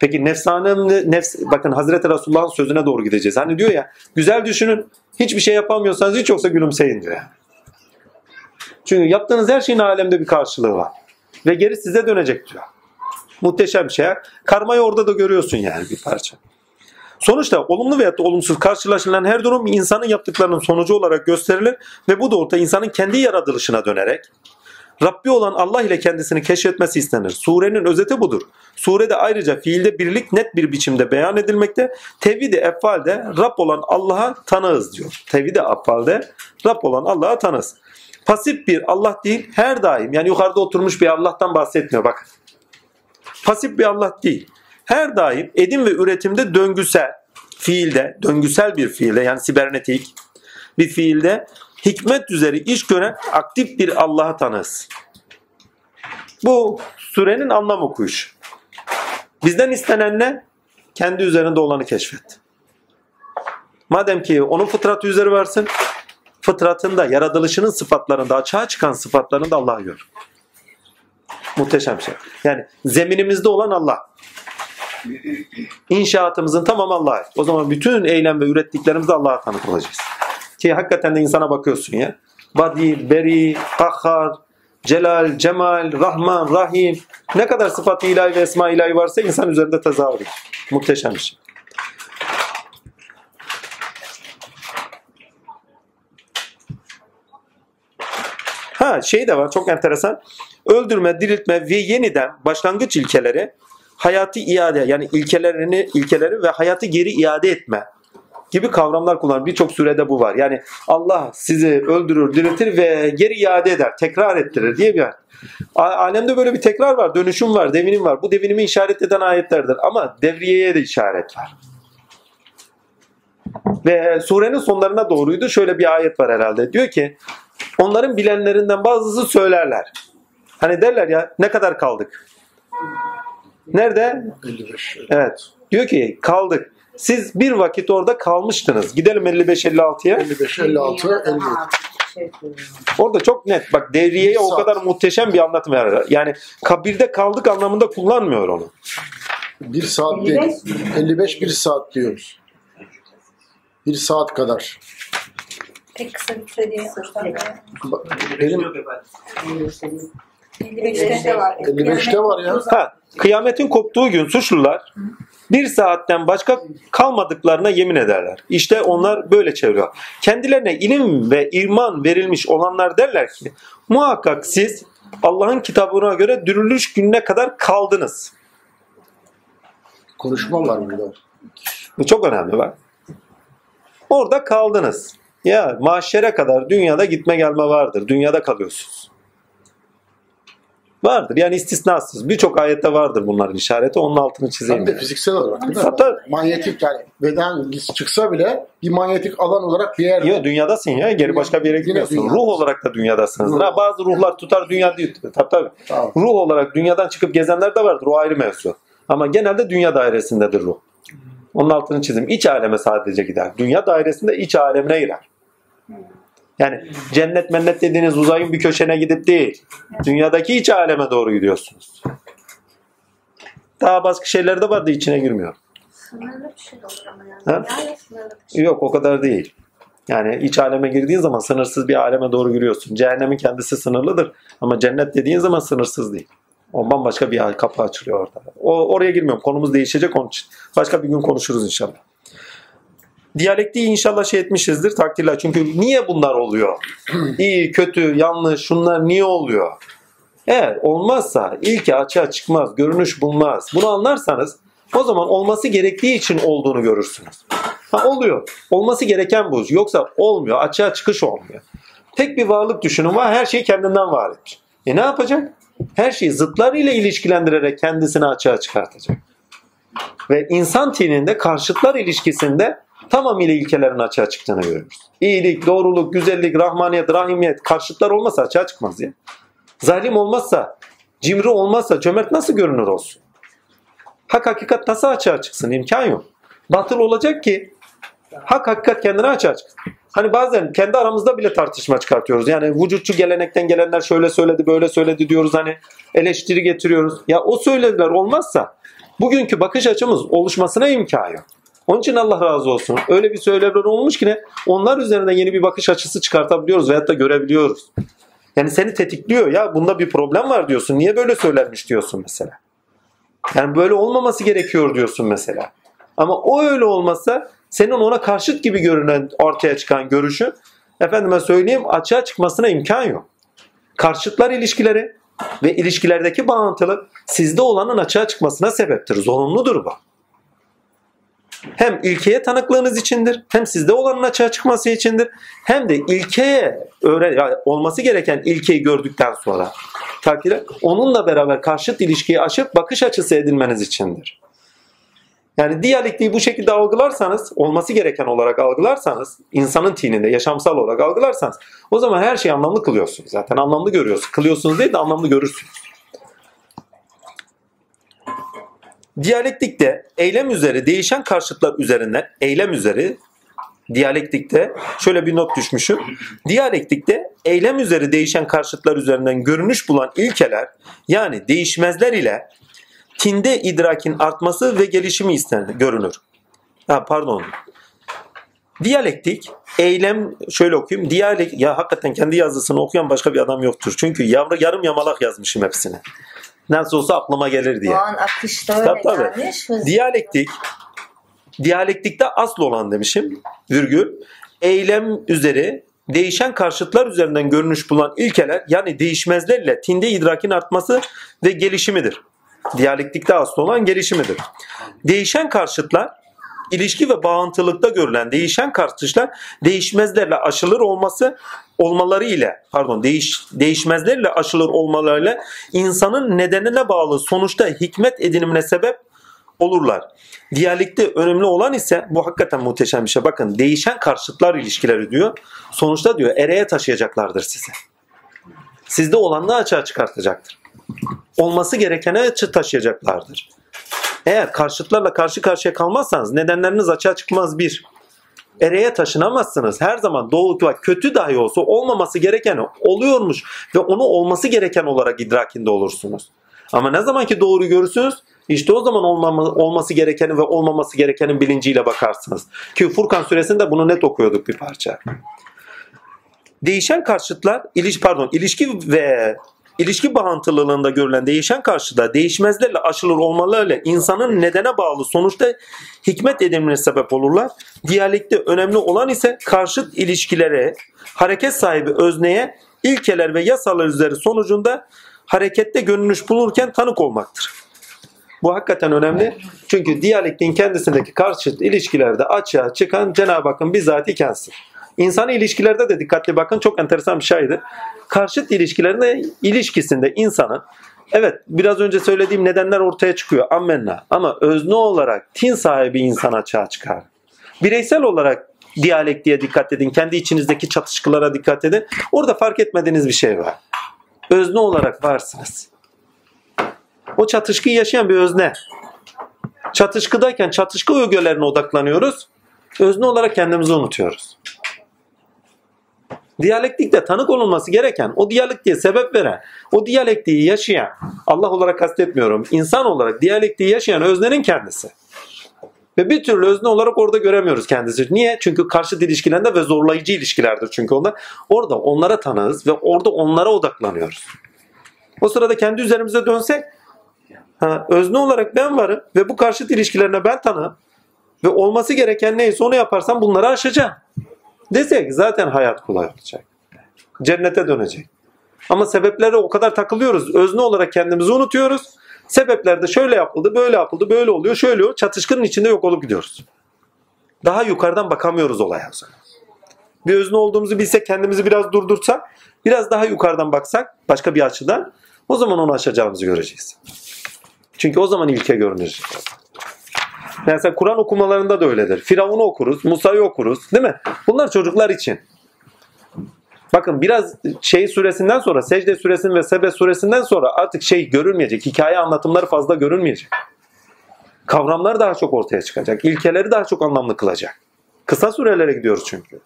Peki nefsane nefs bakın Hazreti Resulullah'ın sözüne doğru gideceğiz. Hani diyor ya güzel düşünün hiçbir şey yapamıyorsanız hiç yoksa gülümseyin diyor. Çünkü yaptığınız her şeyin alemde bir karşılığı var. Ve geri size dönecek diyor. Muhteşem şey. Karmayı orada da görüyorsun yani bir parça. Sonuçta olumlu veyahut da olumsuz karşılaşılan her durum insanın yaptıklarının sonucu olarak gösterilir ve bu doğrultuda insanın kendi yaratılışına dönerek Rabbi olan Allah ile kendisini keşfetmesi istenir. Surenin özeti budur. Surede ayrıca fiilde birlik net bir biçimde beyan edilmekte. Tevhid-i efalde Rab olan Allah'a tanığız diyor. Tevhid-i efalde Rab olan Allah'a tanığız. Pasif bir Allah değil, her daim yani yukarıda oturmuş bir Allah'tan bahsetmiyor bak. Pasif bir Allah değil. Her daim edim ve üretimde döngüsel, fiilde, döngüsel bir fiilde yani sibernetik bir fiilde hikmet üzeri iş gören aktif bir Allah'a tanığız. Bu surenin anlam okuyuş. Bizden istenen ne? Kendi üzerinde olanı keşfet. Madem ki onun fıtratı üzeri varsın, fıtratında, yaratılışının sıfatlarında, açığa çıkan sıfatlarında Allah'ı gör. Muhteşem şey. Yani zeminimizde olan Allah. İnşaatımızın tamamı Allah'a. O zaman bütün eylem ve ürettiklerimizde Allah'a tanık olacağız. Ki hakikaten de insana bakıyorsun ya. Badi, Beri, Kahhar, Celal, Cemal, Rahman, Rahim. Ne kadar sıfat ilahi ve esma ilahi varsa insan üzerinde tezahür ediyor. Muhteşem bir şey. Ha şey de var çok enteresan. Öldürme, diriltme ve yeniden başlangıç ilkeleri hayatı iade yani ilkelerini ilkeleri ve hayatı geri iade etme gibi kavramlar kullanır. Birçok surede bu var. Yani Allah sizi öldürür, diriltir ve geri iade eder, tekrar ettirir diye bir Alemde böyle bir tekrar var, dönüşüm var, devinim var. Bu devinimi işaret eden ayetlerdir ama devriyeye de işaret var. Ve surenin sonlarına doğruydu. Şöyle bir ayet var herhalde. Diyor ki onların bilenlerinden bazısı söylerler. Hani derler ya ne kadar kaldık? Nerede? 55. Evet. Diyor ki kaldık. Siz bir vakit orada kalmıştınız. Gidelim 55-56'ya. 55, 56, 57. Şey Orada çok net. Bak devriyeye o kadar muhteşem bir anlatım var. Yani kabirde kaldık anlamında kullanmıyor onu. 1 saat değil. 55 55 1 saat diyoruz. 1 saat kadar. Pek kısa bir süre değil sonuçta. Ba- Benim. 55'te var. 55'te var ya. Ha, kıyametin koptuğu gün suçlular bir saatten başka kalmadıklarına yemin ederler. İşte onlar böyle çeviriyor. Kendilerine ilim ve iman verilmiş olanlar derler ki muhakkak siz Allah'ın kitabına göre dürülüş gününe kadar kaldınız. Konuşma var burada. Bu çok önemli bak. Orada kaldınız. Ya mahşere kadar dünyada gitme gelme vardır. Dünyada kalıyorsunuz. Vardır. Yani istisnasız. Birçok ayette vardır bunların işareti. Onun altını çizeyim. Hem de yani. fiziksel olarak değil mi? Hatta- Manyetik yani beden çıksa bile bir manyetik alan olarak bir yerde. Yok dünyadasın ya. Geri başka bir yere dünyadasın. Ruh olarak da dünyadasınız. Ruh. Ha, bazı ruhlar tutar dünya değil. Tabii tabii. Tamam. Ruh olarak dünyadan çıkıp gezenler de vardır. O ayrı mevzu. Ama genelde dünya dairesindedir ruh. Onun altını çizim. İç aleme sadece gider. Dünya dairesinde iç alemine girer. Yani cennet mennet dediğiniz uzayın bir köşene gidip değil. Dünyadaki iç aleme doğru gidiyorsunuz. Daha başka şeyler de var da içine girmiyor. Sınırlı bir şey olur ama yani. Ha? Yani sınırlı bir şey. Yok o kadar değil. Yani iç aleme girdiğin zaman sınırsız bir aleme doğru giriyorsun. Cehennemin kendisi sınırlıdır. Ama cennet dediğin zaman sınırsız değil. O bambaşka bir kapı açılıyor orada. O, oraya girmiyorum. Konumuz değişecek onun için. Başka bir gün konuşuruz inşallah. Diyalektiği inşallah şey etmişizdir takdirler. Çünkü niye bunlar oluyor? [clears throat] İyi, kötü, yanlış şunlar niye oluyor? Eğer olmazsa ilki açığa çıkmaz, görünüş bulmaz. Bunu anlarsanız o zaman olması gerektiği için olduğunu görürsünüz. Ha oluyor. Olması gereken bu. Yoksa olmuyor. Açığa çıkış olmuyor. Tek bir varlık düşünün var. Her şey kendinden var etmiş. E ne yapacak? Her şeyi zıtlarıyla ilişkilendirerek kendisini açığa çıkartacak. Ve insan tininde karşıtlar ilişkisinde tamamıyla ilkelerin açığa çıktığını görüyoruz. İyilik, doğruluk, güzellik, rahmaniyet, rahimiyet karşıtlar olmasa açığa çıkmaz ya. Zalim olmazsa, cimri olmazsa cömert nasıl görünür olsun? Hak hakikat nasıl açığa çıksın? İmkan yok. Batıl olacak ki hak hakikat kendine açığa çıksın. Hani bazen kendi aramızda bile tartışma çıkartıyoruz. Yani vücutçu gelenekten gelenler şöyle söyledi, böyle söyledi diyoruz hani eleştiri getiriyoruz. Ya o söylediler olmazsa bugünkü bakış açımız oluşmasına imkan yok. Onun için Allah razı olsun. Öyle bir söylemler olmuş ki ne? Onlar üzerinden yeni bir bakış açısı çıkartabiliyoruz veyahut da görebiliyoruz. Yani seni tetikliyor ya bunda bir problem var diyorsun. Niye böyle söylenmiş diyorsun mesela. Yani böyle olmaması gerekiyor diyorsun mesela. Ama o öyle olmasa senin ona karşıt gibi görünen ortaya çıkan görüşü efendime söyleyeyim açığa çıkmasına imkan yok. Karşıtlar ilişkileri ve ilişkilerdeki bağıntılık sizde olanın açığa çıkmasına sebeptir. Zorunludur bu. Hem ilkeye tanıklığınız içindir, hem sizde olanın açığa çıkması içindir, hem de ilkeye öğren olması gereken ilkeyi gördükten sonra takdire onunla beraber karşıt ilişkiyi aşıp bakış açısı edinmeniz içindir. Yani diyalektiği bu şekilde algılarsanız, olması gereken olarak algılarsanız, insanın tininde yaşamsal olarak algılarsanız o zaman her şeyi anlamlı kılıyorsunuz. Zaten anlamlı görüyorsunuz. Kılıyorsunuz değil de anlamlı görürsünüz. Diyalektikte eylem üzeri değişen karşıtlar üzerinden eylem üzeri diyalektikte şöyle bir not düşmüşüm. Diyalektikte eylem üzeri değişen karşıtlar üzerinden görünüş bulan ilkeler yani değişmezler ile tinde idrakin artması ve gelişimi istenir, görünür. Ha, pardon. Diyalektik, eylem şöyle okuyayım. Diyalek ya hakikaten kendi yazısını okuyan başka bir adam yoktur. Çünkü yavru yarım yamalak yazmışım hepsini. Nasıl olsa aklıma gelir diye. O an akışta öyle Tabii, tabii. gelmiş. Diyalektik, diyalektikte asıl olan demişim, virgül, eylem üzeri değişen karşıtlar üzerinden görünüş bulan ilkeler yani değişmezlerle tinde idrakin artması ve gelişimidir. Diyalektikte asıl olan gelişimidir. Değişen karşıtlar ilişki ve bağıntılıkta görülen değişen karşıtlar değişmezlerle aşılır olması olmaları ile pardon değiş, değişmezlerle aşılır olmalarıyla insanın nedenine bağlı sonuçta hikmet edinimine sebep olurlar. Diyalekte önemli olan ise bu hakikaten muhteşem bir şey. Bakın değişen karşıtlar ilişkileri diyor. Sonuçta diyor ereğe taşıyacaklardır size. Sizde olanı açığa çıkartacaktır. Olması gerekene açı taşıyacaklardır. Eğer karşıtlarla karşı karşıya kalmazsanız nedenleriniz açığa çıkmaz bir. Ereğe taşınamazsınız. Her zaman doğu bak kötü dahi olsa olmaması gerekeni oluyormuş ve onu olması gereken olarak idrakinde olursunuz. Ama ne zaman ki doğruyu görürsünüz işte o zaman olması gerekeni ve olmaması gerekenin bilinciyle bakarsınız. Ki Furkan suresinde bunu net okuyorduk bir parça. Değişen karşıtlar, iliş pardon, ilişki ve ilişki bağıntılılığında görülen değişen karşıda değişmezlerle aşılır olmalarıyla insanın nedene bağlı sonuçta hikmet edinimine sebep olurlar. Diyalekte önemli olan ise karşıt ilişkilere, hareket sahibi özneye, ilkeler ve yasalar üzeri sonucunda harekette görünüş bulurken tanık olmaktır. Bu hakikaten önemli. Çünkü diyalektin kendisindeki karşıt ilişkilerde açığa çıkan Cenab-ı Hakk'ın bizzati kendisi. İnsani ilişkilerde de dikkatli bakın çok enteresan bir şeydir. Karşıt ilişkilerinde ilişkisinde insanın evet biraz önce söylediğim nedenler ortaya çıkıyor ammenna ama özne olarak tin sahibi insan açığa çıkar. Bireysel olarak diyalektiğe dikkat edin. Kendi içinizdeki çatışkılara dikkat edin. Orada fark etmediğiniz bir şey var. Özne olarak varsınız. O çatışkıyı yaşayan bir özne. Çatışkıdayken çatışkı ögelerine odaklanıyoruz. Özne olarak kendimizi unutuyoruz. Diyalektikte tanık olunması gereken, o diyalektiğe sebep veren, o diyalektiği yaşayan, Allah olarak kastetmiyorum, insan olarak diyalektiği yaşayan öznenin kendisi. Ve bir türlü özne olarak orada göremiyoruz kendisi. Niye? Çünkü karşıt ilişkilerinde ve zorlayıcı ilişkilerdir çünkü onlar. Orada onlara tanığız ve orada onlara odaklanıyoruz. O sırada kendi üzerimize dönsek, ha, özne olarak ben varım ve bu karşıt ilişkilerine ben tanığım ve olması gereken neyse onu yaparsam bunları aşacağım. Desek zaten hayat kolay olacak. Cennete dönecek. Ama sebeplere o kadar takılıyoruz. Özne olarak kendimizi unutuyoruz. Sebeplerde şöyle yapıldı, böyle yapıldı, böyle oluyor, şöyle oluyor. Çatışkının içinde yok olup gidiyoruz. Daha yukarıdan bakamıyoruz olaya o zaman. Bir özne olduğumuzu bilsek, kendimizi biraz durdursak, biraz daha yukarıdan baksak, başka bir açıdan, o zaman onu aşacağımızı göreceğiz. Çünkü o zaman ilke görünecek. Mesela Kur'an okumalarında da öyledir. Firavun'u okuruz, Musa'yı okuruz değil mi? Bunlar çocuklar için. Bakın biraz şey suresinden sonra, secde suresinden ve sebe suresinden sonra artık şey görülmeyecek. Hikaye anlatımları fazla görülmeyecek. Kavramlar daha çok ortaya çıkacak. İlkeleri daha çok anlamlı kılacak. Kısa surelere gidiyoruz çünkü.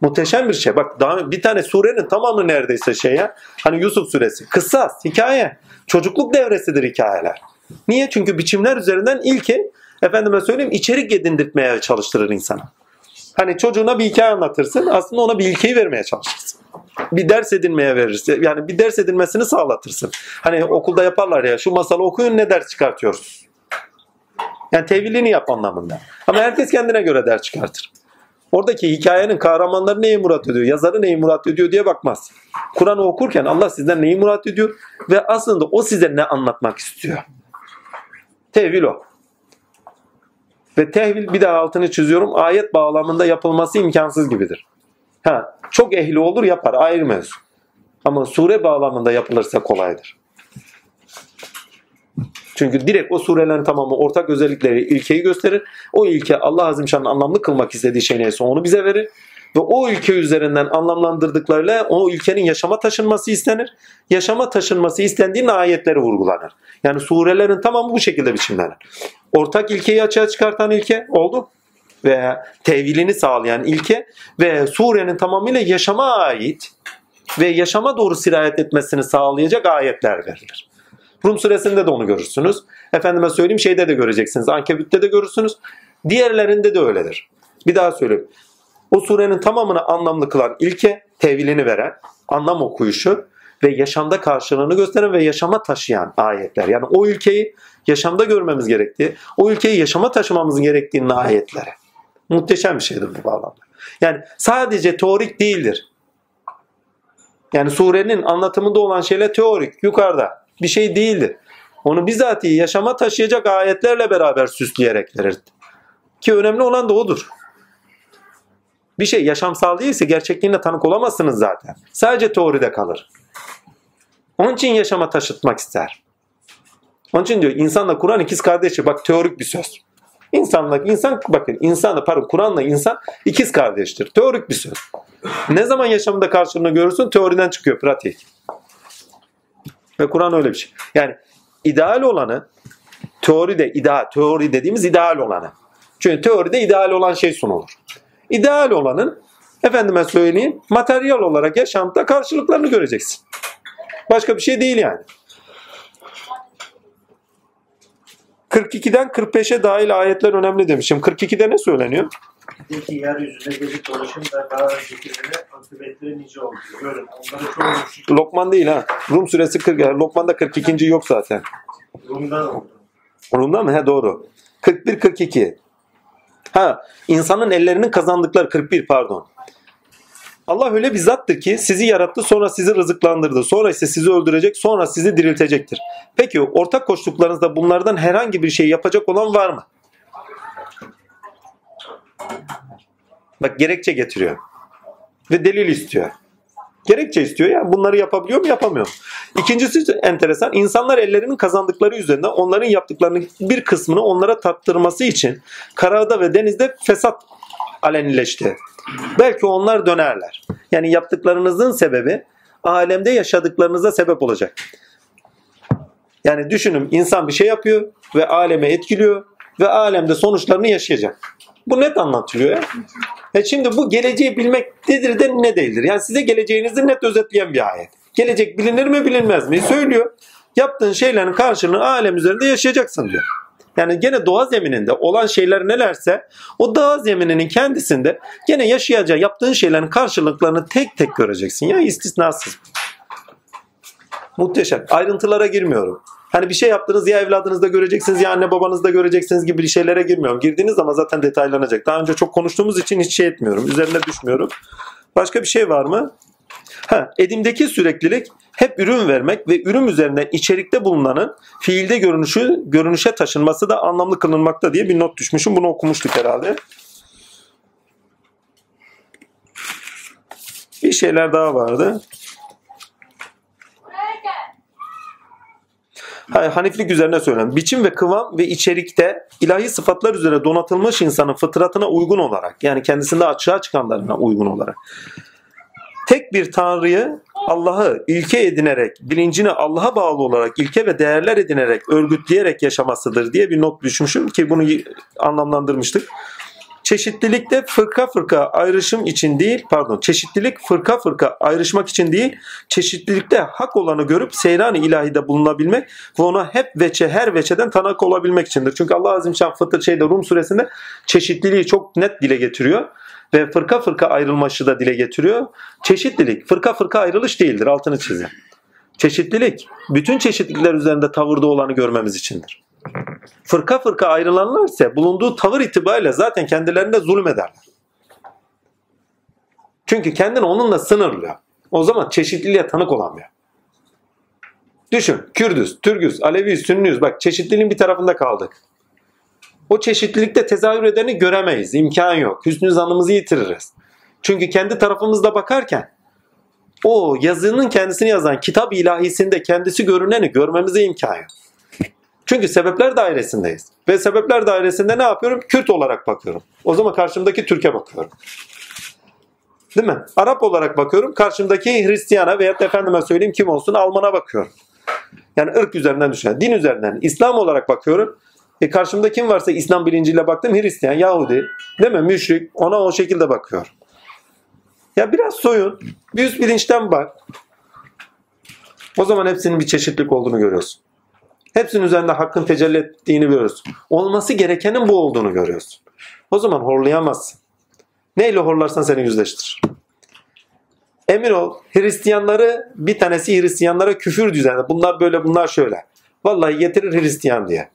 Muhteşem bir şey. Bak daha bir tane surenin tamamı neredeyse şey ya. Hani Yusuf suresi. Kıssas, hikaye. Çocukluk devresidir hikayeler. Niye? Çünkü biçimler üzerinden ilki efendime söyleyeyim içerik edindirtmeye çalıştırır insana. Hani çocuğuna bir hikaye anlatırsın. Aslında ona bir ilkeyi vermeye çalışırsın. Bir ders edinmeye verirsin. Yani bir ders edinmesini sağlatırsın. Hani okulda yaparlar ya şu masalı okuyun ne ders çıkartıyoruz. Yani tevilini yap anlamında. Ama herkes kendine göre ders çıkartır. Oradaki hikayenin kahramanları neyi murat ediyor, yazarı neyi murat ediyor diye bakmaz. Kur'an'ı okurken Allah sizden neyi murat ediyor ve aslında o size ne anlatmak istiyor. Tevil o. Ve tehvil bir daha altını çiziyorum. Ayet bağlamında yapılması imkansız gibidir. Ha, çok ehli olur yapar ayrı mevzu. Ama sure bağlamında yapılırsa kolaydır. Çünkü direkt o surelerin tamamı ortak özellikleri, ilkeyi gösterir. O ilke Allah Azimşan'ın anlamlı kılmak istediği şey neyse onu bize verir. Ve o ülke üzerinden anlamlandırdıklarıyla o ülkenin yaşama taşınması istenir. Yaşama taşınması istendiğinde ayetleri vurgulanır. Yani surelerin tamamı bu şekilde biçimlenir. Ortak ilkeyi açığa çıkartan ilke oldu. Ve tevilini sağlayan ilke ve surenin tamamıyla yaşama ait ve yaşama doğru sirayet etmesini sağlayacak ayetler verilir. Rum suresinde de onu görürsünüz. Efendime söyleyeyim şeyde de göreceksiniz. Ankebut'te de görürsünüz. Diğerlerinde de öyledir. Bir daha söyleyeyim. O surenin tamamını anlamlı kılan ilke, tevilini veren, anlam okuyuşu ve yaşamda karşılığını gösteren ve yaşama taşıyan ayetler. Yani o ülkeyi yaşamda görmemiz gerektiği, o ülkeyi yaşama taşımamız gerektiğinin ayetleri. Muhteşem bir şeydir bu bağlamda. Yani sadece teorik değildir. Yani surenin anlatımında olan şeyler teorik, yukarıda bir şey değildir. Onu bizatihi yaşama taşıyacak ayetlerle beraber süsleyerek verir. Ki önemli olan da odur. Bir şey yaşamsal değilse gerçekliğine tanık olamazsınız zaten. Sadece teoride kalır. Onun için yaşama taşıtmak ister. Onun için diyor insanla Kur'an ikiz kardeşi. Bak teorik bir söz. İnsanla insan bakın insanla pardon Kur'an'la insan ikiz kardeştir. Teorik bir söz. Ne zaman yaşamında karşılığını görürsün teoriden çıkıyor pratik. Ve Kur'an öyle bir şey. Yani ideal olanı teoride ideal teori dediğimiz ideal olanı. Çünkü teoride ideal olan şey sunulur. İdeal olanın efendime söyleyeyim materyal olarak yaşamda karşılıklarını göreceksin. Başka bir şey değil yani. 42'den 45'e dahil ayetler önemli demişim. 42'de ne söyleniyor? Peki yeryüzüne gelip dolaşın da daha öncekilere akıbetleri nice oldu. Görün onları çoğu müşrik Lokman değil ha. Rum suresi 40. yani Lokman'da 42. yok zaten. Rum'dan oldu. Rum'da mı? He doğru. 41 42. Ha, insanın ellerinin kazandıkları 41 pardon. Allah öyle bir zattır ki sizi yarattı sonra sizi rızıklandırdı. Sonra ise sizi öldürecek sonra sizi diriltecektir. Peki ortak koştuklarınızda bunlardan herhangi bir şey yapacak olan var mı? Bak gerekçe getiriyor. Ve delil istiyor. Gerekçe istiyor ya. Bunları yapabiliyor mu yapamıyor mu? İkincisi enteresan. İnsanlar ellerinin kazandıkları üzerinden onların yaptıklarının bir kısmını onlara tattırması için karada ve denizde fesat alenileşti. Belki onlar dönerler. Yani yaptıklarınızın sebebi alemde yaşadıklarınıza sebep olacak. Yani düşünün insan bir şey yapıyor ve aleme etkiliyor ve alemde sonuçlarını yaşayacak. Bu net anlatılıyor ya. E şimdi bu geleceği bilmek nedir de ne değildir? Yani size geleceğinizi net özetleyen bir ayet. Gelecek bilinir mi bilinmez mi? Söylüyor. Yaptığın şeylerin karşılığını alem üzerinde yaşayacaksın diyor. Yani gene doğa zemininde olan şeyler nelerse o doğa zemininin kendisinde gene yaşayacağı yaptığın şeylerin karşılıklarını tek tek göreceksin. Ya istisnasız. Muhteşem. Ayrıntılara girmiyorum. Hani bir şey yaptınız ya evladınızda göreceksiniz ya anne babanızda göreceksiniz gibi bir şeylere girmiyorum. Girdiğiniz zaman zaten detaylanacak. Daha önce çok konuştuğumuz için hiç şey etmiyorum. Üzerine düşmüyorum. Başka bir şey var mı? Ha, edimdeki süreklilik hep ürün vermek ve ürün üzerinden içerikte bulunanın fiilde görünüşü görünüşe taşınması da anlamlı kılınmakta diye bir not düşmüşüm. Bunu okumuştuk herhalde. Bir şeyler daha vardı. Haniflik üzerine söylüyorum. Biçim ve kıvam ve içerikte ilahi sıfatlar üzere donatılmış insanın fıtratına uygun olarak yani kendisinde açığa çıkanlarına uygun olarak tek bir tanrıyı Allah'ı ilke edinerek, bilincini Allah'a bağlı olarak ilke ve değerler edinerek, örgütleyerek yaşamasıdır diye bir not düşmüşüm ki bunu anlamlandırmıştık. Çeşitlilikte fırka fırka ayrışım için değil, pardon, çeşitlilik fırka fırka ayrışmak için değil, çeşitlilikte hak olanı görüp seyran-ı ilahide bulunabilmek ve ona hep veçe her veçeden tanık olabilmek içindir. Çünkü Allah Azimşan Fıtır şeyde Rum suresinde çeşitliliği çok net dile getiriyor ve fırka fırka ayrılmışı da dile getiriyor. Çeşitlilik fırka fırka ayrılış değildir altını çizin. Çeşitlilik bütün çeşitlilikler üzerinde tavırda olanı görmemiz içindir. Fırka fırka ayrılanlar ise bulunduğu tavır itibariyle zaten kendilerine zulmederler. Çünkü kendini onunla sınırlıyor. O zaman çeşitliliğe tanık olamıyor. Düşün Kürdüz, Türküz, Aleviyiz, Sünnüyüz. Bak çeşitliliğin bir tarafında kaldık. O çeşitlilikte tezahür edeni göremeyiz. İmkan yok. Hüsnü zanımızı yitiririz. Çünkü kendi tarafımızda bakarken o yazının kendisini yazan kitap ilahisinde kendisi görüneni görmemize imkan yok. Çünkü sebepler dairesindeyiz. Ve sebepler dairesinde ne yapıyorum? Kürt olarak bakıyorum. O zaman karşımdaki Türk'e bakıyorum. Değil mi? Arap olarak bakıyorum. Karşımdaki Hristiyana veya efendime söyleyeyim kim olsun Alman'a bakıyorum. Yani ırk üzerinden düşünen, din üzerinden, İslam olarak bakıyorum. E karşımda kim varsa İslam bilinciyle baktım Hristiyan, Yahudi, değil mi? Müşrik. Ona o şekilde bakıyorum. Ya biraz soyun. Bir üst bilinçten bak. O zaman hepsinin bir çeşitlilik olduğunu görüyorsun. Hepsinin üzerinde hakkın tecelli ettiğini görüyorsun. Olması gerekenin bu olduğunu görüyorsun. O zaman horlayamazsın. Neyle horlarsan seni yüzleştirir. Emin ol Hristiyanları bir tanesi Hristiyanlara küfür düzenli. Bunlar böyle bunlar şöyle. Vallahi getirir Hristiyan diye.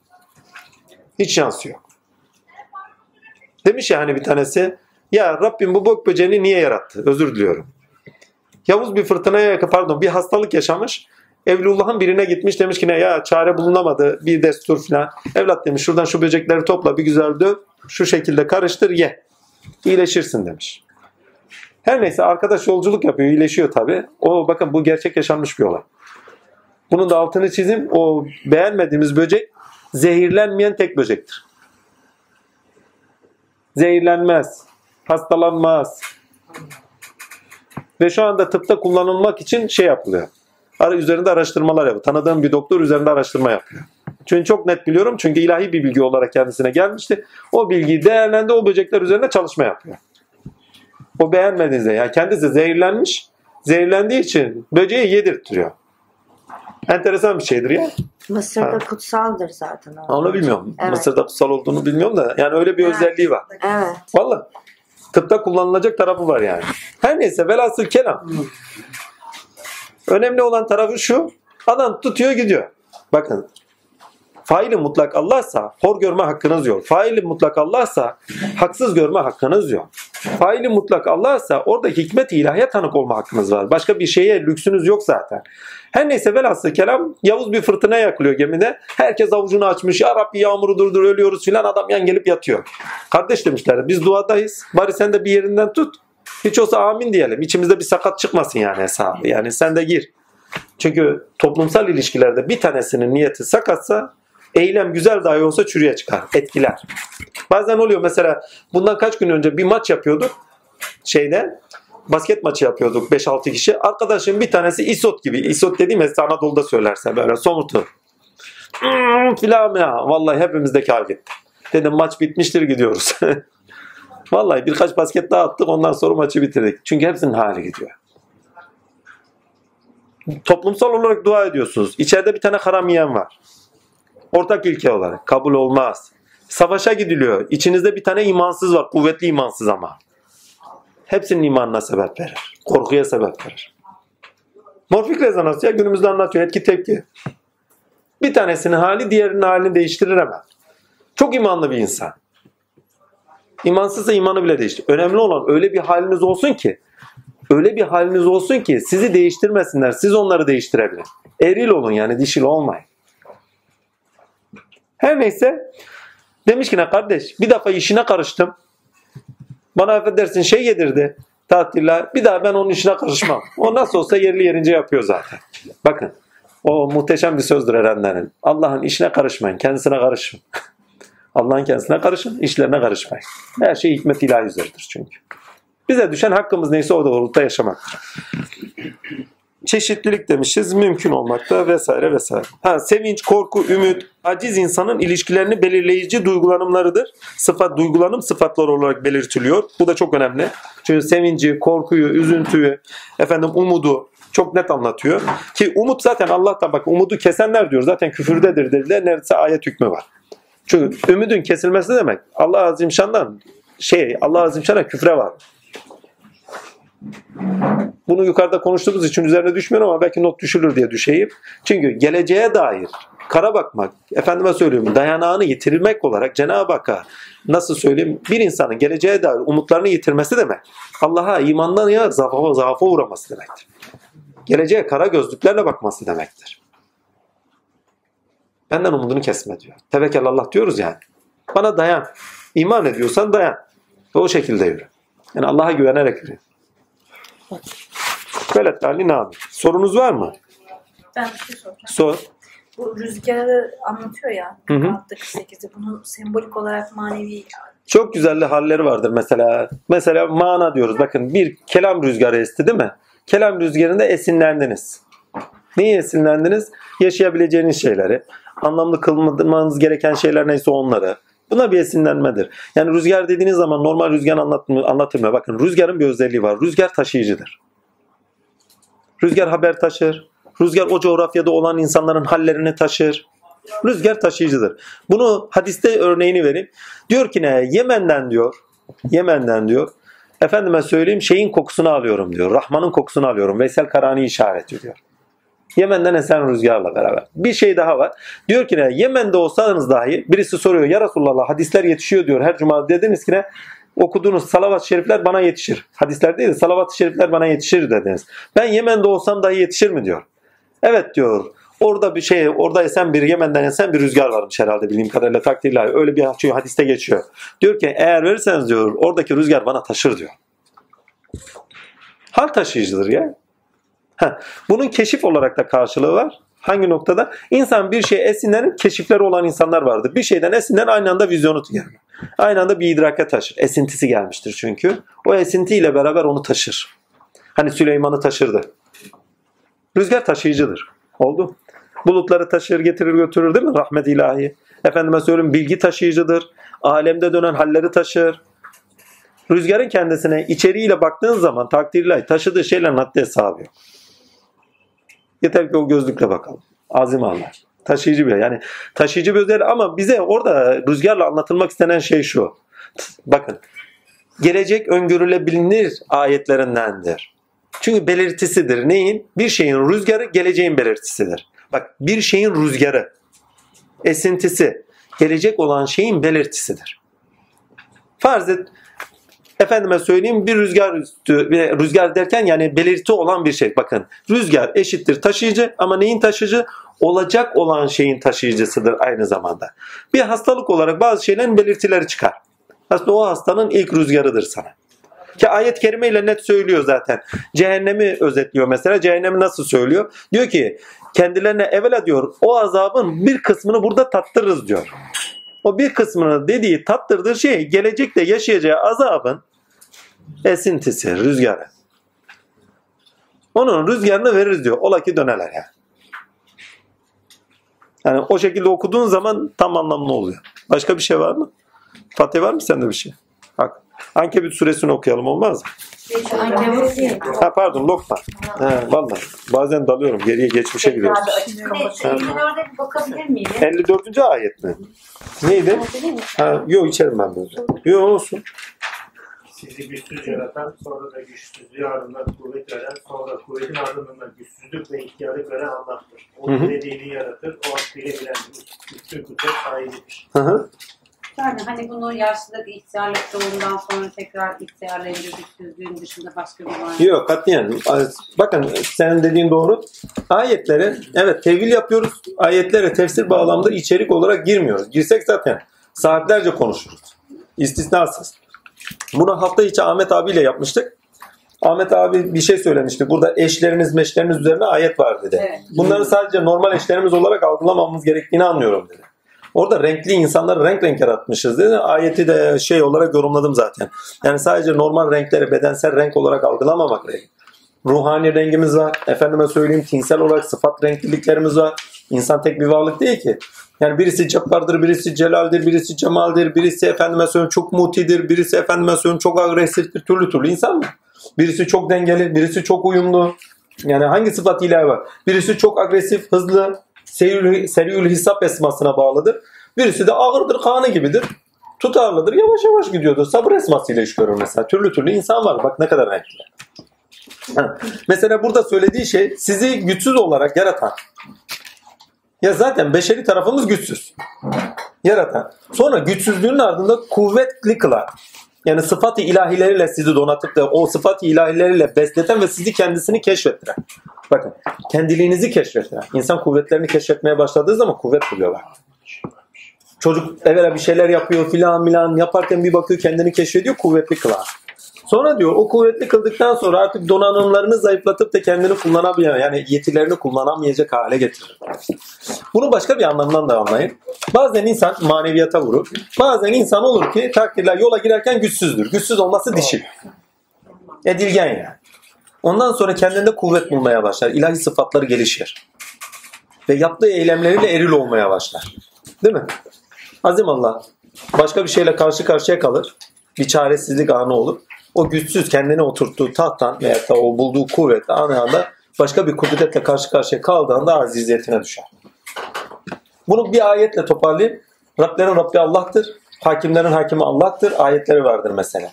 Hiç şansı yok. Demiş ya hani bir tanesi ya Rabbim bu bok böceğini niye yarattı? Özür diliyorum. Yavuz bir fırtınaya pardon bir hastalık yaşamış. Evlullah'ın birine gitmiş demiş ki ne ya çare bulunamadı bir destur falan. Evlat demiş şuradan şu böcekleri topla bir güzel döv şu şekilde karıştır ye. İyileşirsin demiş. Her neyse arkadaş yolculuk yapıyor iyileşiyor tabi. O bakın bu gerçek yaşanmış bir olay. Bunun da altını çizeyim. O beğenmediğimiz böcek zehirlenmeyen tek böcektir. Zehirlenmez. Hastalanmaz. Ve şu anda tıpta kullanılmak için şey yapılıyor. Üzerinde araştırmalar yapıyor. Tanıdığım bir doktor üzerinde araştırma yapıyor. Çünkü çok net biliyorum. Çünkü ilahi bir bilgi olarak kendisine gelmişti. O bilgiyi değerlendi. O böcekler üzerinde çalışma yapıyor. O beğenmediğinizde yani kendisi zehirlenmiş. Zehirlendiği için böceği yedirtiyor. Enteresan bir şeydir ya. Mısır'da Ha. kutsaldır zaten. o. Onu bilmiyorum. Evet. Mısır'da kutsal olduğunu bilmiyorum da yani öyle bir Evet. özelliği var. Evet. Valla. Tıpta kullanılacak tarafı var yani. Her neyse velhasıl kelam. Önemli olan tarafı şu. Adam tutuyor gidiyor. Bakın. Faili mutlak Allah'sa hor görme hakkınız yok. Faili mutlak Allah'sa haksız görme hakkınız yok. Faili mutlak Allah'sa orada hikmet ilahiye tanık olma hakkınız var. Başka bir şeye lüksünüz yok zaten. Her neyse velhasıl kelam Yavuz bir fırtına yakılıyor gemide. Herkes avucunu açmış. Ya Rabbi yağmuru durdur ölüyoruz filan adam yan gelip yatıyor. Kardeş demişler biz duadayız. Bari sen de bir yerinden tut. Hiç olsa amin diyelim. İçimizde bir sakat çıkmasın yani hesabı. Yani sen de gir. Çünkü toplumsal ilişkilerde bir tanesinin niyeti sakatsa eylem güzel dahi olsa çürüye çıkar. Etkiler. Bazen oluyor mesela bundan kaç gün önce bir maç yapıyorduk. Şeyde basket maçı yapıyorduk 5-6 kişi. Arkadaşım bir tanesi isot gibi. Isot dediğim mesela Anadolu'da söylerse böyle somurtu. Hmm, filan ya. Vallahi hepimizdeki hal gitti. Dedim maç bitmiştir gidiyoruz. [laughs] Vallahi birkaç basket daha attık ondan sonra maçı bitirdik. Çünkü hepsinin hali gidiyor. Toplumsal olarak dua ediyorsunuz. İçeride bir tane haram yiyen var. Ortak ilke olarak. Kabul olmaz. Savaşa gidiliyor. İçinizde bir tane imansız var. Kuvvetli imansız ama. Hepsinin imanına sebep verir. Korkuya sebep verir. Morfik rezonans ya günümüzde anlatıyor. Etki tepki. Bir tanesinin hali diğerinin halini değiştirir hemen. Çok imanlı bir insan. İmansızsa imanı bile değiştir. Önemli olan öyle bir haliniz olsun ki öyle bir haliniz olsun ki sizi değiştirmesinler. Siz onları değiştirebilin. Eril olun yani dişil olmayın. Her neyse demiş ki ne kardeş bir defa işine karıştım. Bana affedersin şey yedirdi. Tatilla. Bir daha ben onun işine karışmam. O nasıl olsa yerli yerince yapıyor zaten. Bakın O muhteşem bir sözdür erenlerin. Allah'ın işine karışmayın, kendisine karışın. [laughs] Allah'ın kendisine karışın, işlerine karışmayın. Her şey hikmet ilahi üzeridir çünkü. Bize düşen hakkımız neyse o doğrultuda yaşamaktır. Çeşitlilik demişiz, mümkün olmakta vesaire vesaire. Ha, sevinç, korku, ümit, aciz insanın ilişkilerini belirleyici duygulanımlarıdır. Sıfat, duygulanım sıfatlar olarak belirtiliyor. Bu da çok önemli. Çünkü sevinci, korkuyu, üzüntüyü, efendim umudu çok net anlatıyor. Ki umut zaten Allah'tan bak umudu kesenler diyor. Zaten küfürdedir dediler. Neredeyse ayet hükmü var. Çünkü ümidin kesilmesi demek Allah Azimşan'dan şey Allah Azimşan'a küfre var. Bunu yukarıda konuştuğumuz için üzerine düşmüyorum ama belki not düşülür diye düşeyim. Çünkü geleceğe dair kara bakmak, efendime söyleyeyim dayanağını yitirmek olarak Cenab-ı Hakk'a nasıl söyleyeyim bir insanın geleceğe dair umutlarını yitirmesi demek. Allah'a imandan ya zaafa, zaafa uğraması demektir. Geleceğe kara gözlüklerle bakması demektir. Benden umudunu kesme diyor. Tevekkül Allah diyoruz yani. Bana dayan. İman ediyorsan dayan. Ve o şekilde yürü. Yani Allah'a güvenerek yürü. Böyle tali ne abi? Sorunuz var mı? Ben bir şey soracağım. Sor. Bu rüzgarı anlatıyor ya. Hı hı. Altta 48'i. Bunun sembolik olarak manevi Çok güzel de halleri vardır mesela. Mesela mana diyoruz. Bakın bir kelam rüzgarı esti değil mi? Kelam rüzgarında esinlendiniz. Neyi esinlendiniz? Yaşayabileceğiniz şeyleri. Anlamlı kılmanız gereken şeyler neyse onları. Buna bir esinlenmedir. Yani rüzgar dediğiniz zaman normal rüzgar anlatılmıyor. Bakın rüzgarın bir özelliği var. Rüzgar taşıyıcıdır. Rüzgar haber taşır. Rüzgar o coğrafyada olan insanların hallerini taşır. Rüzgar taşıyıcıdır. Bunu hadiste örneğini vereyim. Diyor ki ne? Yemen'den diyor. Yemen'den diyor. Efendime söyleyeyim şeyin kokusunu alıyorum diyor. Rahman'ın kokusunu alıyorum. Veysel Karani işaret ediyor. Yemen'den esen rüzgarla beraber. Bir şey daha var. Diyor ki ne? Yemen'de olsanız dahi birisi soruyor. Ya Resulallah hadisler yetişiyor diyor. Her cuma dediniz ki ne? Okuduğunuz salavat-ı şerifler bana yetişir. Hadisler değil de salavat-ı şerifler bana yetişir dediniz. Ben Yemen'de olsam dahi yetişir mi diyor. Evet diyor. Orada bir şey, orada esen bir Yemen'den esen bir rüzgar varmış herhalde bildiğim kadarıyla takdirle. Öyle bir şey hadiste geçiyor. Diyor ki eğer verirseniz diyor oradaki rüzgar bana taşır diyor. Hal taşıyıcıdır ya. Heh, bunun keşif olarak da karşılığı var. Hangi noktada? İnsan bir şeye esinlenir, keşifleri olan insanlar vardır. Bir şeyden esinlen aynı anda vizyonu gelir. Aynı anda bir idrake taşır. Esintisi gelmiştir çünkü. O esintiyle beraber onu taşır. Hani Süleyman'ı taşırdı. Rüzgar taşıyıcıdır. Oldu. Bulutları taşır, getirir, götürür değil mi? Rahmet ilahi. Efendime söyleyeyim bilgi taşıyıcıdır. Alemde dönen halleri taşır. Rüzgarın kendisine içeriğiyle baktığın zaman takdirle taşıdığı şeylerin haddi hesabı yok. Yeter ki o gözlükle bakalım. Azim Allah. Taşıyıcı bir yani taşıyıcı bir özellik ama bize orada rüzgarla anlatılmak istenen şey şu. Bakın gelecek öngörülebilir ayetlerindendir. Çünkü belirtisidir. Neyin? Bir şeyin rüzgarı geleceğin belirtisidir. Bak bir şeyin rüzgarı, esintisi, gelecek olan şeyin belirtisidir. Farz et, efendime söyleyeyim bir rüzgar üstü, rüzgar derken yani belirti olan bir şey. Bakın rüzgar eşittir taşıyıcı ama neyin taşıyıcı? Olacak olan şeyin taşıyıcısıdır aynı zamanda. Bir hastalık olarak bazı şeylerin belirtileri çıkar. Aslında o hastanın ilk rüzgarıdır sana. Ki ayet-i kerime ile net söylüyor zaten. Cehennemi özetliyor mesela. Cehennemi nasıl söylüyor? Diyor ki kendilerine evvela diyor o azabın bir kısmını burada tattırırız diyor. O bir kısmını dediği tattırdığı şey gelecekte yaşayacağı azabın esintisi, rüzgarı. Onun rüzgarını veririz diyor. Ola ki döneler yani. Yani o şekilde okuduğun zaman tam anlamlı oluyor. Başka bir şey var mı? Fatih var mı sende bir şey? Bak. Ankebut suresini okuyalım olmaz mı? Ha pardon Lokman. Ha, vallahi bazen dalıyorum geriye geçmişe gidiyorum. Şimdi orada bir bakabilir miyim? 54. ayet mi? Neydi? Ha, yok içerim ben böyle. Yok olsun. Sizi güçsüz yaratan, sonra da güçsüzlüğü ardından kuvvet veren, sonra kuvvetin ardından güçsüzlük ve ihtiyarlık veren Allah'tır. O dilediğini yaratır, o hakkıyla bilen üstün kudret sahibidir. Hı hı. Yani hani bunu yaşlılık, ihtiyarlık doğumdan sonra tekrar güçsüzlüğün dışında başka bir var. Yok katiyen. Bakın senin dediğin doğru. Ayetleri evet tevil yapıyoruz. Ayetlere tefsir bağlamda içerik olarak girmiyoruz. Girsek zaten saatlerce konuşuruz. İstisnasız. Bunu hafta içi Ahmet abiyle yapmıştık. Ahmet abi bir şey söylemişti. Burada eşleriniz meşleriniz üzerine ayet var dedi. Evet. Bunları sadece normal eşlerimiz olarak algılamamamız gerektiğini anlıyorum dedi. Orada renkli insanları renk renk yaratmışız dedi. Ayeti de şey olarak yorumladım zaten. Yani sadece normal renkleri bedensel renk olarak algılamamak gerek. Ruhani rengimiz var. Efendime söyleyeyim tinsel olarak sıfat renkliliklerimiz var. İnsan tek bir varlık değil ki. Yani birisi cabbardır, birisi celaldir, birisi cemaldir, birisi efendime söyleyeyim çok mutidir, birisi efendime söyleyeyim çok agresiftir, türlü türlü insan mı? Birisi çok dengeli, birisi çok uyumlu. Yani hangi sıfat ilahi var? Birisi çok agresif, hızlı, seriül hesap esmasına bağlıdır. Birisi de ağırdır, kanı gibidir. Tutarlıdır, yavaş yavaş gidiyordur. Sabır esmasıyla iş görür mesela. Türlü türlü insan var. Bak ne kadar renkli. Mesela burada söylediği şey sizi güçsüz olarak yaratan. Ya zaten beşeri tarafımız güçsüz. Yaratan. Sonra güçsüzlüğün ardında kuvvetli kılan. Yani sıfat-ı ilahileriyle sizi donatıp da o sıfat-ı ilahileriyle besleten ve sizi kendisini keşfettiren. Bakın kendiliğinizi keşfettiren. İnsan kuvvetlerini keşfetmeye başladığı zaman kuvvet buluyorlar. Çocuk evvela bir şeyler yapıyor filan milan yaparken bir bakıyor kendini keşfediyor kuvvetli kılan. Sonra diyor o kuvvetli kıldıktan sonra artık donanımlarını zayıflatıp da kendini kullanabilen yani yetilerini kullanamayacak hale getirir. Bunu başka bir anlamdan da anlayın. Bazen insan maneviyata vurur. Bazen insan olur ki takdirler yola girerken güçsüzdür. Güçsüz olması dişil. Edilgen yani. Ondan sonra kendinde kuvvet bulmaya başlar. İlahi sıfatları gelişir. Ve yaptığı eylemleriyle eril olmaya başlar. Değil mi? Azim Allah başka bir şeyle karşı karşıya kalır. Bir çaresizlik anı olur. O güçsüz kendini oturttuğu tahttan veya da o bulduğu kuvvetle anı anda başka bir kudretle karşı karşıya kaldığında aziziyetine düşer. Bunu bir ayetle toparlayayım. Rablerin Rabbi Allah'tır. Hakimlerin hakimi Allah'tır. Ayetleri vardır mesela.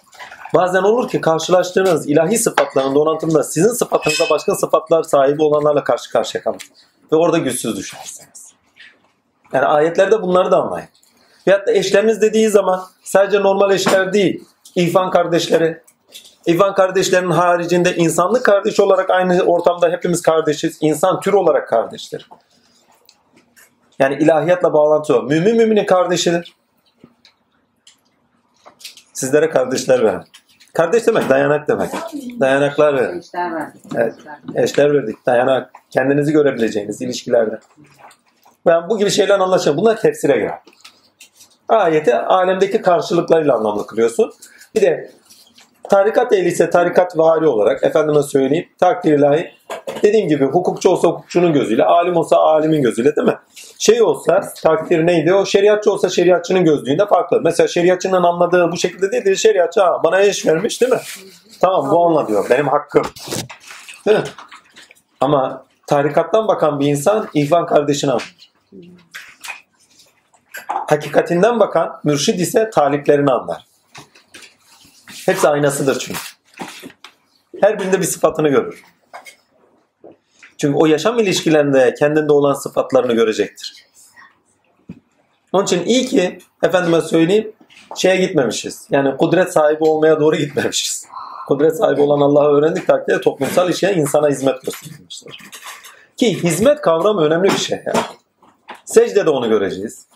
Bazen olur ki karşılaştığınız ilahi sıfatların donatımında sizin sıfatınıza başka sıfatlar sahibi olanlarla karşı karşıya kalır. Ve orada güçsüz düşersiniz. Yani ayetlerde bunları da anlayın. Veyahut da eşleriniz dediği zaman sadece normal eşler değil. İhvan kardeşleri. İhvan kardeşlerin haricinde insanlık kardeş olarak aynı ortamda hepimiz kardeşiz. İnsan tür olarak kardeştir. Yani ilahiyatla bağlantı o. Mümin müminin kardeşidir. Sizlere kardeşler veren. Kardeş demek dayanak demek. Dayanaklar verin. Gençler verdik. Evet. Eşler verdik. Dayanak. Kendinizi görebileceğiniz ilişkilerde. Ben bu gibi şeyler anlaşılıyor. Bunlar tefsire göre. Ayeti alemdeki karşılıklarıyla anlamlı kılıyorsun. Bir de tarikat ehli ise tarikat vari olarak efendime söyleyeyim takdir ilahi dediğim gibi hukukçu olsa hukukçunun gözüyle, alim olsa alimin gözüyle değil mi? Şey olsa takdir neydi? O şeriatçı olsa şeriatçının gözlüğünde farklı. Mesela şeriatçının anladığı bu şekilde değil de şeriatçı ha, bana eş vermiş değil mi? Tamam bu anla diyor. Benim hakkım. Değil mi? Ama tarikattan bakan bir insan ihvan kardeşini anlar. Hakikatinden bakan mürşid ise taliplerini anlar. Hepsi aynasıdır çünkü. Her birinde bir sıfatını görür. Çünkü o yaşam ilişkilerinde kendinde olan sıfatlarını görecektir. Onun için iyi ki efendime söyleyeyim şeye gitmemişiz. Yani kudret sahibi olmaya doğru gitmemişiz. Kudret sahibi olan Allah'ı öğrendik takdirde toplumsal işe insana hizmet gösterilmiştir. Ki hizmet kavramı önemli bir şey. Yani. Secdede onu göreceğiz.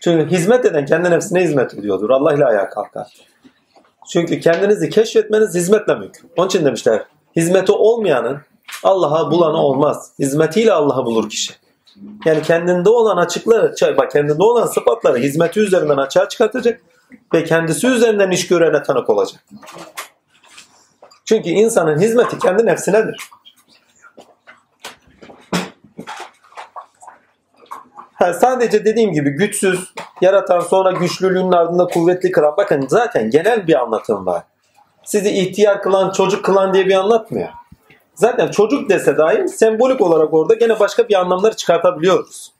Çünkü hizmet eden kendi nefsine hizmet ediyordur. Allah ile ayağa kalkar. Çünkü kendinizi keşfetmeniz hizmetle mümkün. Onun için demişler hizmeti olmayanın Allah'a bulanı olmaz. Hizmetiyle Allah'ı bulur kişi. Yani kendinde olan açıkları, bak kendinde olan sıfatları hizmeti üzerinden açığa çıkartacak ve kendisi üzerinden iş görene tanık olacak. Çünkü insanın hizmeti kendi nefsinedir. Ha, sadece dediğim gibi güçsüz, yaratan sonra güçlülüğünün ardında kuvvetli kılan. Bakın zaten genel bir anlatım var. Sizi ihtiyar kılan, çocuk kılan diye bir anlatmıyor. Zaten çocuk dese dahi sembolik olarak orada gene başka bir anlamları çıkartabiliyoruz.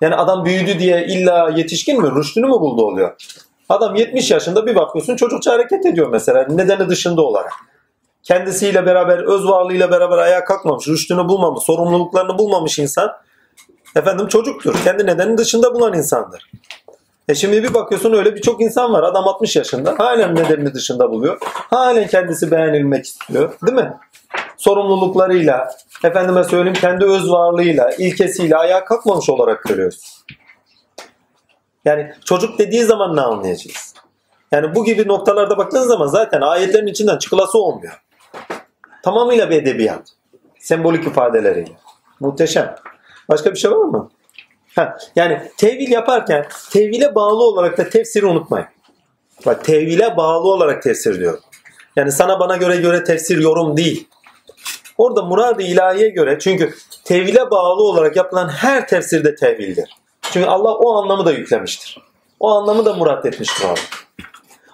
Yani adam büyüdü diye illa yetişkin mi, rüştünü mü buldu oluyor. Adam 70 yaşında bir bakıyorsun çocukça hareket ediyor mesela nedeni dışında olarak. Kendisiyle beraber, öz varlığıyla beraber ayağa kalkmamış, rüştünü bulmamış, sorumluluklarını bulmamış insan efendim çocuktur. Kendi nedenin dışında bulan insandır. E şimdi bir bakıyorsun öyle birçok insan var. Adam 60 yaşında. Halen nedenini dışında buluyor. Halen kendisi beğenilmek istiyor. Değil mi? Sorumluluklarıyla, efendime söyleyeyim kendi öz varlığıyla, ilkesiyle ayağa kalkmamış olarak görüyoruz. Yani çocuk dediği zaman ne anlayacağız? Yani bu gibi noktalarda baktığınız zaman zaten ayetlerin içinden çıkılası olmuyor. Tamamıyla bir edebiyat. Sembolik ifadeleriyle. Muhteşem. Başka bir şey var mı? Yani tevil yaparken tevile bağlı olarak da tefsiri unutmayın. Bak tevile bağlı olarak tefsir diyor. Yani sana bana göre göre tefsir yorum değil. Orada murad-ı ilahiye göre çünkü tevile bağlı olarak yapılan her tefsir de tevildir. Çünkü Allah o anlamı da yüklemiştir. O anlamı da murat etmiştir orada.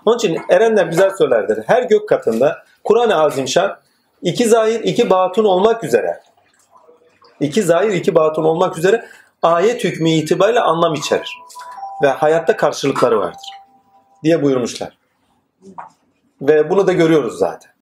Onun için erenler güzel söylerdir. Her gök katında Kur'an-ı Azimşan iki zahir iki batun olmak üzere iki zahir iki batun olmak üzere ayet hükmü itibariyle anlam içerir. Ve hayatta karşılıkları vardır. Diye buyurmuşlar. Ve bunu da görüyoruz zaten.